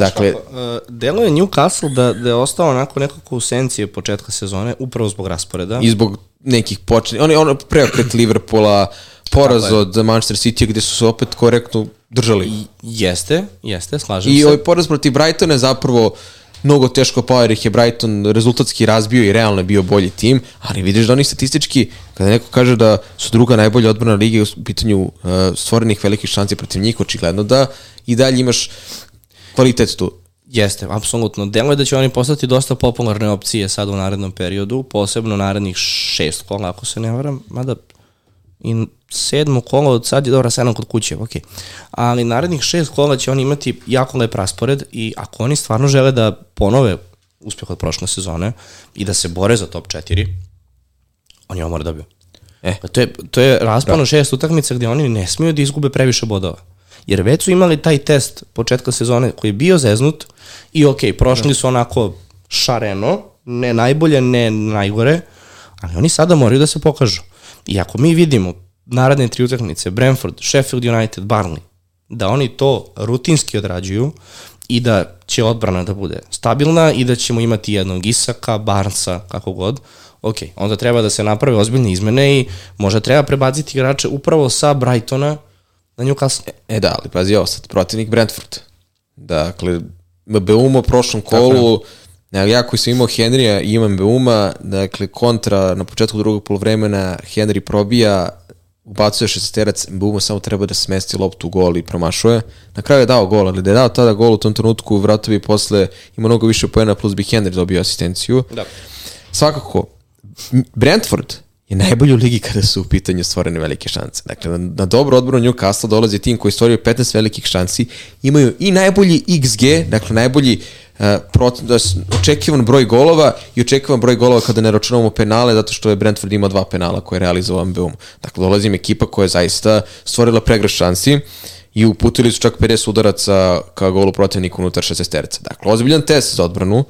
B: Dakle,
A: Uh, delo je Newcastle da, da je ostao onako nekako u sencije početka sezone, upravo zbog rasporeda.
B: i zbog nekih počne, oni ono preokret Liverpoola, poraz
A: je.
B: od Manchester City gde su se opet korektno držali.
A: I, jeste, jeste, slažem
B: I
A: se.
B: ovaj poraz protiv Brightona je zapravo mnogo teško pao jer ih je Brighton rezultatski razbio i realno je bio bolji tim, ali vidiš da oni statistički, kada neko kaže da su druga najbolja odbrana lige u pitanju uh, stvorenih velikih šanci protiv njih, očigledno da i dalje imaš kvalitet tu.
A: Jeste, apsolutno. Delo je da će oni postati dosta popularne opcije sad u narednom periodu, posebno narednih šest kola, ako se ne varam, mada i sedmo kolo od sad je dobro sedam kod kuće, ok. Ali narednih šest kola će oni imati jako lep raspored i ako oni stvarno žele da ponove uspeh od prošle sezone i da se bore za top 4, oni ovo mora da dobiju.
B: E.
A: To je, to je raspano šest utakmica gde oni ne smiju da izgube previše bodova. Jer već su imali taj test početka sezone koji je bio zeznut i ok, prošli su onako šareno, ne najbolje, ne najgore, ali oni sada moraju da se pokažu. I ako mi vidimo naredne tri utakmice, Brentford, Sheffield United, Barnley, da oni to rutinski odrađuju i da će odbrana da bude stabilna i da ćemo imati jednog Isaka, Barnsa, kako god, ok, onda treba da se naprave ozbiljne izmene i možda treba prebaciti igrače upravo sa Brightona na Newcastle.
B: E da, ali pazi ovo sad, protivnik Brentford. Dakle, Beuma u prošlom kolu, dakle, ja koji sam imao Henrya i imam Beuma, dakle, kontra na početku drugog polovremena Henry probija, ubacuje šesterac, Beuma samo treba da smesti loptu u gol i promašuje. Na kraju je dao gol, ali da je dao tada gol u tom trenutku, vratovi posle ima mnogo više poena, plus bi Henry dobio asistenciju.
A: Da.
B: Svakako, Brentford je najbolji u ligi kada su u pitanju stvorene velike šanse. Dakle, na, na dobro odboru Newcastle dolazi tim koji stvorio 15 velikih šansi, imaju i najbolji XG, dakle najbolji uh, da, očekivan broj golova i očekivan broj golova kada ne računamo penale, zato što je Brentford imao dva penala koje je realizovao Mbeum. Dakle, dolazi im ekipa koja je zaista stvorila pregrš šansi i uputili su čak 50 udaraca ka golu protivnika unutar 16 terca. Dakle, ozbiljan test za odbranu,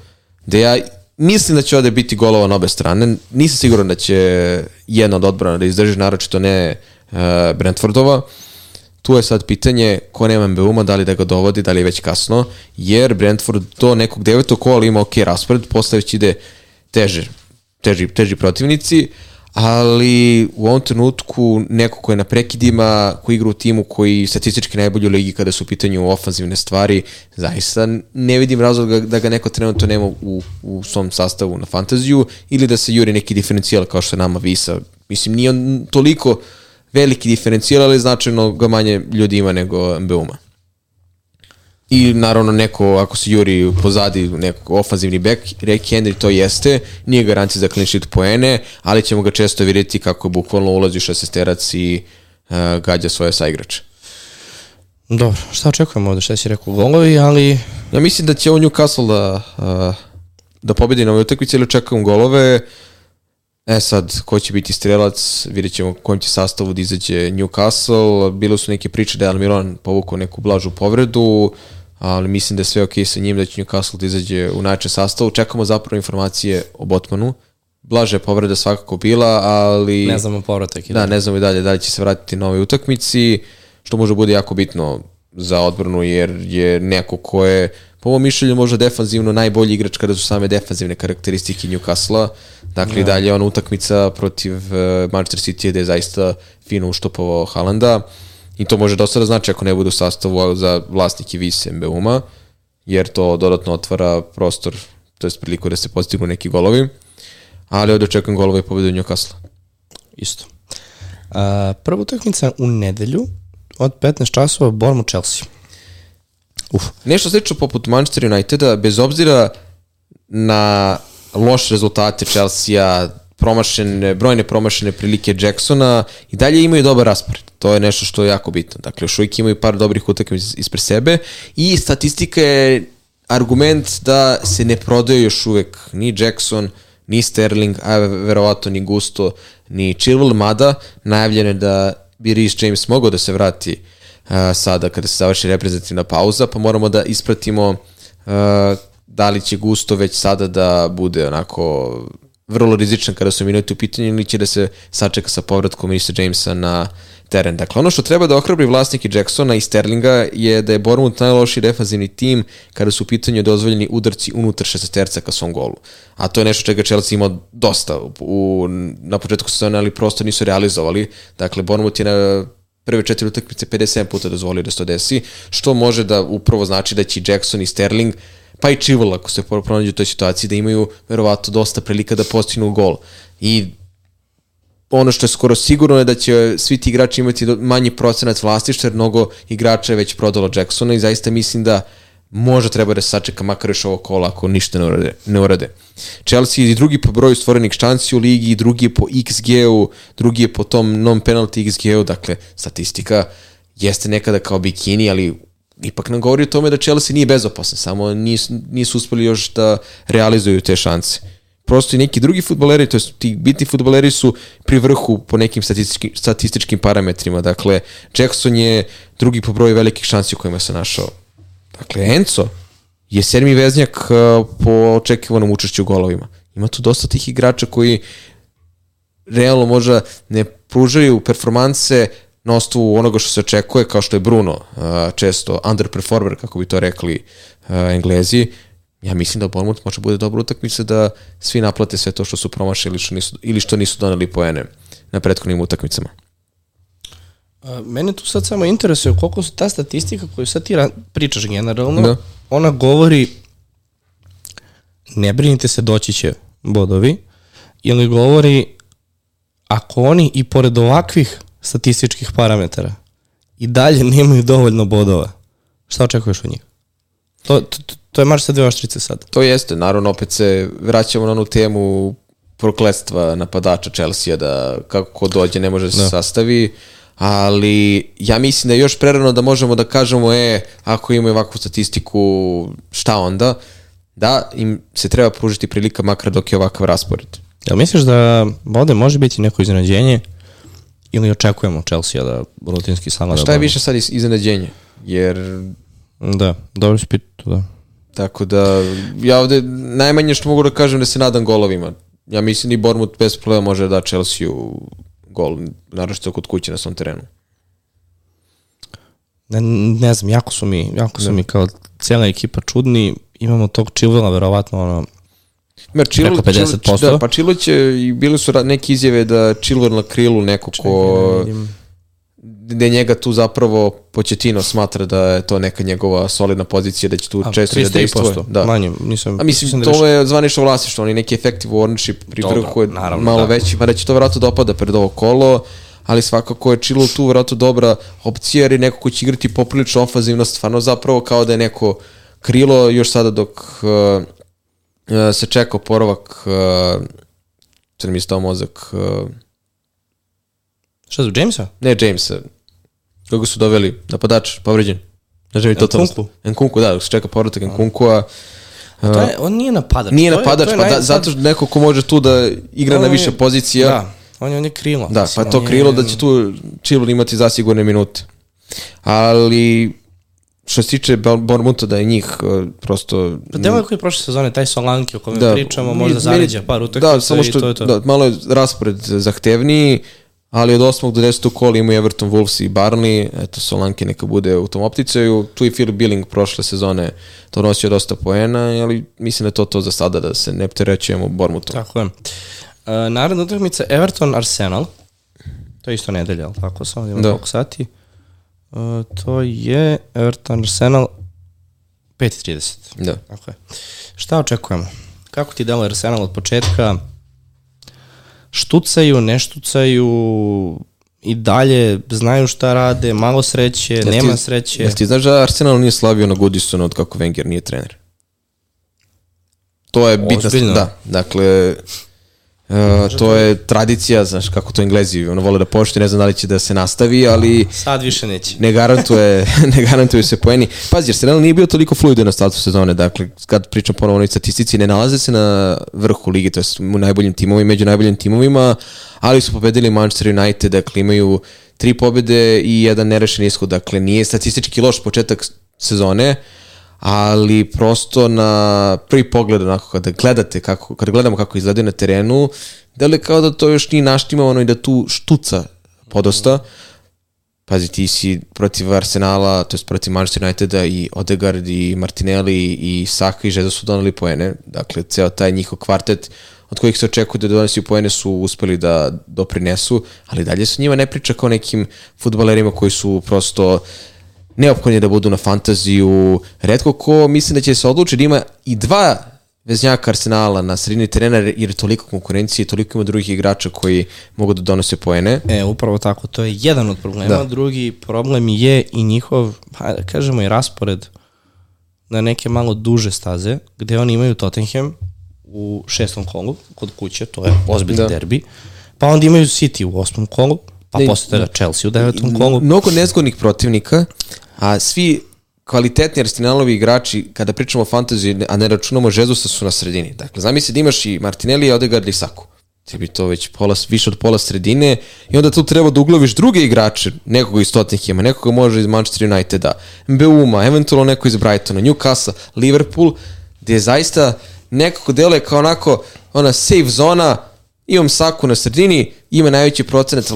B: gde ja Mislim da će ovde biti golova na obe strane. Nisam siguran da će jedna od odbrana da izdrži, naročito ne uh, Brentfordova. Tu je sad pitanje ko nema MBU-ma, da li da ga dovodi, da li je već kasno, jer Brentford do nekog devetog kola ima ok raspored, posle već ide teže, teži, teži protivnici, ali u ovom trenutku neko ko je na prekidima, ko igra u timu koji statistički najbolji u ligi kada su u pitanju ofanzivne stvari, zaista ne vidim razlog da ga neko trenutno nema u, u svom sastavu na fantaziju ili da se juri neki diferencijal kao što je nama Visa. Mislim, nije on toliko veliki diferencijal, ali značajno ga manje ljudi ima nego MBU-ma. I naravno neko, ako se juri pozadi neko ofanzivni back, Rick Henry to jeste, nije garancija za clean sheet poene, ali ćemo ga često vidjeti kako bukvalno ulazi u šestesterac i uh, gađa svoje saigrače.
A: Dobro, šta očekujemo ovde, šta si rekao, golovi, ali...
B: Ja mislim da će ovo Newcastle da, uh, da pobedi na ovoj utakmici, ili očekujem golove. E sad, ko će biti strelac, vidjet ćemo kojim će sastavu da izađe Newcastle. Bilo su neke priče da je Almiron povukao neku blažu povredu ali mislim da je sve ok sa njim, da će Newcastle da izađe u najčem sastavu. Čekamo zapravo informacije o Botmanu. Blaže povreda svakako bila, ali...
A: Ne znamo povratak.
B: Da, ne znamo i dalje da li će se vratiti na ovoj utakmici, što može bude jako bitno za odbranu, jer je neko ko je, po mojom mišljenju, možda defanzivno najbolji igrač kada su same defanzivne karakteristike Newcastle-a. Dakle, ja. da. dalje ona utakmica protiv uh, Manchester City gde je zaista fino uštopovao Halanda. Uh, I to može dosta da znači ako ne bude u sastavu za vlasnike Vise MBU-ma, jer to dodatno otvara prostor, to je priliku da se postignu neki golovi. Ali ovdje očekujem golove i pobedu Newcastle.
A: Isto. A, prva utakmica u nedelju od 15 časova Bormu Chelsea.
B: Uf. Nešto slično poput Manchester Uniteda, bez obzira na loše rezultate Chelsea-a, promašene, brojne promašene prilike Jacksona i dalje imaju dobar raspored. To je nešto što je jako bitno. Dakle, još uvijek imaju par dobrih utakmica ispred sebe i statistika je argument da se ne prodaje još uvek ni Jackson, ni Sterling, a verovato ni Gusto, ni Chilwell, mada najavljeno je da bi Rhys James mogao da se vrati uh, sada kada se završi reprezentativna pauza, pa moramo da ispratimo uh, da li će Gusto već sada da bude onako vrlo rizičan kada su minuti u pitanju ili će da se sačeka sa povratkom Risa Jamesa na teren. Dakle, ono što treba da ohrabri vlasnike Jacksona i Sterlinga je da je Bournemouth najlošiji defanzivni tim kada su u pitanju dozvoljeni udarci unutar šestesterca ka svom golu. A to je nešto čega Chelsea imao dosta u, na početku sezone, ali prosto nisu realizovali. Dakle, Bournemouth je na prve četiri utakmice 57 puta dozvolio da se to desi, što može da upravo znači da će Jackson i Sterling pa i Chilwell ako se pronađu u toj situaciji da imaju verovatno dosta prilika da postignu gol. I ono što je skoro sigurno je da će svi ti igrači imati manji procenat vlastišta, jer mnogo igrača je već prodalo Jacksona i zaista mislim da možda treba da se sačeka makar još ovo kola ako ništa ne urade. Ne urade. Chelsea je drugi po broju stvorenih šanci u ligi, drugi je po XG-u, drugi je po tom non-penalty XG-u, dakle statistika jeste nekada kao bikini, ali ipak nam govori o tome da Chelsea nije bezopasan, samo nisu, nisu uspeli još da realizuju te šanse. Prosto i neki drugi futboleri, to je ti bitni futboleri su pri vrhu po nekim statističkim, statističkim parametrima. Dakle, Jackson je drugi po broju velikih šansi u kojima se našao. Dakle, Enzo je sedmi veznjak uh, po očekivanom učešću u golovima. Ima tu dosta tih igrača koji realno možda ne pružaju performanse na osnovu onoga što se očekuje, kao što je Bruno, uh, često underperformer, kako bi to rekli uh, englezi, ja mislim da Bournemouth može bude dobra utakmica da svi naplate sve to što su promašili ili što nisu, ili što nisu doneli poene na prethodnim utakmicama.
A: Mene tu sad samo interesuje koliko su ta statistika koju sad ti pričaš generalno,
B: Da.
A: ona govori ne brinite se, doći će bodovi, ili govori ako oni i pored ovakvih statističkih parametara i dalje nemaju dovoljno bodova, šta očekuješ od njih? To, to, to- je marš sa dve oštrice sad.
B: To jeste, naravno opet se vraćamo na onu temu prokletstva napadača Chelsea da kako ko dođe ne može da se sastavi, ali ja mislim da je još prerano da možemo da kažemo e, ako imaju ovakvu statistiku, šta onda? Da, im se treba pružiti prilika makar dok je ovakav raspored.
A: Jel misliš da ovde može biti neko iznenađenje ili očekujemo Chelsea da rutinski sama da
B: Šta je više sad iz- iznenađenje? Jer
A: Da, dobro si pitao, da.
B: Tako da, ja ovde najmanje što mogu da kažem da se nadam golovima. Ja mislim ni Bournemouth bez problema može da da Chelsea gol, naročito kod kuće na svom terenu.
A: Ne, ne znam, jako su mi, jako su mi kao cijela ekipa čudni. Imamo tog Chilwella, verovatno, ono,
B: Mer,
A: Preko 50%.
B: Chilwell- da, pa Chilwell će, i bili su neke izjave da Chilwell na krilu neko ko,
A: vidim.
B: gde njega tu zapravo Pochettino smatra da je to neka njegova solidna pozicija, da će tu
A: a,
B: često da
A: 33%,
B: dejstvuje. Da.
A: manje, nisam...
B: A mislim,
A: da
B: to je zvanično vlasništvo, oni neki effective ownership pri
A: Dobro,
B: vrhu je
A: naravno,
B: malo
A: da.
B: veći, pa da će to vjerojatno dopada pred ovo kolo, ali svakako je Chilwell tu vjerojatno dobra opcija, jer je neko ko će igrati poprilično ofazivno, stvarno zapravo kao da je neko krilo još sada dok uh, se čeka oporavak uh, sad mi je stao mozak uh,
A: Šta su, Jamesa?
B: ne Jamesa kako su doveli napadač, povređen ne želim to
A: Nkunku?
B: Nkunku, da, se čeka povratak Nkunkua
A: A to je, on nije napadač.
B: Nije
A: to je-
B: napadač,
A: to je
B: pa
A: naj-
B: da, zato što neko ko može tu da igra
A: on
B: na
A: je-
B: više pozicija.
A: Da, on je, on je krilo.
B: Da,
A: Mislim,
B: pa to
A: on je-
B: krilo da će tu Chilwell imati zasigurne minute. Ali što se tiče Bor- Bournemoutha da je njih uh, prosto...
A: Pa delo koji je prošle sezone, taj Solanki o kome
B: da,
A: pričamo, možda zaređa par utakmica
B: Da, samo
A: i
B: što
A: to je to.
B: Da, malo je raspored zahtevniji, ali od 8. do 10. kola imaju Everton, Wolves i Barney, eto Solanke neka bude u tom opticaju, tu i Phil Billing prošle sezone to nosio dosta poena, ali mislim da je to to za sada, da se ne pterećujemo Bournemouthom.
A: Tako je. Uh, naredna utakmica Everton Arsenal. To je isto nedelja, ali tako samo da imamo
B: Da.
A: sati. Uh, to je Everton Arsenal 5.30.
B: Da.
A: Tako je. Šta očekujemo? Kako ti delo Arsenal od početka? Štucaju, ne štucaju, i dalje znaju šta rade, malo sreće,
B: Jel ti-
A: nema sreće.
B: Jel ti znaš da Arsenal nije slavio na Goodisona od kako Wenger nije trener? To je bitna
A: Ozbiljno?
B: Da, dakle, uh, to je tradicija, znaš kako to englezi, ono vole da pošti, ne znam da li će da se nastavi, ali
A: Sad više neće.
B: ne garantuje, ne garantuju se poeni. Pazi, Arsenal nije bio toliko fluidan na startu sezone, dakle, kad pričam ponovo o onoj statistici, ne nalaze se na vrhu ligi, to je u najboljim timovima, među najboljim timovima, ali su pobedili Manchester United, dakle, imaju tri pobede i jedan nerešen ishod, dakle, nije statistički loš početak sezone, ali prosto na prvi pogled onako kada gledate kako kada gledamo kako izgledaju na terenu deluje kao da to još nije naštimavano i da tu štuca podosta. Pazi ti si protiv Arsenala to jest protiv Manchester Uniteda i Odegaard i Martinelli i Saka i Žeza su doneli poene. Dakle ceo taj njihov kvartet od kojih se očekuje da donesi poene su uspeli da doprinesu, ali dalje se njima ne priča kao nekim futbalerima koji su prosto neophodni da budu na fantaziju. Redko ko mislim da će se odlučiti da ima i dva veznjaka Arsenala na sredini terena jer je toliko konkurencije toliko ima drugih igrača koji mogu da donose poene.
A: E, upravo tako, to je jedan od problema.
B: Da.
A: Drugi problem je i njihov, pa da kažemo i raspored na neke malo duže staze, gde oni imaju Tottenham u šestom kolu, kod kuće, to je ozbiljni
B: Da.
A: derbi, pa onda imaju City u osmom kolu, pa
B: Ne,
A: posle toga Chelsea u devetom kolu.
B: Mnogo nezgodnih protivnika, a svi kvalitetni Arsenalovi igrači, kada pričamo o fantaziji, a ne računamo Žezusa, su na sredini. Dakle, zamisli da imaš i Martinelli, Odegaard i Saku. Ti bi to već pola, više od pola sredine i onda tu treba da uglaviš druge igrače, nekoga iz Tottenhama, nekoga može iz Manchester Uniteda, Mbeuma, eventualno neko iz Brightona, Newcastle, Liverpool, gde je zaista nekako deluje kao onako ona safe zona imam Saku na sredini, ima najveći procenat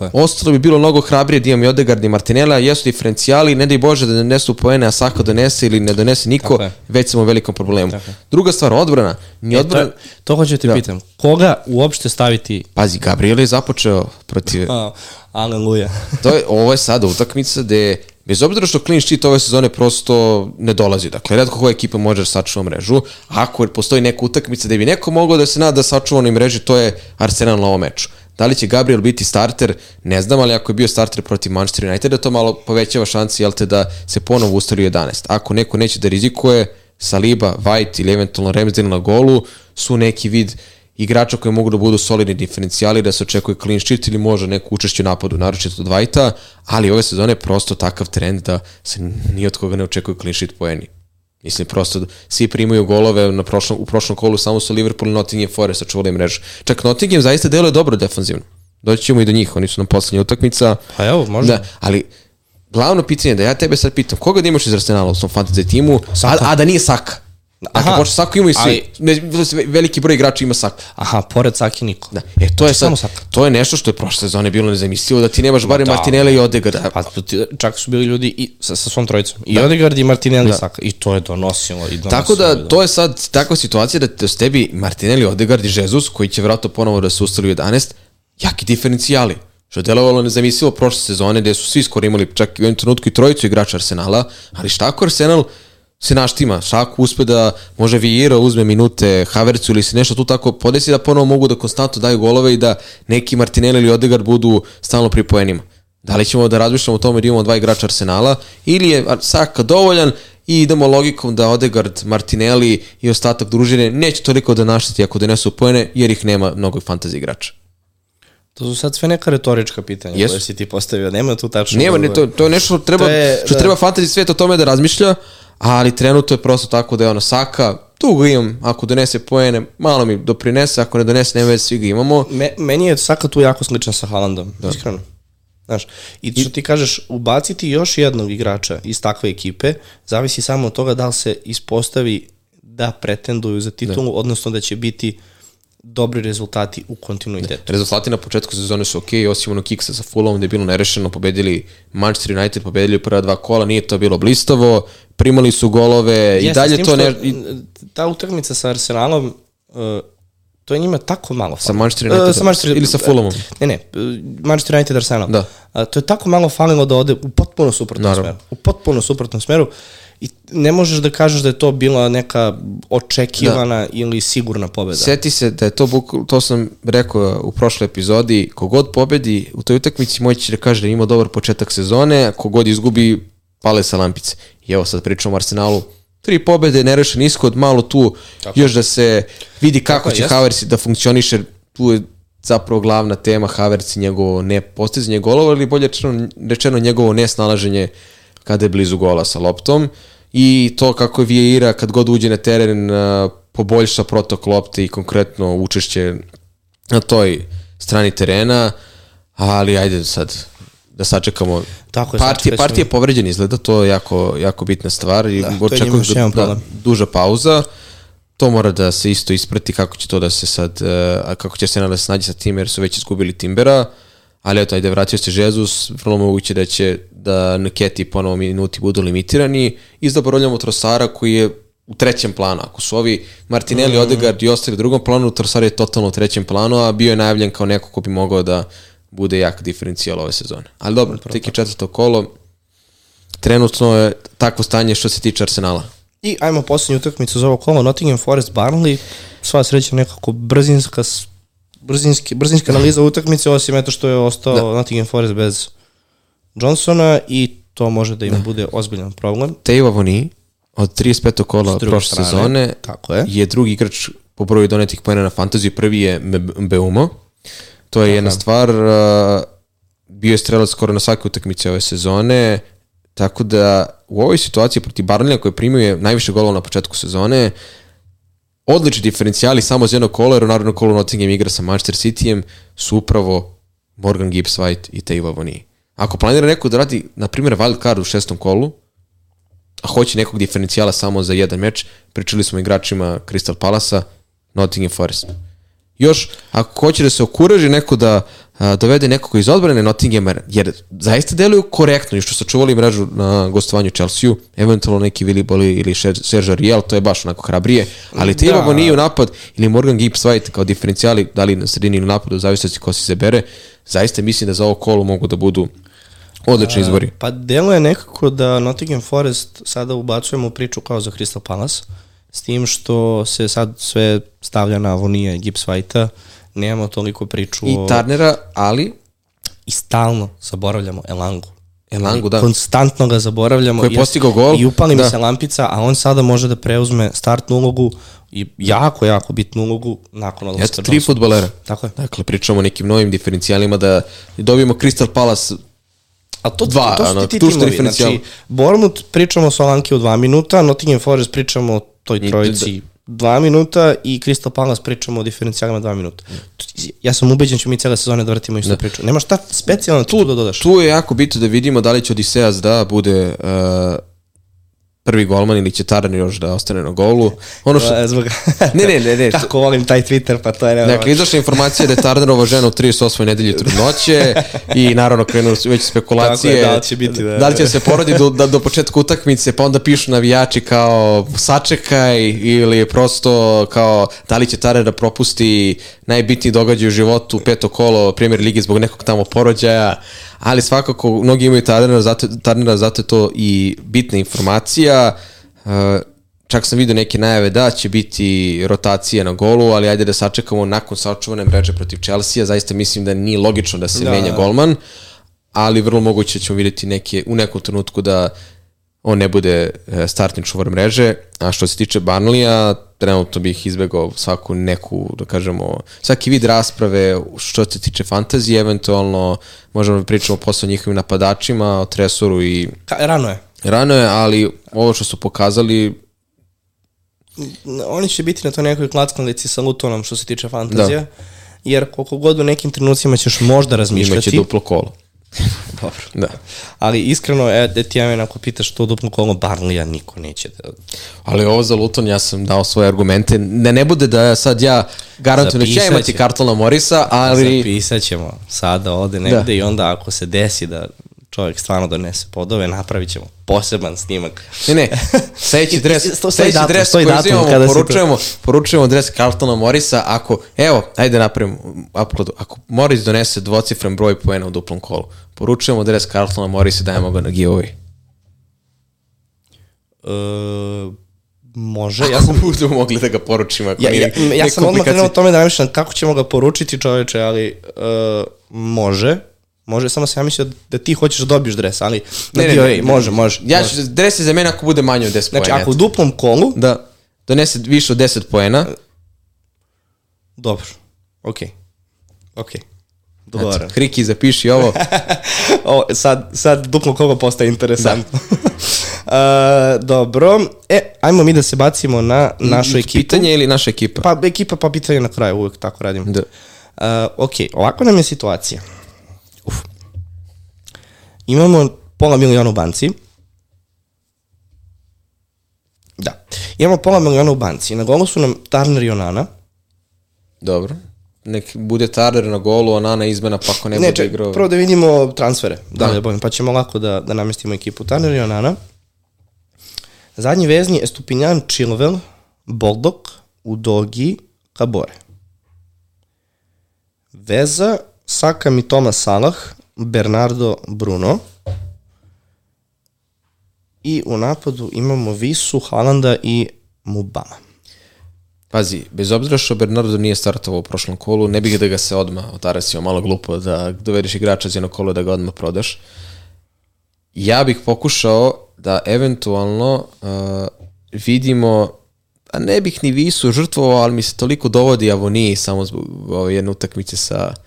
A: je.
B: ostalo bi bilo mnogo hrabrije da imam i Odegaard i Martinella, jesu diferencijali, ne daj Bože da ne donesu poene, a Saka donese ili ne donese niko, već sam u velikom problemu. Druga stvar, odbrana. Ni
A: E, to,
B: odbrana,
A: je- to hoću ti
B: Da.
A: pitam. Koga uopšte staviti
B: pazi, Gabriel je započeo protiv
A: aleluja.
B: to je, ovo je sada utakmica gde, bez obzira što clean sheet ove sezone prosto ne dolazi. Dakle, redko koja ekipa može da sačuva mrežu. Ako postoji neka utakmica gde bi neko mogao da se nada da sačuva na mreži, to je Arsenal na ovom meču. Da li će Gabriel biti starter, ne znam, ali ako je bio starter protiv Manchester Uniteda, to malo povećava šansi, jel te, da se ponovo ustali u 11. Ako neko neće da rizikuje, Saliba, White ili eventualno Ramsdale na golu su neki vid igrača koji mogu da budu solidni diferencijali, da se očekuje clean sheet ili možda neko učešće u napadu, naročito od Vajta, ali ove sezone je prosto takav trend da se ni od koga ne očekuje clean sheet poeni. Mislim, prosto da svi primaju golove na prošlom, u prošlom kolu, samo su Liverpool i Nottingham Forest sačuvali mrežu. Čak Nottingham zaista deluje dobro defanzivno. Doći ćemo i do njih, oni su nam poslednja utakmica.
A: Pa evo, možda.
B: Da, ali glavno pitanje je da ja tebe sad pitam, koga da imaš iz Arsenala u svom fantasy timu, a, a da nije Saka?
A: Aha.
B: pošto Saka imaju svi.
A: Ali-
B: Ne, veliki broj igrača ima Saka.
A: Aha, pored Saki niko.
B: Da. E, to je sad, to je nešto što je prošle sezone bilo nezamislivo, da ti nemaš barem
A: da.
B: Martinella i Odegaarda.
A: Pa čak su bili ljudi i sa, sa svom trojicom. I Odegaard i Martinelli da. Saka. I to je donosilo. I donosilo
B: Tako
A: i
B: da,
A: donosilo.
B: to je sad takva situacija da te s tebi Martinelli, Odegaard i Jesus, koji će vratno ponovo da se ustali u 11, jaki diferencijali. Što je delovalo nezamislivo prošle sezone, gde su svi skoro imali čak i u jednom trenutku i trojicu igrača Arsenala, ali šta ako Arsenal se naštima, šta ako uspe da može Vieira uzme minute Havercu ili se nešto tu tako podesi da ponovo mogu da konstantno daju golove i da neki Martinelli ili Odegaard budu stalno pri poenima. Da li ćemo da razmišljamo o tome da imamo dva igrača Arsenala ili je Saka dovoljan i idemo logikom da Odegaard, Martinelli i ostatak družine neće toliko da našteti ako donesu poene jer ih nema mnogo fantasy igrača.
A: To su sad sve neka retorička pitanja
B: Jesu.
A: koje si ti postavio. Nema tu tačno.
B: Nema, ne, to, to je nešto što treba,
A: To je,
B: što
A: da.
B: treba fantasy svet o tome da razmišlja, ali trenutno je prosto tako da je ono Saka, tu ga imam, ako donese poene, malo mi doprinese, ako ne donese, nema veze, svi ga imamo.
A: Me, meni je Saka tu jako sličan sa Haalandom, da. iskreno. Znaš, i što ti kažeš, ubaciti još jednog igrača iz takve ekipe, zavisi samo od toga da li se ispostavi da pretenduju za titulu, da. odnosno da će biti dobri rezultati u kontinuitetu.
B: Rezultati na početku sezone su okej, osim onog kiksa sa Fulhamom gde je bilo nerešeno, pobedili Manchester United, pobedili prva dva kola, nije to bilo blistavo, primali su golove i
A: Jeste,
B: dalje
A: s tim
B: to ne... I,
A: Ta utakmica sa Arsenalom, uh, to je njima tako malo
B: Sa
A: falilo.
B: Manchester Unitedom?
A: Uh, sa Manchester,
B: Ili sa Fulhamom?
A: Ne, ne, uh, Manchester United Arsenal.
B: Da.
A: A, to je tako malo falilo da ode u potpuno suprotnom
B: Naravno.
A: smeru. U potpuno suprotnom smeru. I ne možeš da kažeš da je to bila neka očekivana da. ili sigurna pobeda.
B: Seti se da je to, to sam rekao u prošloj epizodi, kogod pobedi u toj utakmici moći će da kaže da je imao dobar početak sezone, a kogod izgubi pale sa lampice. I evo sad pričamo o Arsenalu, tri pobede, nerešen ishod, malo tu Tako. još da se vidi kako
A: Tako
B: će. Havertz da funkcioniše, tu je zapravo glavna tema Havertz i njegovo ne postizanje golova ili bolje rečeno, rečeno njegovo nesnalaženje kada je blizu gola sa loptom i to kako je Vieira kad god uđe na teren uh, poboljša protok lopte i konkretno učešće na toj strani terena, ali ajde sad da sačekamo.
A: Tako je,
B: partije,
A: sačekat ćemo.
B: partije povređen izgleda, to je jako, jako bitna stvar i
A: Da, je
B: očekujem da, da, duža pauza. To mora da se isto isprati kako će to da se sad, uh, a kako će se da se nađe sa tim jer su već izgubili Timbera, ali eto, ajde, vratio se Jesus, vrlo moguće da će da Nketi ponovo minuti budu limitirani i zaboravljamo Trosara koji je u trećem planu. Ako su ovi Martinelli, mm. Odegaard i ostali u drugom planu, Trosar je totalno u trećem planu, a bio je najavljen kao neko ko bi mogao da bude jak diferencijal ove sezone. Ali dobro, tek je četvrto kolo, trenutno je takvo stanje što se tiče Arsenala.
A: I ajmo posljednju utakmicu za ovo kolo, Nottingham Forest Barnley, sva sreća nekako brzinska, brzinski, brzinska analiza utakmice, osim eto što je ostao da. Nottingham Forest bez Johnsona i to može da im da. bude ozbiljan problem.
B: Teo Avoni od 35. kola prošle
A: strane,
B: sezone
A: tako je.
B: je drugi igrač po broju donetih pojena na fantaziju, prvi je Mbeumo. To je jedna stvar, uh, bio je strelac skoro na svake utakmice ove sezone, tako da u ovoj situaciji protiv Barnlija koji primio najviše golova na početku sezone, odlični diferencijali samo za jedno kolo, jer u narodnom kolu Nottingham igra sa Manchester Cityjem, su upravo Morgan Gibbs White i Teo Avoni. Ako planira neko da radi, na primjer, wild card u šestom kolu, a hoće nekog diferencijala samo za jedan meč, pričali smo igračima Crystal Palasa, Nottingham Forest. još ako hoće da se okuraži neko da dovede nekoga iz odbrane Nottinghama, jer zaista deluju korektno i što su čuvali mrežu na gostovanju Chelsea-u, eventualno neki Willi Boli ili Sergio Riel, to je baš onako hrabrije, ali te
A: Da.
B: imamo nije u napad ili Morgan Gibbs White kao diferencijali, da li na sredini ili napadu, u zavisnosti ko se zabere, zaista mislim da za ovo kolo mogu da budu odlični izbori.
A: Pa delo je nekako da Nottingham Forest sada ubacujemo priču kao za Crystal Palace, s tim što se sad sve stavlja na Avonija i Gibbs White-a, nemamo toliko priču
B: I
A: o...
B: Tarnera, ali
A: I stalno zaboravljamo Elangu.
B: Elangu, da.
A: Konstantno ga zaboravljamo.
B: Koji je postigao gol.
A: I upali mi
B: Da.
A: se lampica, a on sada može da preuzme startnu ulogu i jako, jako bitnu ulogu nakon odlaska
B: Eto, tri futbolera.
A: Tako je.
B: Dakle, pričamo o nekim novim diferencijalima da dobijemo Crystal Palace
A: A to,
B: Dva,
A: to su ti, ti
B: tu
A: timovi. Znači, Bournemouth pričamo o Solanki u dva minuta, Nottingham Forest pričamo o toj trojici dva minuta i Crystal Palace pričamo o diferencijalima dva minuta. Ja sam ubeđen da ćemo mi cijele sezone da vrtimo istu priču. Nema šta specijalno tu da dodaš.
B: Tu je jako bitno da vidimo da li će Odiseas da bude uh, prvi golman ili će Tarner još da ostane na golu. Ono što,
A: Zbog...
B: Ne, ne, ne, ne.
A: Kako volim taj Twitter, pa to je
B: Dakle,
A: nevjerojatno.
B: izašla informacija da je Tarnerova žena u 38. nedelji trudnoće i naravno krenu već spekulacije.
A: Tako je, da li će biti, da.
B: da li će se porodi do, da, do početka utakmice, pa onda pišu navijači kao sačekaj ili prosto kao da li će Tarner da propusti najbitniji događaj u životu, peto kolo Premier Ligi zbog nekog tamo porođaja, ali svakako mnogi imaju Tarnera, zato, Tarnera, zato je to i bitna informacija. Uh, čak sam vidio neke najave da će biti rotacija na golu, ali ajde da sačekamo nakon sačuvane mreže protiv Chelsea, zaista mislim da nije logično da se
A: Da,
B: menja golman, ali vrlo moguće ćemo vidjeti neke, u nekom trenutku da on ne bude e, startni čuvar mreže, a što se tiče Barnlija, trenutno bih izbegao svaku neku, da kažemo, svaki vid rasprave što se tiče fantazije, eventualno možemo da pričamo posle o njihovim napadačima, o Tresoru i
A: Ka, rano je.
B: Rano je, ali ovo što su pokazali,
A: Oni će biti na toj nekoj klackalici sa Lutonom što se tiče fantazije. Jer koliko god u nekim trenucima ćeš možda razmišljati.
B: imaće duplo kolo.
A: Dobro.
B: Da.
A: Ali iskreno, e, da ti ja mene ako pitaš to duplo kolo Barnlija, niko neće da...
B: Ali ovo za Luton ja sam dao svoje argumente. Da ne bude da sad ja garantujem da
A: Zapisat
B: imati
A: će.
B: kartona Morisa, ali...
A: Zapisat ćemo sada ovde
B: Da.
A: negde i onda ako se desi da čovjek stvarno donese podove, napravit ćemo poseban snimak.
B: Ne, ne, sledeći dres, sledeći
A: datum,
B: dres koji
A: datum
B: uzimamo,
A: kada se to-
B: poručujemo, poručujemo dres Carltona Morisa, ako, evo, ajde napravimo uploadu, ako Morris donese dvocifren broj poena u duplom kolu, poručujemo dres Carltona Morisa i dajemo ga na giveaway.
A: E, može, ja
B: Ja
A: sam...
B: budemo mogli da ga poručimo ako
A: Ja, ja,
B: nije
A: ja
B: nije
A: sam odmah krenuo o tome da razmišljam kako ćemo ga poručiti čoveče, ali uh, može. Može, samo sam ja mislio da ti hoćeš da dobiješ dres, ali ne, ne, ne, može, može.
B: Ja ću, dres je za mene ako bude manje od 10
A: Znači,
B: poena.
A: ako u duplom kolu,
B: Da, donese više od 10 poena,
A: dobro, okej, okej, dogovoreno.
B: Hriki zapiši ovo.
A: o, sad, sad duplo kolo postaje interesantno. Da. dobro, e, ajmo mi da se bacimo na našu ekipu.
B: Pitanje ili naša ekipa?
A: Pa ekipa pa pitanje na kraju, uvek tako radim.
B: Da.
A: Uh, ok, ovako nam je situacija. Imamo pola miliona u banci. Da. Imamo pola miliona u banci. Na golu su nam Turner i Onana.
B: Dobro. Nek bude Tarder na golu, Onana izmena, pa ako ne,
A: Ne,
B: bude igrao...
A: prvo da vidimo transfere. Da,
B: Da.
A: Bojim, pa ćemo lako da, da namestimo ekipu. Turner i Onana. Zadnji vezni Estupinjan, Chilwell, Boldok, Udogi, Kabore. Veza, Saka mi Thomas Salah, Bernardo Bruno. I u napadu imamo Visu, Halanda i Mubama.
B: Pazi, bez obzira što Bernardo nije startovao u prošlom kolu, ne bih da ga se odmah otarasio malo glupo da dovedeš igrača za jedno kolo da ga odmah prodaš. Ja bih pokušao da eventualno uh, vidimo a ne bih ni Visu žrtvovao, ali mi se toliko dovodi Avoniji samo zbog ove jedne utakmice sa uh,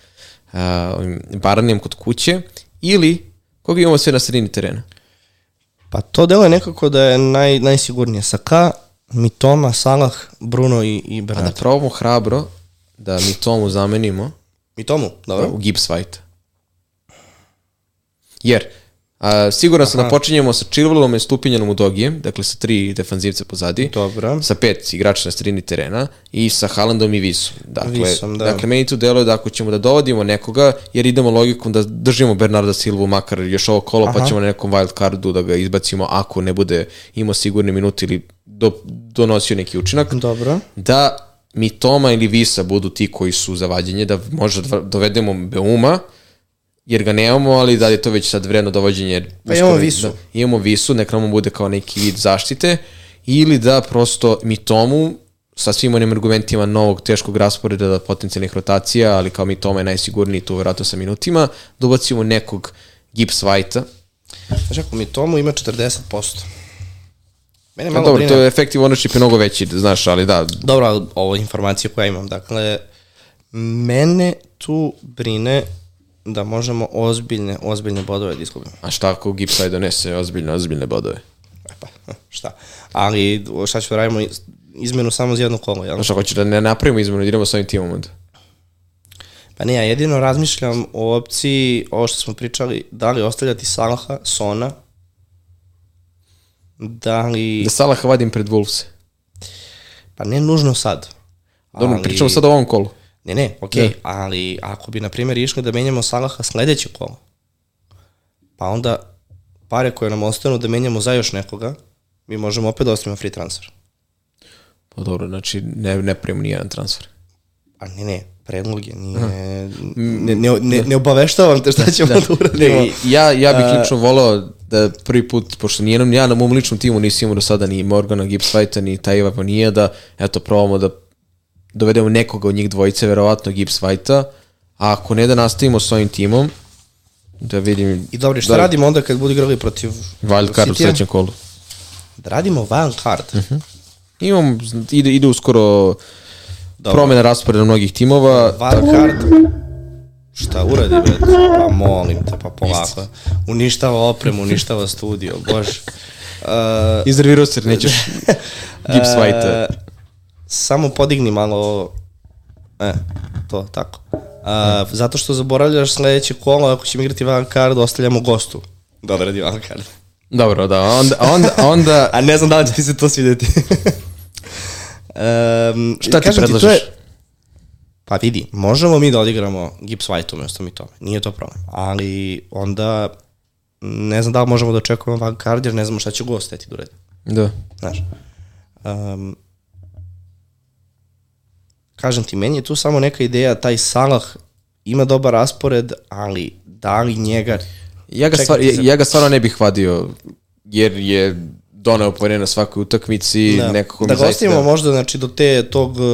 B: Baranijem kod kuće, ili koga imamo sve na sredini terena?
A: Pa to deluje nekako da je naj, najsigurnije. Saka, Mitoma, Salah, Bruno i, i
B: A da
A: Bernardo.
B: probamo hrabro da mi tomu zamenimo
A: Mitomu, dobro.
B: u Gibbs White. Jer A, siguran sam da počinjemo sa Chilwellom i Stupinjanom u Dogijem, dakle sa tri defanzivca pozadi.
A: Dobro.
B: Sa pet igrača na sredini terena i sa Haalandom i Visom. Dakle,
A: Visom, da.
B: dakle meni tu deluje da ako ćemo da dovodimo nekoga, jer idemo logikom da držimo Bernarda Silvu makar još ovo kolo, Aha. pa ćemo na nekom wild cardu da ga izbacimo ako ne bude imao sigurne minute ili do, donosio neki učinak.
A: Dobro.
B: Da mi Toma ili Visa budu ti koji su za vađenje, da možda dovedemo Beuma, jer ga nemamo, ali da li je to već sad vredno dovođenje? jer
A: Pa imamo
B: uskoro-
A: Visu.
B: Da, imamo Visu, nek nam bude kao neki vid zaštite, ili da prosto mi Tomu sa svim onim argumentima novog teškog rasporeda da potencijalnih rotacija, ali kao mi Toma je najsigurniji tu vjerojatno sa minutima, da ubacimo nekog Gibbs White-a.
A: Znaš ako mi tomu ima 40%. Mene
B: A
A: malo
B: dobro,
A: brine...
B: to je effective ownership je mnogo veći, znaš, ali da,
A: Dobro, ovo je informacija koju ja imam. Dakle, mene tu brine da možemo ozbiljne, ozbiljne bodove da izgubimo.
B: a šta ako White donese ozbiljne, ozbiljne bodove?
A: E pa, šta? Ali šta ću da radimo iz- izmenu samo za jedno kolo, jel?
B: Znaš, ako hoćeš da ne napravimo izmenu, idemo sa ovim timom onda.
A: Pa ne, ja jedino razmišljam o opciji, ovo što smo pričali, da li ostavljati Salaha, Sona, da li...
B: Da Salaha vadim pred Wolves.
A: Pa ne nužno sad.
B: Dobro,
A: Ali-
B: pričamo sad o ovom kolu.
A: Ne, ne, okej, okay, ali ako bi, na primjer, išli da menjamo Salaha sledeće kolo, pa onda pare koje nam ostanu da menjamo za još nekoga, mi možemo opet da ostavimo free transfer.
B: Pa dobro, znači ne, ne primimo nijedan transfer.
A: A ne, ne, predlog je, nije, ne, ne, ne, ne obaveštavam te šta ćemo da, uradimo.
B: Ne, ja, ja bih lično volao da prvi put, pošto nijednom, ja na mom ličnom timu nisi imao do sada ni Morgana Gibbs White-a, ni Tajeva Vanija, da eto, probamo da dovedemo nekoga od njih dvojice, verovatno Gibbs White-a, a ako ne da nastavimo s ovim timom, da vidim...
A: I dobro, šta
B: da,
A: radimo onda kad budu igrali protiv
B: Wild card u sledećem kolu.
A: Da radimo wild card.
B: Imam, ide, ide uskoro promena rasporeda mnogih timova.
A: Wild card. Šta uradi, bre? Pa molim te, pa polako. Uništava opremu, uništava studio, bože. Uh,
B: Izervirao se, nećeš Gibbs White-a.
A: E, samo podigni malo e, to, tako. A, zato što zaboravljaš sledeće kolo, ako ćemo igrati wild card, ostavljamo gostu da odradi wild card.
B: Dobro, da, onda, onda, onda
A: A ne znam da li će ti se to svideti. um,
B: Šta ti
A: kažem to
B: predlažeš?
A: je- Pa vidi, možemo mi da odigramo Gibbs White umesto mi tome, nije to problem. Ali onda ne znam da li možemo da očekujemo card jer ne znamo šta će gost teti da uredi.
B: da.
A: Znaš. Um, kažem ti, meni je tu samo neka ideja, taj Salah ima dobar raspored, ali da li njega...
B: Ja ga, stvar, ja, ja ga stvarno ne bih vadio, jer je doneo poene na svakoj utakmici,
A: Da,
B: nekako
A: da
B: mi zaista...
A: ostavimo možda znači, do te tog
B: Ali,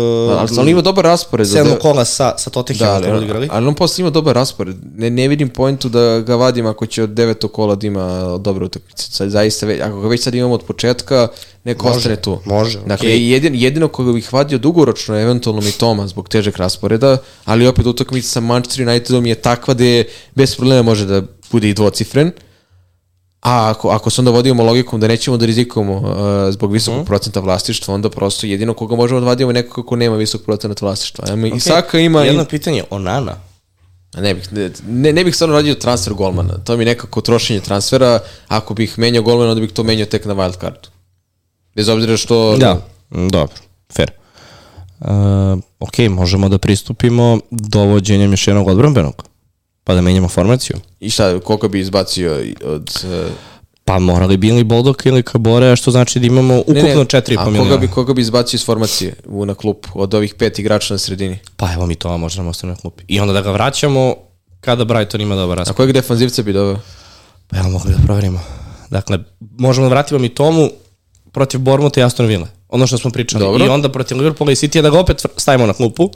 A: uh,
B: ali ima dobar raspored.
A: sedmog
B: da-
A: kola sa, sa
B: Da,
A: Tottenhamom
B: ali,
A: da,
B: ali,
A: odigrali.
B: ali on posle ima dobar raspored. Ne, ne vidim pointu da ga vadim ako će od devetog kola da ima dobre utakmice. Sad, zaista, već, ako ga već sad imamo od početka, neko
A: Može,
B: ostane tu.
A: može,
B: Dakle,
A: okej.
B: jedin, jedino koga bih vadio dugoročno, eventualno mi Toma zbog težeg rasporeda, ali opet utakmica sa Manchester Unitedom je takva da je bez problema može da bude i dvocifren. A ako, ako se onda vodimo logikom da nećemo da rizikujemo uh, zbog visokog
A: Mhm.
B: procenta vlasništva, onda prosto jedino koga možemo da vadimo je neko ko nema visok procenat vlasništva. Okay. I Saka ima...
A: Jedno pitanje, Onana.
B: Ne bih, ne, ne bih stvarno radio transfer golmana. To mi nekako trošenje transfera. Ako bih menjao golmana, onda bih to menjao tek na wild cardu. Bez obzira što...
A: Da, mm, dobro, fair. Uh, ok, možemo da pristupimo dovođenjem još jednog odbranbenog. Pa da menjamo formaciju.
B: I šta, koliko bi izbacio od... Uh,
A: Pa morali bi ili Boldok ili Kabore, što znači da imamo ukupno 4,5
B: a
A: miliona.
B: koga bi, koga bi izbacio iz formacije u, na klub od ovih pet igrača na sredini?
A: Pa evo mi to možda nam ostane na klupi. I onda da ga vraćamo kada Brighton ima dobar
B: A
A: raspad.
B: kojeg defanzivca bi doveo?
A: Pa evo mogli da proverimo. Dakle, možemo da vratimo mi tomu protiv Bormuta i Aston Villa. Ono što smo pričali.
B: Dobro.
A: I onda protiv Liverpoola i City da ga opet stavimo na klupu.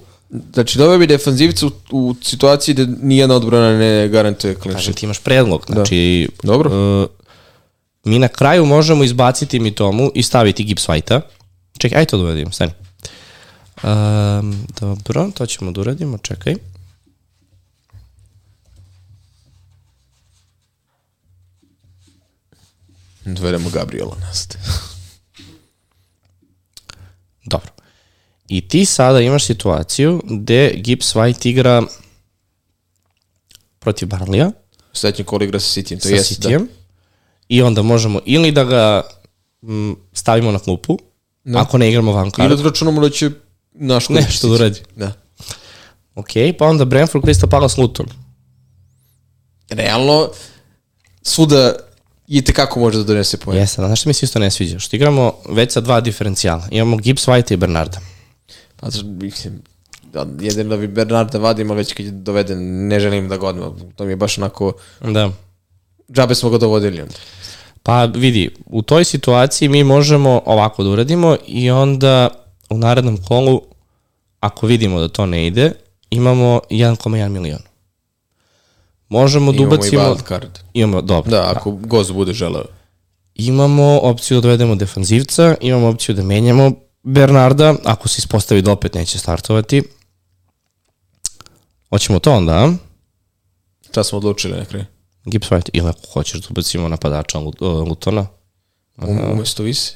B: Znači, doveo bi defanzivca u, u situaciji da nijedna odbrana ne garantuje clean
A: Kažem,
B: sheet.
A: ti imaš predlog. Znači,
B: Dobro.
A: uh, mi na kraju možemo izbaciti mi tomu i staviti Gibbs White-a. Čekaj, aj to da uradim, stani. Um, dobro, to ćemo da uradimo, čekaj.
B: Dovedemo Gabriela naste.
A: Dobro. I ti sada imaš situaciju gde Gibbs White igra protiv Barlija
B: Sledećem kolu igra sa City. To
A: sa
B: jest, da.
A: Cityjem. i onda možemo ili da ga m, stavimo na klupu,
B: Da.
A: ako ne igramo van
B: Ili
A: kart,
B: da računamo da će naš klub
A: nešto da uradi.
B: Da.
A: Ok, pa onda Brentford, Crystal Palace, Luton.
B: Realno, svuda i tekako može da donese poen.
A: Jeste, znaš što mi se isto ne sviđa? Što igramo već sa dva diferencijala. Imamo Gibbs, White i Bernarda.
B: Pa, znaš, mislim, da, jedino da bi Bernarda vadim, ali već kad je doveden, ne želim da ga odmah. To mi je baš onako,
A: Da.
B: džabe smo ga dovodili onda.
A: Pa vidi, u toj situaciji mi možemo ovako da uradimo i onda u narednom kolu, ako vidimo da to ne ide, imamo 1,1 milion. Možemo da
B: Imamo i
A: ubacimo...
B: wild card.
A: Imamo, dobro.
B: Da, ako gost bude želeo.
A: Imamo opciju da dovedemo defanzivca, imamo opciju da menjamo Bernarda, ako se ispostavi da opet neće startovati. Hoćemo to onda, a?
B: Šta smo odlučili na kraju?
A: Gibbs White, ili ako hoćeš da ubacimo napadača uh, Lutona.
B: Um, umesto visi?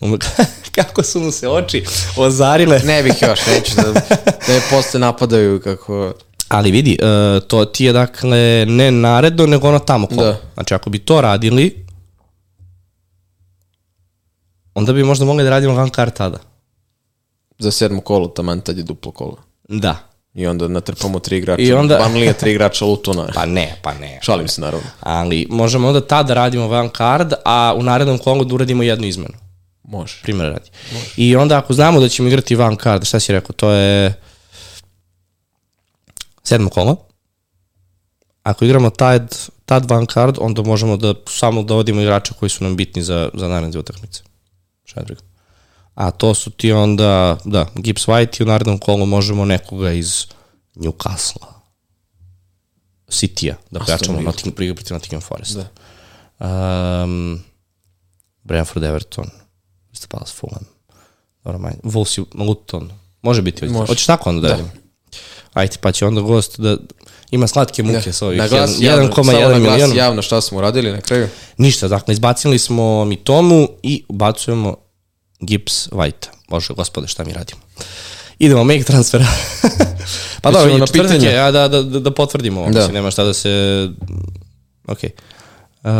A: Ume- Kako su mu se oči ozarile.
B: Ne bih još, neću da, da me posle napadaju kako...
A: Ali vidi, uh, to ti je dakle ne naredno, nego ono tamo kolo.
B: Da.
A: Znači ako bi to radili, onda bi možda mogli da radimo van kar tada.
B: Za sedmo kolo, taman tad je duplo kolo.
A: Da.
B: I onda natrpamo tri igrača.
A: I onda-
B: Banlija tri igrača Lutona.
A: Pa ne, pa ne.
B: Šalim se naravno.
A: Ali možemo onda tada radimo van card, a u narednom kolu da uradimo jednu izmenu.
B: Može.
A: Primjer radi. I onda ako znamo da ćemo igrati van card, šta si rekao, to je sedmo kolo. Ako igramo tad, tad van card, onda možemo da samo dovodimo igrača koji su nam bitni za, za naredne utakmice. Drugo? A to su ti onda, da, Gibbs White i u narednom kolu možemo nekoga iz Newcastle. City-a, da pojačamo. Nottingham, protiv Nottingham Forest.
B: Da.
A: Um, Brentford, Everton, Crystal Palace, Fulham. Dobro. Wolves i Luton. Može biti. Hoćeš tako onda da,
B: Da.
A: Ajde, pa će onda gost da ima slatke muke s ovih
B: Na glas
A: 1,1
B: javno, samo na glas
A: milion.
B: javno šta smo uradili na kraju.
A: Ništa, dakle, izbacili smo Mitomu i ubacujemo Gibbs White. Bože, gospode, šta mi radimo? Idemo, make transfera. pa dobro, i
B: na pitanje?
A: je, a da, da, da, da potvrdimo ovo,
B: Da.
A: mislim, nema šta da se... Ok. Uh,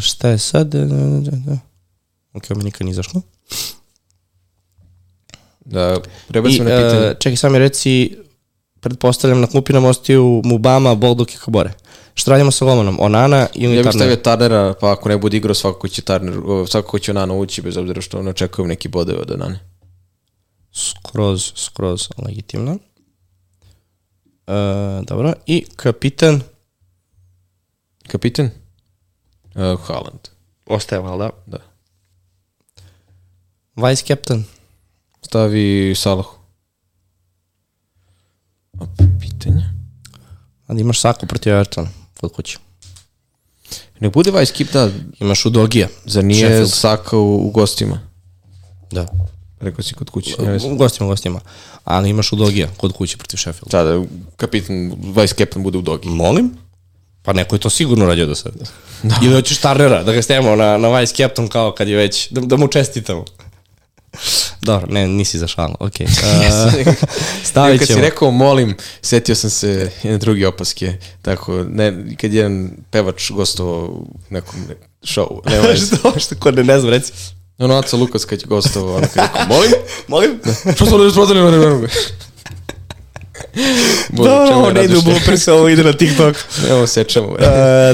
A: šta je sad? Da, da, da, da. Ok, ovo mi nikad nije izašlo.
B: Da, prebacimo na pitanje.
A: uh, čekaj, sam mi reci, pretpostavljam na klupi nam ostaju Mubama, Bolduk i Kabore. Šta radimo sa golmanom? Onana ili
B: Ja bih
A: Turner?
B: stavio Tarnera, pa ako ne bude igrao, svakako će Tarner, svakako će Onana ući, bez obzira što ne očekujem neki bodove od Onane.
A: skroz, skroz legitimno. E, dobro, i kapitan
B: Kapitan? Uh, Haaland.
A: ostaje valjda.
B: Da.
A: Vice captain.
B: Stavi Salahu. A pitanje?
A: A da imaš Saku protiv Evertona kod kuće.
B: Ne bude Vice Keep, da,
A: Imaš Udogija.
B: zar nije
A: Sheffield.
B: Saka u, u gostima?
A: Da.
B: Rekao si kod kuće. Ne
A: U gostima, u gostima. Ali imaš Udogija kod kuće protiv Sheffielda.
B: Da, da, kapitan, Vice Captain bude u dogi.
A: Molim? Pa neko je to sigurno radio do sada. Da. Ili hoćeš Tarnera, da ga stavimo na, na Vice captain kao kad je već, da, da mu čestitamo. Dobro, ne, nisi za šalu. Okay. Uh, stavit
B: Kad si
A: ćemo.
B: rekao molim, setio sam se jedne druge opaske. Tako, ne, kad je jedan pevač gostovao u nekom ne, showu. Ne,
A: što, što, ko ne, ne znam, reci.
B: ono Aca Lukas kad je gostovao, ono kad je rekao molim,
A: Molim?
B: što smo ne prodali, ne, ne, ne.
A: Dobro, ovo ne ide u bloopers, ovo ide na TikTok.
B: Evo sečemo.
A: Uh,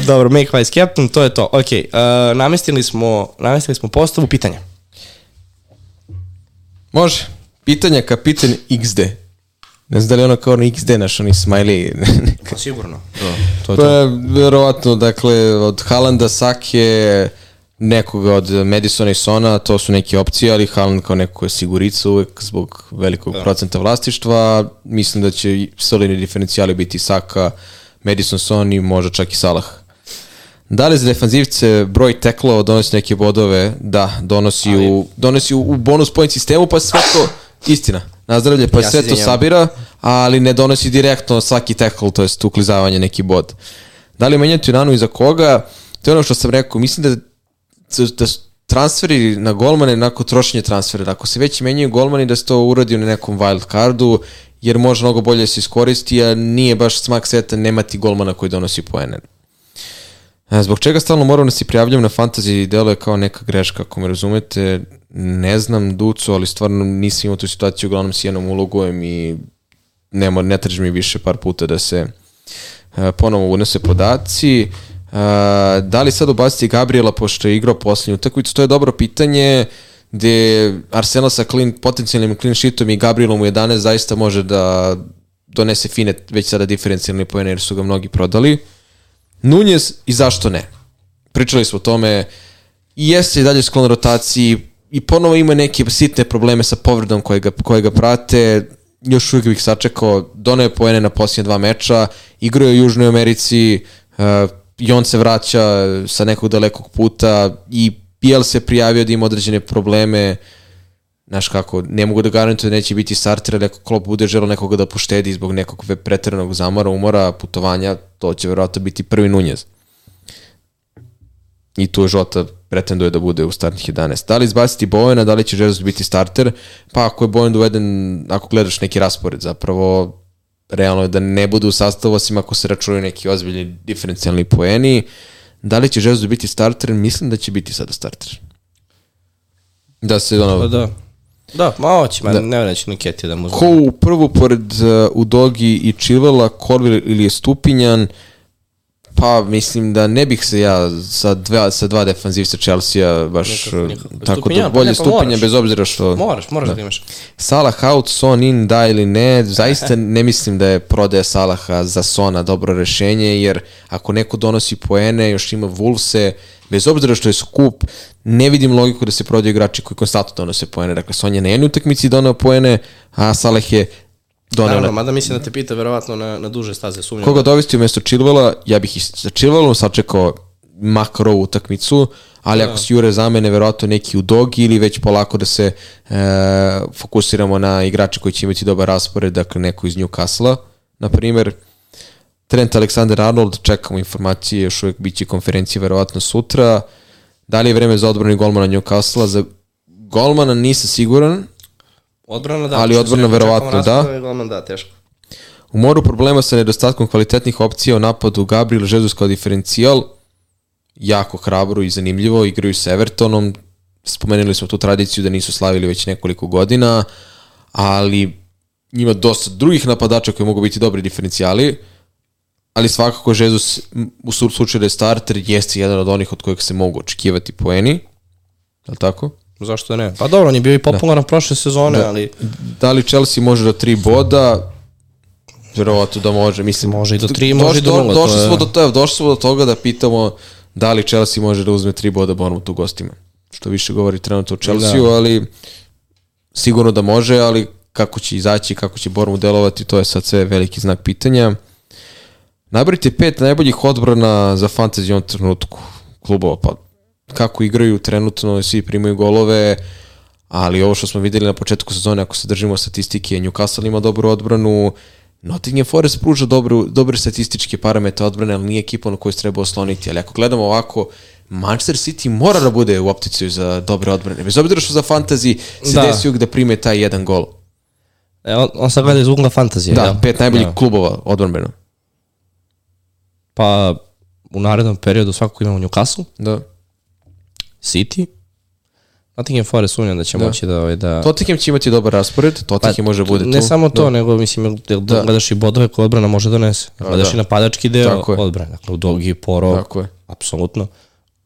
A: dobro, make vice captain, to je to. Ok, uh, namestili smo, namestili smo postavu pitanja.
B: Može. Pitanja kapitan XD. Ne znam da li ono kao na XD naš, oni smiley.
A: Pa sigurno. Da, to je
B: Pa
A: to.
B: je verovatno, dakle, od Halanda, Sake, nekoga od Madisona i Sona, to su neke opcije, ali Haaland kao neko je sigurica uvek zbog velikog procenta vlastištva. Mislim da će solidni diferencijali biti Saka, Madison, Son i možda čak i Salah. Da li za defanzivce broj teklova donosi neke bodove? Da, donosi, u, donosi u, u bonus point sistemu, pa sve to, istina, nazdravlje, pa
A: Ja
B: sve to sabira, ali ne donosi direktno svaki tackle, to jest uklizavanje neki bod. Da li menjati Nanu i za koga? To je ono što sam rekao, mislim da, da transferi na golmane nakon trošenje transfera. Ako se već menjaju golmani da se to uradi na nekom wild cardu, jer može mnogo bolje da se iskoristi, a nije baš smak sveta nemati golmana koji donosi poene. E, Zbog čega stalno moram da se prijavljam na fantasy deluje kao neka greška, ako me razumete. Ne znam Ducu, ali stvarno nisam imao tu situaciju, uglavnom s jednom ulogujem i nema, ne traži mi više par puta da se e, ponovo unese podaci. E, da li sad ubaciti Gabriela pošto je igrao poslednju utakmicu? To je dobro pitanje gde Arsenal sa clean, potencijalnim clean sheetom i Gabrielom u 11 zaista može da donese fine već sada diferencijalni pojene jer su ga mnogi prodali. Nunez i zašto ne? Pričali smo o tome. I jeste i dalje sklon rotaciji i ponovo ima neke sitne probleme sa povredom koje ga, koje ga prate. Još uvijek bih sačekao, donao je poene na posljednje dva meča, igrao je u Južnoj Americi uh, i on se vraća sa nekog dalekog puta i Biel se prijavio da ima određene probleme, znaš kako, ne mogu da garantuju da neće biti starter, ali ako klop bude želo nekoga da poštedi zbog nekog pretrednog zamora, umora, putovanja, to će verovatno biti prvi Nunjez. I tu Žota pretenduje da bude u startnih 11. Da li izbaciti Bojena, da li će Jesus biti starter? Pa ako je Bojen doveden, ako gledaš neki raspored, zapravo realno je da ne bude u sastavu, osim ako se računaju neki ozbiljni diferencijalni poeni. Da li će Jesus biti starter? Mislim da će biti sada starter. Da se ono...
A: Pa da. Da, ma hoće, ma
B: Da.
A: ne vrem će Niketi da mu
B: Ko u prvu pored uh, Udogi i Chilvela, Corville ili je Stupinjan, pa mislim da ne bih se ja sa dva, sa dva defanzivca Chelsea baš
A: Nikako,
B: uh,
A: nikako.
B: tako
A: Stupinjan,
B: da
A: pa
B: bolje
A: ne, pa
B: Stupinjan
A: moraš.
B: bez obzira što
A: Moraš, moraš da, da imaš.
B: Salah out, Son in, da ili ne, zaista ne mislim da je prodaja Salaha za Sona dobro rešenje, jer ako neko donosi poene, još ima Wolvese, bez obzira što je skup, ne vidim logiku da se prodaju igrači koji konstantno donose poene. Dakle, Son je na jednoj utakmici doneo poene, a Salah je doneo
A: Naravno,
B: na...
A: mada mislim da te pita verovatno na, na duže staze sumnjam.
B: Koga dovesti umjesto Chilvela, ja bih i sa Chilvelom sačekao makar ovu utakmicu, ali ako se jure za mene, verovatno neki u dogi ili već polako da se e, fokusiramo na igrače koji će imati dobar raspored, dakle neko iz Newcastle, na primjer, Trent Alexander Arnold, čekamo informacije, još uvijek bit će konferencija verovatno sutra. Da li je vreme za odbrani golmana Newcastle? Za golmana nisam siguran,
A: Odbrana da.
B: Ali odbrana verovatno da.
A: golman da, teško.
B: U moru problema sa nedostatkom kvalitetnih opcija u napadu Gabriel Jesus kao diferencijal, jako hrabro i zanimljivo, igraju sa Evertonom, spomenuli smo tu tradiciju da nisu slavili već nekoliko godina, ali ima dosta drugih napadača koji mogu biti dobri diferencijali, ali svakako Jesus u slučaju da je starter jeste jedan od onih od kojeg se mogu očekivati poeni, je li tako?
A: Zašto ne? Pa dobro, on je bio i popularan prošle sezone, ali
B: Da li Chelsea može do tri boda? Verovatno da može, mislim.
A: Može i do tri, može i do nula,
B: Došli
A: je-
B: smo do toga, došli smo do toga da pitamo da li Chelsea može da uzme tri boda Bournemouth u gostima. Što više govori trenutno o Chelsea,
A: Da.
B: ali sigurno da može, ali kako će izaći, kako će Bournemouth delovati, to je sad sve veliki znak pitanja. Nabrite pet najboljih odbrana za fantasy u ovom trenutku klubova, pa kako igraju trenutno, svi primaju golove, ali ovo što smo videli na početku sezone, ako se držimo statistike, Newcastle ima dobru odbranu, Nottingham Forest pruža dobru, dobre statističke parametre odbrane, ali nije ekipa na koju se treba osloniti. Ali ako gledamo ovako, Manchester City mora da bude u opticiju za dobre odbrane. Bez obzira što za fantasy se
A: Da.
B: desi uvijek da prime taj jedan gol.
A: e, on, on sad gleda iz ugla fantazije.
B: Da,
A: jel?
B: pet najboljih
A: Da.
B: klubova odbranbeno.
A: Pa u narednom periodu svakako imamo Newcastle,
B: Da.
A: City, Nottingham Forest sumnjam da će moći da... Ovaj, da
B: Tottenham će imati dobar raspored, Tottenham može bude tu.
A: Pa, Ne samo to,
B: Da.
A: nego mislim,
B: Da.
A: gledaš i bodove koje odbrana može da donese. Gledaš
B: da.
A: i napadački deo
B: Tako je.
A: odbrane. Dakle, u Dogi, Poro,
B: Tako je.
A: apsolutno.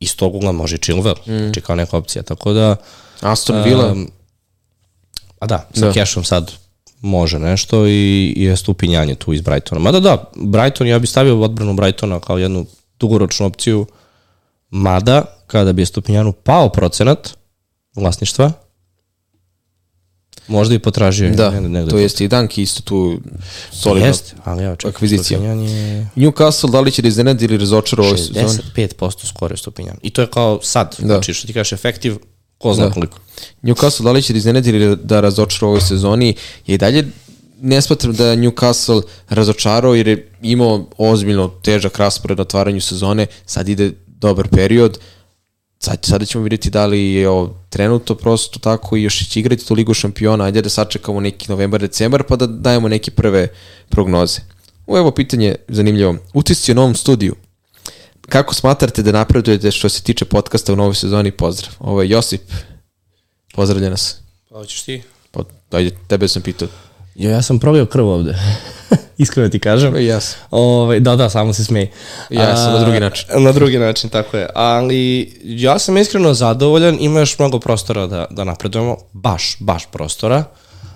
A: Iz tog ugla može i Chilwell,
B: Mm.
A: znači kao neka opcija. Tako da,
B: Aston Villa,
A: Um, a da, sa
B: Da.
A: Cashom sad može nešto i, i je stupinjanje tu iz Brightona. Mada da, Brighton, ja bih stavio odbranu Brightona kao jednu dugoročnu opciju, mada kada bi je stupinjanu pao procenat vlasništva, možda i potražio
B: da,
A: negde, negde
B: to jeste i Danki isto tu solidno.
A: Jeste, ali čekaj,
B: akvizicija.
A: Je
B: Newcastle, da li će da iznenadi ili razočara ovoj sezoni?
A: 65% skoro je Stupinjan. I to je kao sad,
B: Da.
A: znači što ti kažeš efektiv, ko zna
B: Da.
A: koliko.
B: Newcastle da li će da iznenadi ili da razočara u ovoj sezoni? Ja i dalje ne smatram da je Newcastle razočarao jer je imao ozbiljno težak raspored na otvaranju sezone, sad ide dobar period, sad, sada ćemo vidjeti da li je ovo trenutno prosto tako i još će igrati tu ligu šampiona, ajde da sačekamo neki novembar, decembar pa da dajemo neke prve prognoze. Evo pitanje zanimljivo. Utisci o novom studiju. Kako smatrate da napredujete što se tiče podcasta u novoj sezoni? Pozdrav. Ovo je Josip. Pozdravlja nas.
A: Pa hoćeš ti?
B: Pa, ajde, tebe sam pitao.
A: Jo, ja sam prolio krv ovde. Iskreno ti kažem.
B: I ja sam.
A: Ove, da, da, samo se smeji.
B: Ja sam na drugi način.
A: Na drugi način, tako je. Ali ja sam iskreno zadovoljan, ima još mnogo prostora da, da napredujemo, baš, baš prostora,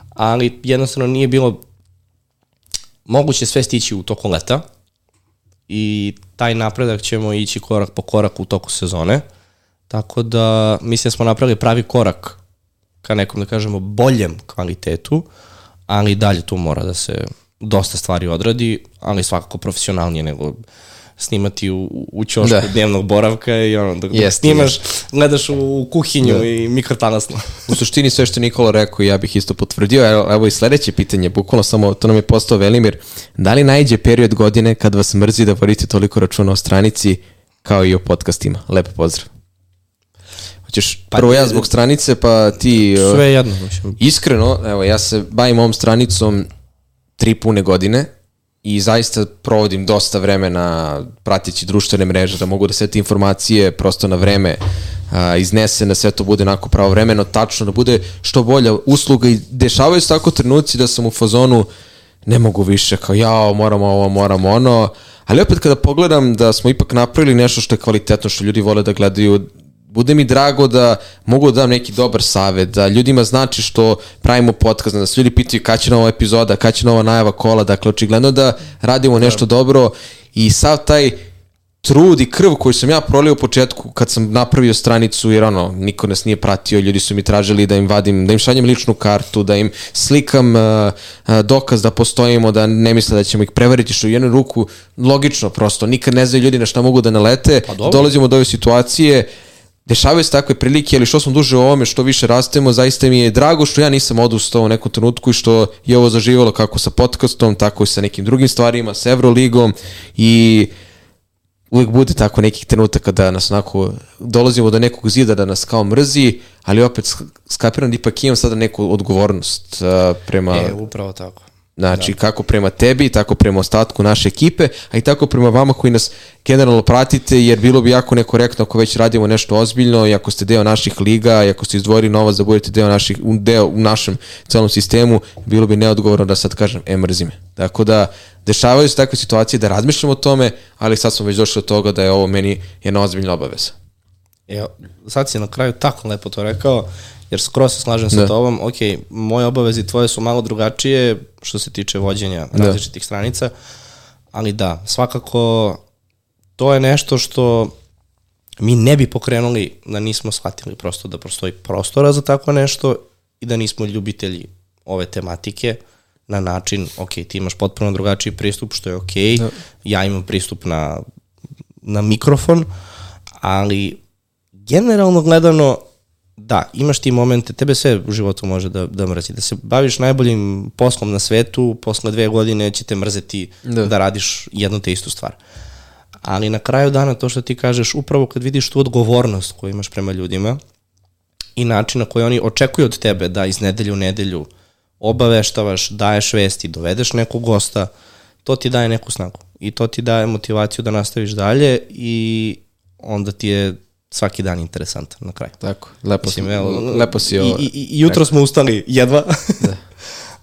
A: ali jednostavno nije bilo moguće sve stići u toku leta i taj napredak ćemo ići korak po korak u toku sezone. Tako da mislim da smo napravili pravi korak ka nekom, da kažemo, boljem kvalitetu, ali dalje tu mora da se dosta stvari odradi, ali svakako profesionalnije nego snimati u, u ćošku da. dnevnog boravka i ono, dok, dok snimaš, gledaš u, kuhinju da. i mikrotalasno.
B: u suštini sve što Nikola rekao ja bih isto potvrdio, evo, evo i sledeće pitanje, bukvalno samo, to nam je postao Velimir, da li najđe period godine kad vas mrzi da vodite toliko računa o stranici kao i o podcastima? Lepo pozdrav. Hoćeš pa, prvo ja zbog stranice, pa ti...
A: Sve jedno.
B: Iskreno, evo, ja se bavim ovom stranicom tri pune godine i zaista provodim dosta vremena pratići društvene mreže, da mogu da sve te informacije prosto na vreme a, iznese, da sve to bude onako pravovremeno, tačno, da bude što bolja usluga. I dešavaju se tako trenuci da sam u fazonu ne mogu više, kao jao, moram ovo, moram ono, ali opet kada pogledam da smo ipak napravili nešto što je kvalitetno, što ljudi vole da gledaju, bude mi drago da mogu da dam neki dobar savet, da ljudima znači što pravimo podcast, da se ljudi pitaju kada će nova epizoda, kada će nova najava kola, dakle očigledno da radimo nešto da. dobro i sav taj trud i krv koju sam ja prolio u početku kad sam napravio stranicu, jer ono, niko nas nije pratio, ljudi su mi tražili da im vadim, da im šaljem ličnu kartu, da im slikam uh, uh, dokaz da postojimo, da ne misle da ćemo ih prevariti, što u jednu ruku logično prosto, nikad ne znaju ljudi na šta mogu da nalete, pa dolazimo do ove situacije, dešavaju se takve prilike, ali što smo duže u ovome, što više rastemo, zaista mi je drago što ja nisam odustao u nekom trenutku i što je ovo zaživalo kako sa podcastom, tako i sa nekim drugim stvarima, sa Euroligom i uvijek bude tako nekih trenutaka da nas onako dolazimo do nekog zida da nas kao mrzi, ali opet skapiram da ipak imam sada neku odgovornost uh, prema...
A: E, upravo tako.
B: Znači, da. kako prema tebi, tako prema ostatku naše ekipe, a i tako prema vama koji nas generalno pratite, jer bilo bi jako nekorektno ako već radimo nešto ozbiljno i ako ste deo naših liga i ako ste izdvojili novac da budete deo, naših, deo u našem celom sistemu, bilo bi neodgovorno da sad kažem, e, mrzi me. Tako da, dešavaju se takve situacije da razmišljamo o tome, ali sad smo već došli do toga da je ovo meni jedna ozbiljna obaveza.
A: Evo, sad si na kraju tako lepo to rekao jer skoro se slažem sa da. tobom, ok, moje obaveze tvoje su malo drugačije što se tiče vođenja da. različitih stranica, ali da, svakako to je nešto što mi ne bi pokrenuli da nismo shvatili prosto da postoji prostora za tako nešto i da nismo ljubitelji ove tematike na način, ok, ti imaš potpuno drugačiji pristup, što je ok, da. ja imam pristup na, na mikrofon, ali generalno gledano da, imaš ti momente, tebe sve u životu može da, da mrzi. Da se baviš najboljim poslom na svetu, posle dve godine će te mrzeti da, da radiš jednu te istu stvar. Ali na kraju dana to što ti kažeš, upravo kad vidiš tu odgovornost koju imaš prema ljudima i način na koji oni očekuju od tebe da iz nedelju u nedelju obaveštavaš, daješ vesti, dovedeš nekog gosta, to ti daje neku snagu. I to ti daje motivaciju da nastaviš dalje i onda ti je svaki dan interesantan na kraju.
B: Tako, lepo, Mislim, evo, lepo si ovo.
A: I, i, i jutro smo ustali jedva. da.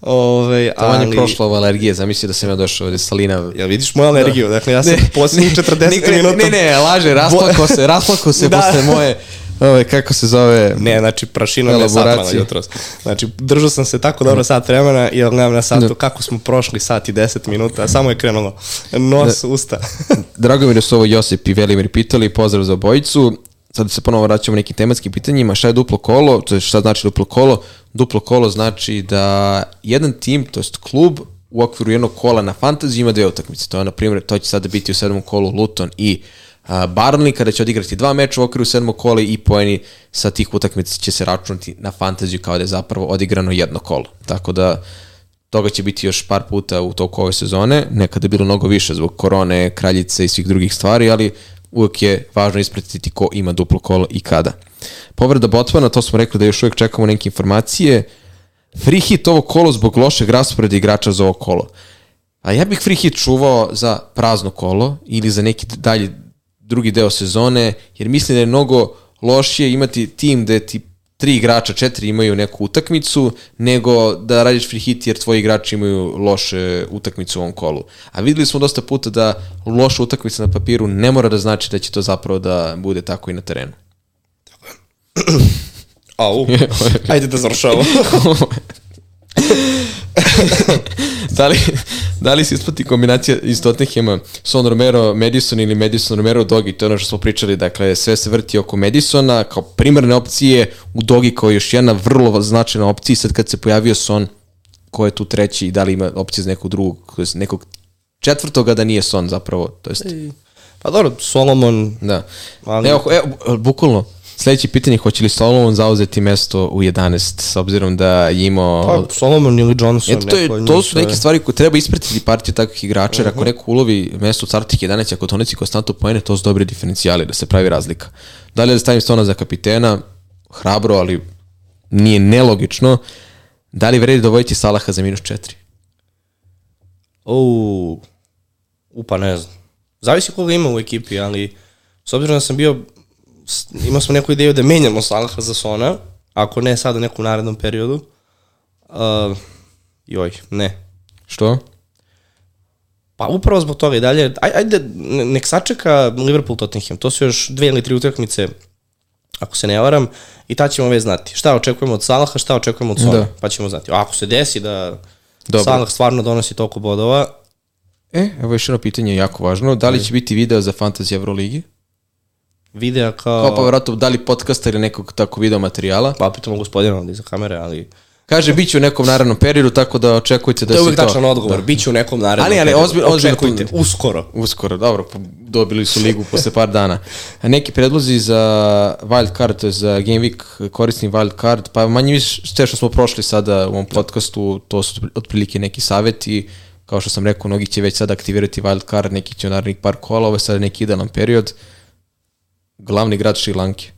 B: Ove, to ali... je prošlo ova alergija, zamisli da sam ja došao ovde Salina.
A: Ja vidiš moju alergiju, da. dakle ja sam posljednjih 40
B: ne,
A: minuta...
B: Ne, ne, laže, rasplako se, rasplako se da. posle moje Ove, kako se zove?
A: Ne, znači prašina me satmala jutros. Znači, držao sam se tako dobro sat vremena i gledam na satu da. kako smo prošli sat i 10 minuta, a samo je krenulo nos, da. usta.
B: Drago mi da su ovo Josip i Velimir pitali, pozdrav za obojicu sad se ponovo vraćamo nekim tematskim pitanjima, šta je duplo kolo, to je šta znači duplo kolo? Duplo kolo znači da jedan tim, to jest klub, u okviru jednog kola na fantaziji ima dve utakmice. To je, na primjer, to će sada biti u sedmom kolu Luton i Barnley, kada će odigrati dva meča u okviru sedmog kola i poeni sa tih utakmica će se računati na fantaziju kao da je zapravo odigrano jedno kolo. Tako da, toga će biti još par puta u toku ove sezone, nekada je bilo mnogo više zbog korone, kraljice i svih drugih stvari, ali uvek je važno ispratiti ko ima duplo kolo i kada. Povreda Botmana, to smo rekli da još uvek čekamo neke informacije. Free hit ovo kolo zbog lošeg rasporeda igrača za ovo kolo. A ja bih free hit čuvao za prazno kolo ili za neki dalji drugi deo sezone, jer mislim da je mnogo lošije imati tim gde ti tri igrača, četiri imaju neku utakmicu, nego da radiš free hit jer tvoji igrači imaju loše utakmice u ovom kolu. A videli smo dosta puta da loša utakmica na papiru ne mora da znači da će to zapravo da bude tako i na terenu.
A: Au, ajde da završavamo.
B: da li, da li se isplati kombinacija iz Tottenhema Son Romero, Madison ili Madison Romero Dogi, to je ono što smo pričali, dakle sve se vrti oko Madisona kao primarne opcije, u Dogi kao još jedna vrlo značajna opcija sad kad se pojavio Son, ko je tu treći i da li ima opcije za nekog drugog, nekog četvrtoga da nije Son zapravo, to jest...
A: Pa dobro, Solomon...
B: Da. Ali... Evo, evo, bukvalno, Sledeće pitanje, hoće li Solomon zauzeti mesto u 11, s obzirom da je imao...
A: Pa, Solomon ili Johnson.
B: Eto, to, je, to su neke stvari koje treba ispratiti partiju takvih igrača, uh -huh. ako mhm. neko ulovi mesto u startih 11, ako toneci konstantno pojene, to su dobri diferencijali, da se pravi razlika. Da li da stavim Stona za kapitena, hrabro, ali nije nelogično. Da li vredi dovojiti Salaha za minus 4?
A: Uuu, upa ne znam. Zavisi koga ima u ekipi, ali s obzirom da sam bio imao smo neku ideju da menjamo Salaha za Sona, ako ne sad u nekom narednom periodu. Uh, joj, ne.
B: Što?
A: Pa upravo zbog toga i dalje, aj, ajde, nek sačeka Liverpool Tottenham, to su još dve ili tri utakmice, ako se ne varam, i ta ćemo već znati. Šta očekujemo od Salaha, šta očekujemo od Sona, da. pa ćemo znati. Ako se desi da Dobro. Salah stvarno donosi toliko bodova,
B: E, evo još jedno pitanje jako važno. Da li će biti video za Fantasy Euroligi?
A: Videa kao...
B: Kao pa vjerojatno da li podcasta ili nekog tako video materijala.
A: Pa pitamo gospodina ovdje za kamere, ali...
B: Kaže, bit će u nekom narednom periodu, tako da očekujte da se to...
A: To je uvijek tačan odgovor, da. bit će u nekom narednom
B: ali, ali,
A: periodu.
B: Ozbilj,
A: Očekujte, uskoro.
B: Uskoro, dobro, pa dobili su ligu posle par dana. Neki predlozi za wild card, to je za Game Week korisni wild card, pa manje više sve što smo prošli sada u ovom podcastu, to su otprilike neki saveti, kao što sam rekao, mnogi će već sada aktivirati wild card, neki će u narednih par kola, ovo je sada neki idealan period. Uh, glavni grad Šrilanke.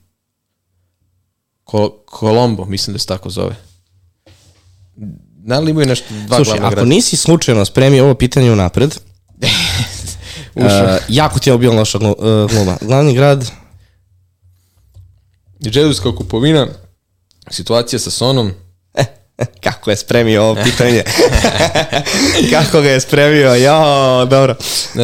B: Ko, Kolombo, mislim da se tako zove. Da li imaju nešto dva
A: Slušaj,
B: glavna
A: ako
B: grada?
A: nisi slučajno spremio ovo pitanje unapred, uh, jako ti je bio loša gluma. Glavni grad...
B: Džedovska kupovina, situacija sa Sonom,
A: Kako je spremio ovo pitanje? Kako ga je spremio? Jo, dobro.
B: Uh,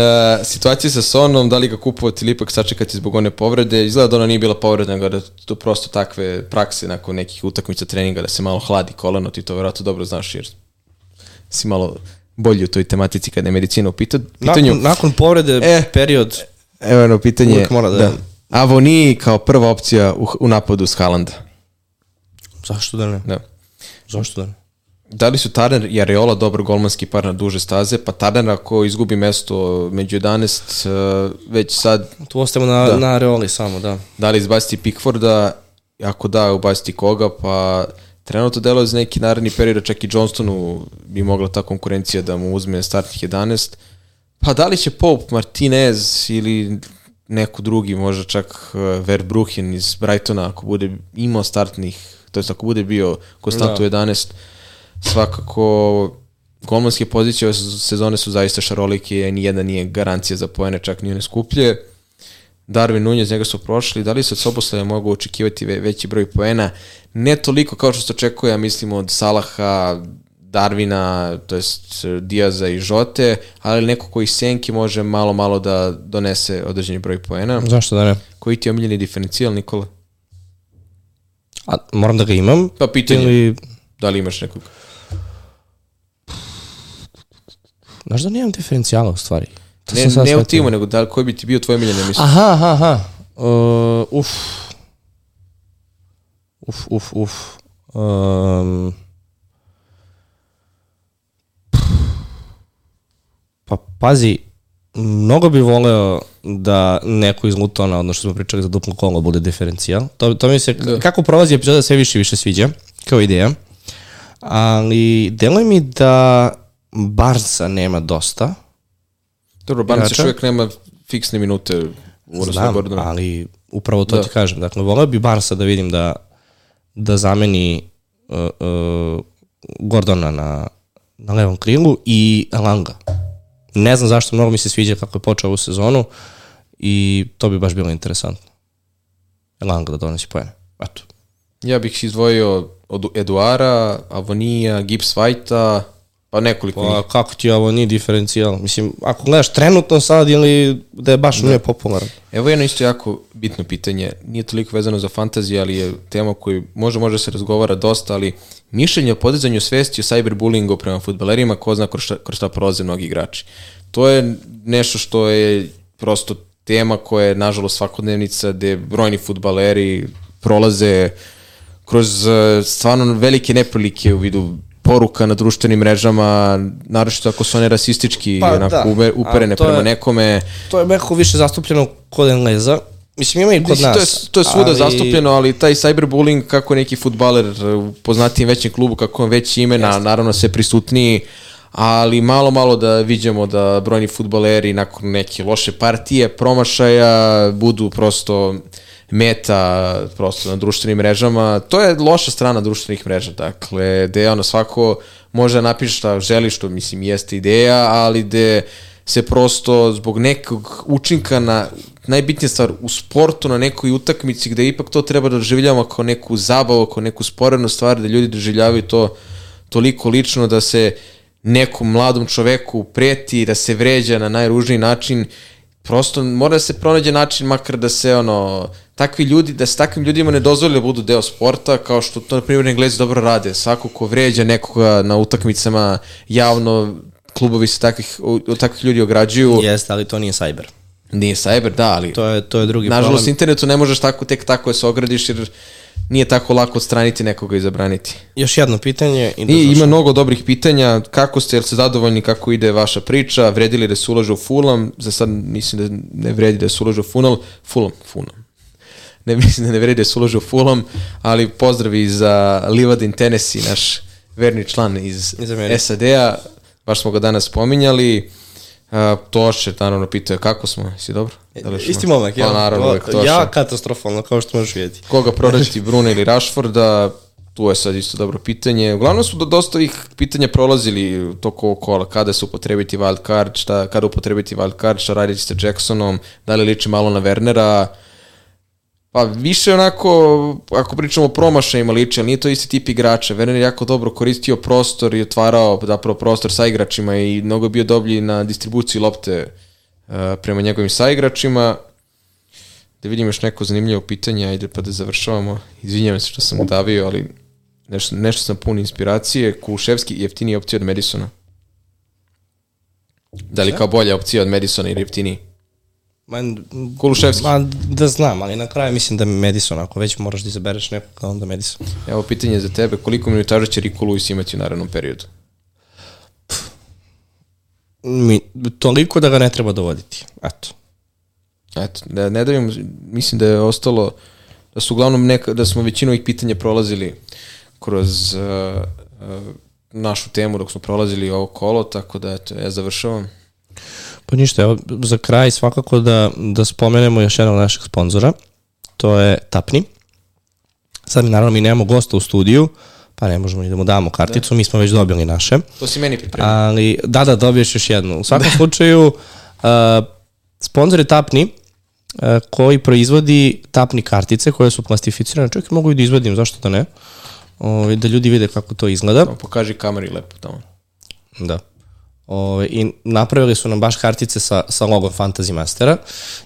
B: situacija sa Sonom, da li ga kupovati ili ipak sačekati zbog one povrede, izgleda da ona nije bila povreda, nego da to prosto takve prakse nakon nekih utakmica treninga, da se malo hladi koleno, ti to verovatno dobro znaš, jer si malo bolji u toj tematici kada je medicina u pitanju.
A: Nakon, nakon povrede, e, period...
B: Evo jedno pitanje. Mora da... da. Avoni kao prva opcija u, u napadu s Haalanda.
A: Zašto da ne?
B: Da.
A: Zašto da ne?
B: Da li su Tarner i Areola dobro golmanski par na duže staze, pa Tarner ako izgubi mesto među 11, uh, već sad...
A: Tu ostavimo na, da. na Areoli samo, da.
B: Da li izbaciti Pickforda, ako da, ubaciti koga, pa trenutno deluje za neki naredni period, čak i Johnstonu bi mogla ta konkurencija da mu uzme startnih 11. Pa da li će Pope, Martinez ili neko drugi, možda čak uh, Verbruchen iz Brightona, ako bude imao startnih to jest ako bude bio konstantno da. 11, svakako golmanske pozicije ove sezone su zaista šarolike, ni jedna nije garancija za poene, čak ni one skuplje. Darwin Nunez, njega su prošli, da li se od Soboslava mogu očekivati ve veći broj poena? Ne toliko kao što se očekuje, ja mislim od Salaha, Darvina, to jest Diaza i Žote, ali neko koji senki može malo, malo da donese određeni broj poena.
A: Zašto da ne?
B: Koji ti je omiljeni diferencijal, Nikola?
A: A, moram da ga imam?
B: Pa pitanje, ili... da li imaš nekog?
A: Znaš da nemam diferencijala u stvari.
B: To ne, ne u timu, nego da, koji bi ti bio tvoj miljen, mislim?
A: Aha, aha, aha. Uh, uf. Uf, uf, uf. Um, pa pazi, mnogo bi voleo da neko iz Lutona, ono što smo pričali za duplo kolo, bude diferencijal. To, to mi se, da. kako prolazi epizoda, sve više više sviđa, kao ideja. Ali deluje mi da Barca nema dosta.
B: Dobro, Barca još uvijek nema fiksne minute
A: u Znam, ali upravo to da. ti kažem. Dakle, voleo bi Barca da vidim da, da zameni uh, uh, Gordona na, na levom krilu i Alanga. Ne znam zašto, mnogo mi se sviđa kako je počeo ovu sezonu i to bi baš bilo interesantno. Elanga da donosi pojene. Eto.
B: Ja bih izdvojio od Eduara, Avonija, Gibbs Whitea, pa nekoliko
A: Pa
B: njih.
A: kako ti ovo nije diferencijal? Mislim, ako gledaš trenutno sad ili da je baš da. nije popularan.
B: Evo jedno isto jako bitno pitanje, nije toliko vezano za fantaziju, ali je tema koju može, može se razgovara dosta, ali mišljenje o podizanju svesti o cyberbullyingu prema futbalerima, ko zna kroz šta, kroz šta prolaze mnogi igrači. To je nešto što je prosto tema koja je nažalost svakodnevnica gde brojni futbaleri prolaze kroz eh, stvarno velike neprilike u vidu poruka na društvenim mrežama, naročito ako su one rasistički
A: Pa,
B: onako
A: da.
B: uperene prema
A: je-
B: nekome.
A: To je meko više zastupljeno kod Engleza. Mislim, ima i kod
B: Mislim,
A: nas.
B: to je, to je svuda ali... zastupljeno, ali taj cyberbullying kako neki futbaler u poznatijem većem klubu, kako on već ime, na, naravno sve prisutniji, ali malo, malo da vidimo da brojni futbaleri nakon neke loše partije, promašaja, budu prosto meta prosto na društvenim mrežama. To je loša strana društvenih mreža, dakle, gde ono svako može da napiše šta želi, što mislim jeste ideja, ali gde se prosto zbog nekog učinka na najbitnija stvar u sportu na nekoj utakmici gde ipak to treba da doživljavamo kao neku zabavu, kao neku sporednu stvar, da ljudi doživljavaju to toliko lično da se nekom mladom čoveku preti, da se vređa na najružniji način, prosto mora da se pronađe način makar da se ono takvi ljudi, da se takvim ljudima ne dozvoli da budu deo sporta, kao što to na primjer Englezi dobro rade. Svako ko vređa nekoga na utakmicama javno, klubovi se takvih, od takvih ljudi ograđuju.
A: Jeste, ali to nije cyber.
B: Nije cyber, da, ali
A: To je, to je drugi
B: nažalost
A: problem.
B: internetu ne možeš tako tek tako da se ogradiš jer nije tako lako odstraniti nekoga i zabraniti.
A: Još jedno pitanje. I, da
B: I ima mnogo dobrih pitanja. Kako ste, jel ste zadovoljni kako ide vaša priča? Vredi li da se ulaže u Fulham? Za sad mislim da ne vredi da se ulaže u Fulham. Fulham, Fulham. Ne mislim da ne vredi da se Fulham, ali pozdravi za Livadin Tennessee, naš verni član iz,
A: Iz.
B: SAD-a. Baš smo ga danas spominjali. Uh, Toše, naravno, pitao je kako smo, si dobro? Da li
A: Isti momak, ja.
B: Pa naravno, uvek Toše.
A: Ja katastrofalno, kao što možeš vidjeti.
B: Koga prodati, Bruna ili Rashforda, tu je sad isto dobro pitanje. Uglavnom su do dosta ovih pitanja prolazili toko kola, kada se upotrebiti wild card, šta, kada upotrebiti wild card, šta raditi sa Jacksonom, da li liči malo na Wernera, Pa više onako, ako pričamo o promašajima liči, ali nije to isti tip igrača. Werner je jako dobro koristio prostor i otvarao zapravo prostor sa igračima i mnogo je bio doblji na distribuciji lopte uh, prema njegovim saigračima. Da vidim još neko zanimljivo pitanje, ajde pa da završavamo. Izvinjavam se što sam udavio, ali nešto, nešto sam pun inspiracije. Kuluševski jeftiniji opcija od Madisona. Da li kao bolja opcija od Madisona ili jeftiniji?
A: Man,
B: Kuluševski.
A: Ma, da znam, ali na kraju mislim da Madison, ako već moraš da izabereš nekog, onda Madison.
B: Evo pitanje za tebe, koliko minutaža će Rico Lewis imati u narednom periodu?
A: Mi, toliko da ga ne treba dovoditi. Eto.
B: Eto, da ne dajem, mislim da je ostalo, da su uglavnom neka, da smo većinu ovih pitanja prolazili kroz uh, uh, našu temu dok smo prolazili ovo kolo, tako da eto, ja završavam.
A: Pa ništa, evo, za kraj svakako da, da spomenemo još jednog našeg sponzora, to je Tapni. Sad mi naravno mi nemamo gosta u studiju, pa ne možemo ni da mu damo karticu, mi smo već dobili naše.
B: To si meni pripremio.
A: Ali, da, da, dobiješ još jednu. U svakom slučaju, uh, sponsor je Tapni, uh, koji proizvodi tapni kartice koje su plastificirane. I mogu i da izvadim, zašto da ne? O, da ljudi vide kako to izgleda.
B: Evo, Pokaži kameri lepo tamo.
A: Da. Ove, I napravili su nam baš kartice sa, sa logom Fantasy Mastera.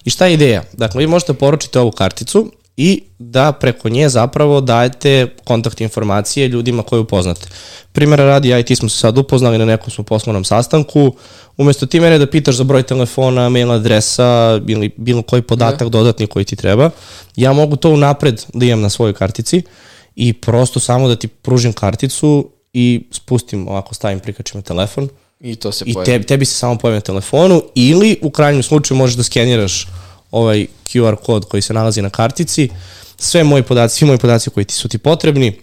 A: I šta je ideja? Dakle, vi možete poručiti ovu karticu i da preko nje zapravo dajete kontakt informacije ljudima koje upoznate. Primjera radi, ja i ti smo se sad upoznali na nekom smo poslovnom sastanku, umesto ti mene da pitaš za broj telefona, mail adresa ili bilo koji podatak dodatni koji ti treba, ja mogu to unapred da imam na svojoj kartici i prosto samo da ti pružim karticu i spustim, ovako stavim, prikačim telefon
B: I to se
A: i
B: pojavi.
A: tebi, tebi se samo pojavi na telefonu ili u krajnjem slučaju možeš da skeniraš ovaj QR kod koji se nalazi na kartici. Sve moji podaci, svi moji podaci koji ti su ti potrebni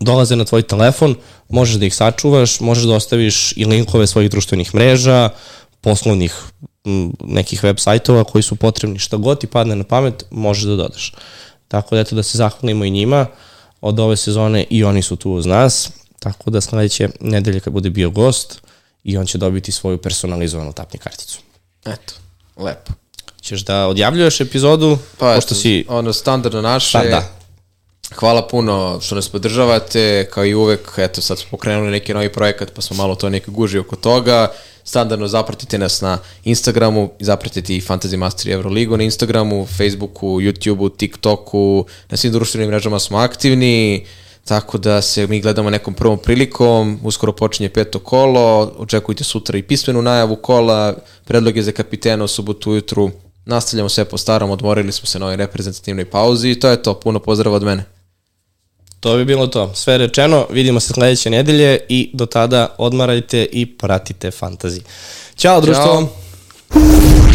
A: dolaze na tvoj telefon, možeš da ih sačuvaš, možeš da ostaviš i linkove svojih društvenih mreža, poslovnih m, nekih web sajtova koji su potrebni, šta god ti padne na pamet, možeš da dodaš. Tako da eto da se zahvalimo i njima od ove sezone i oni su tu uz nas, tako da sledeće nedelje kad bude bio gost i on će dobiti svoju personalizovanu tapni karticu.
B: Eto, lepo.
A: ćeš da odjavljuješ epizodu,
B: Pa,
A: pošto
B: eto,
A: si...
B: ono, standardno naše.
A: Pa, da.
B: Hvala puno što nas podržavate, kao i uvek, eto sad smo pokrenuli neki novi projekat, pa smo malo to neki guži oko toga. Standardno zapratite nas na Instagramu, zapratite i Fantasy Master i Euroligu na Instagramu, Facebooku, YouTubeu, TikToku, na svim društvenim mrežama smo aktivni, tako da se mi gledamo nekom prvom prilikom, uskoro počinje peto kolo, očekujte sutra i pismenu najavu kola, predloge za kapitena u subotu ujutru, nastavljamo sve po starom, odmorili smo se na ovoj reprezentativnoj pauzi i to je to, puno pozdrava od mene.
A: To bi bilo to. Sve rečeno, vidimo se sledeće nedelje i do tada odmarajte i pratite fantazi. Ćao, društvo!
B: Ćao.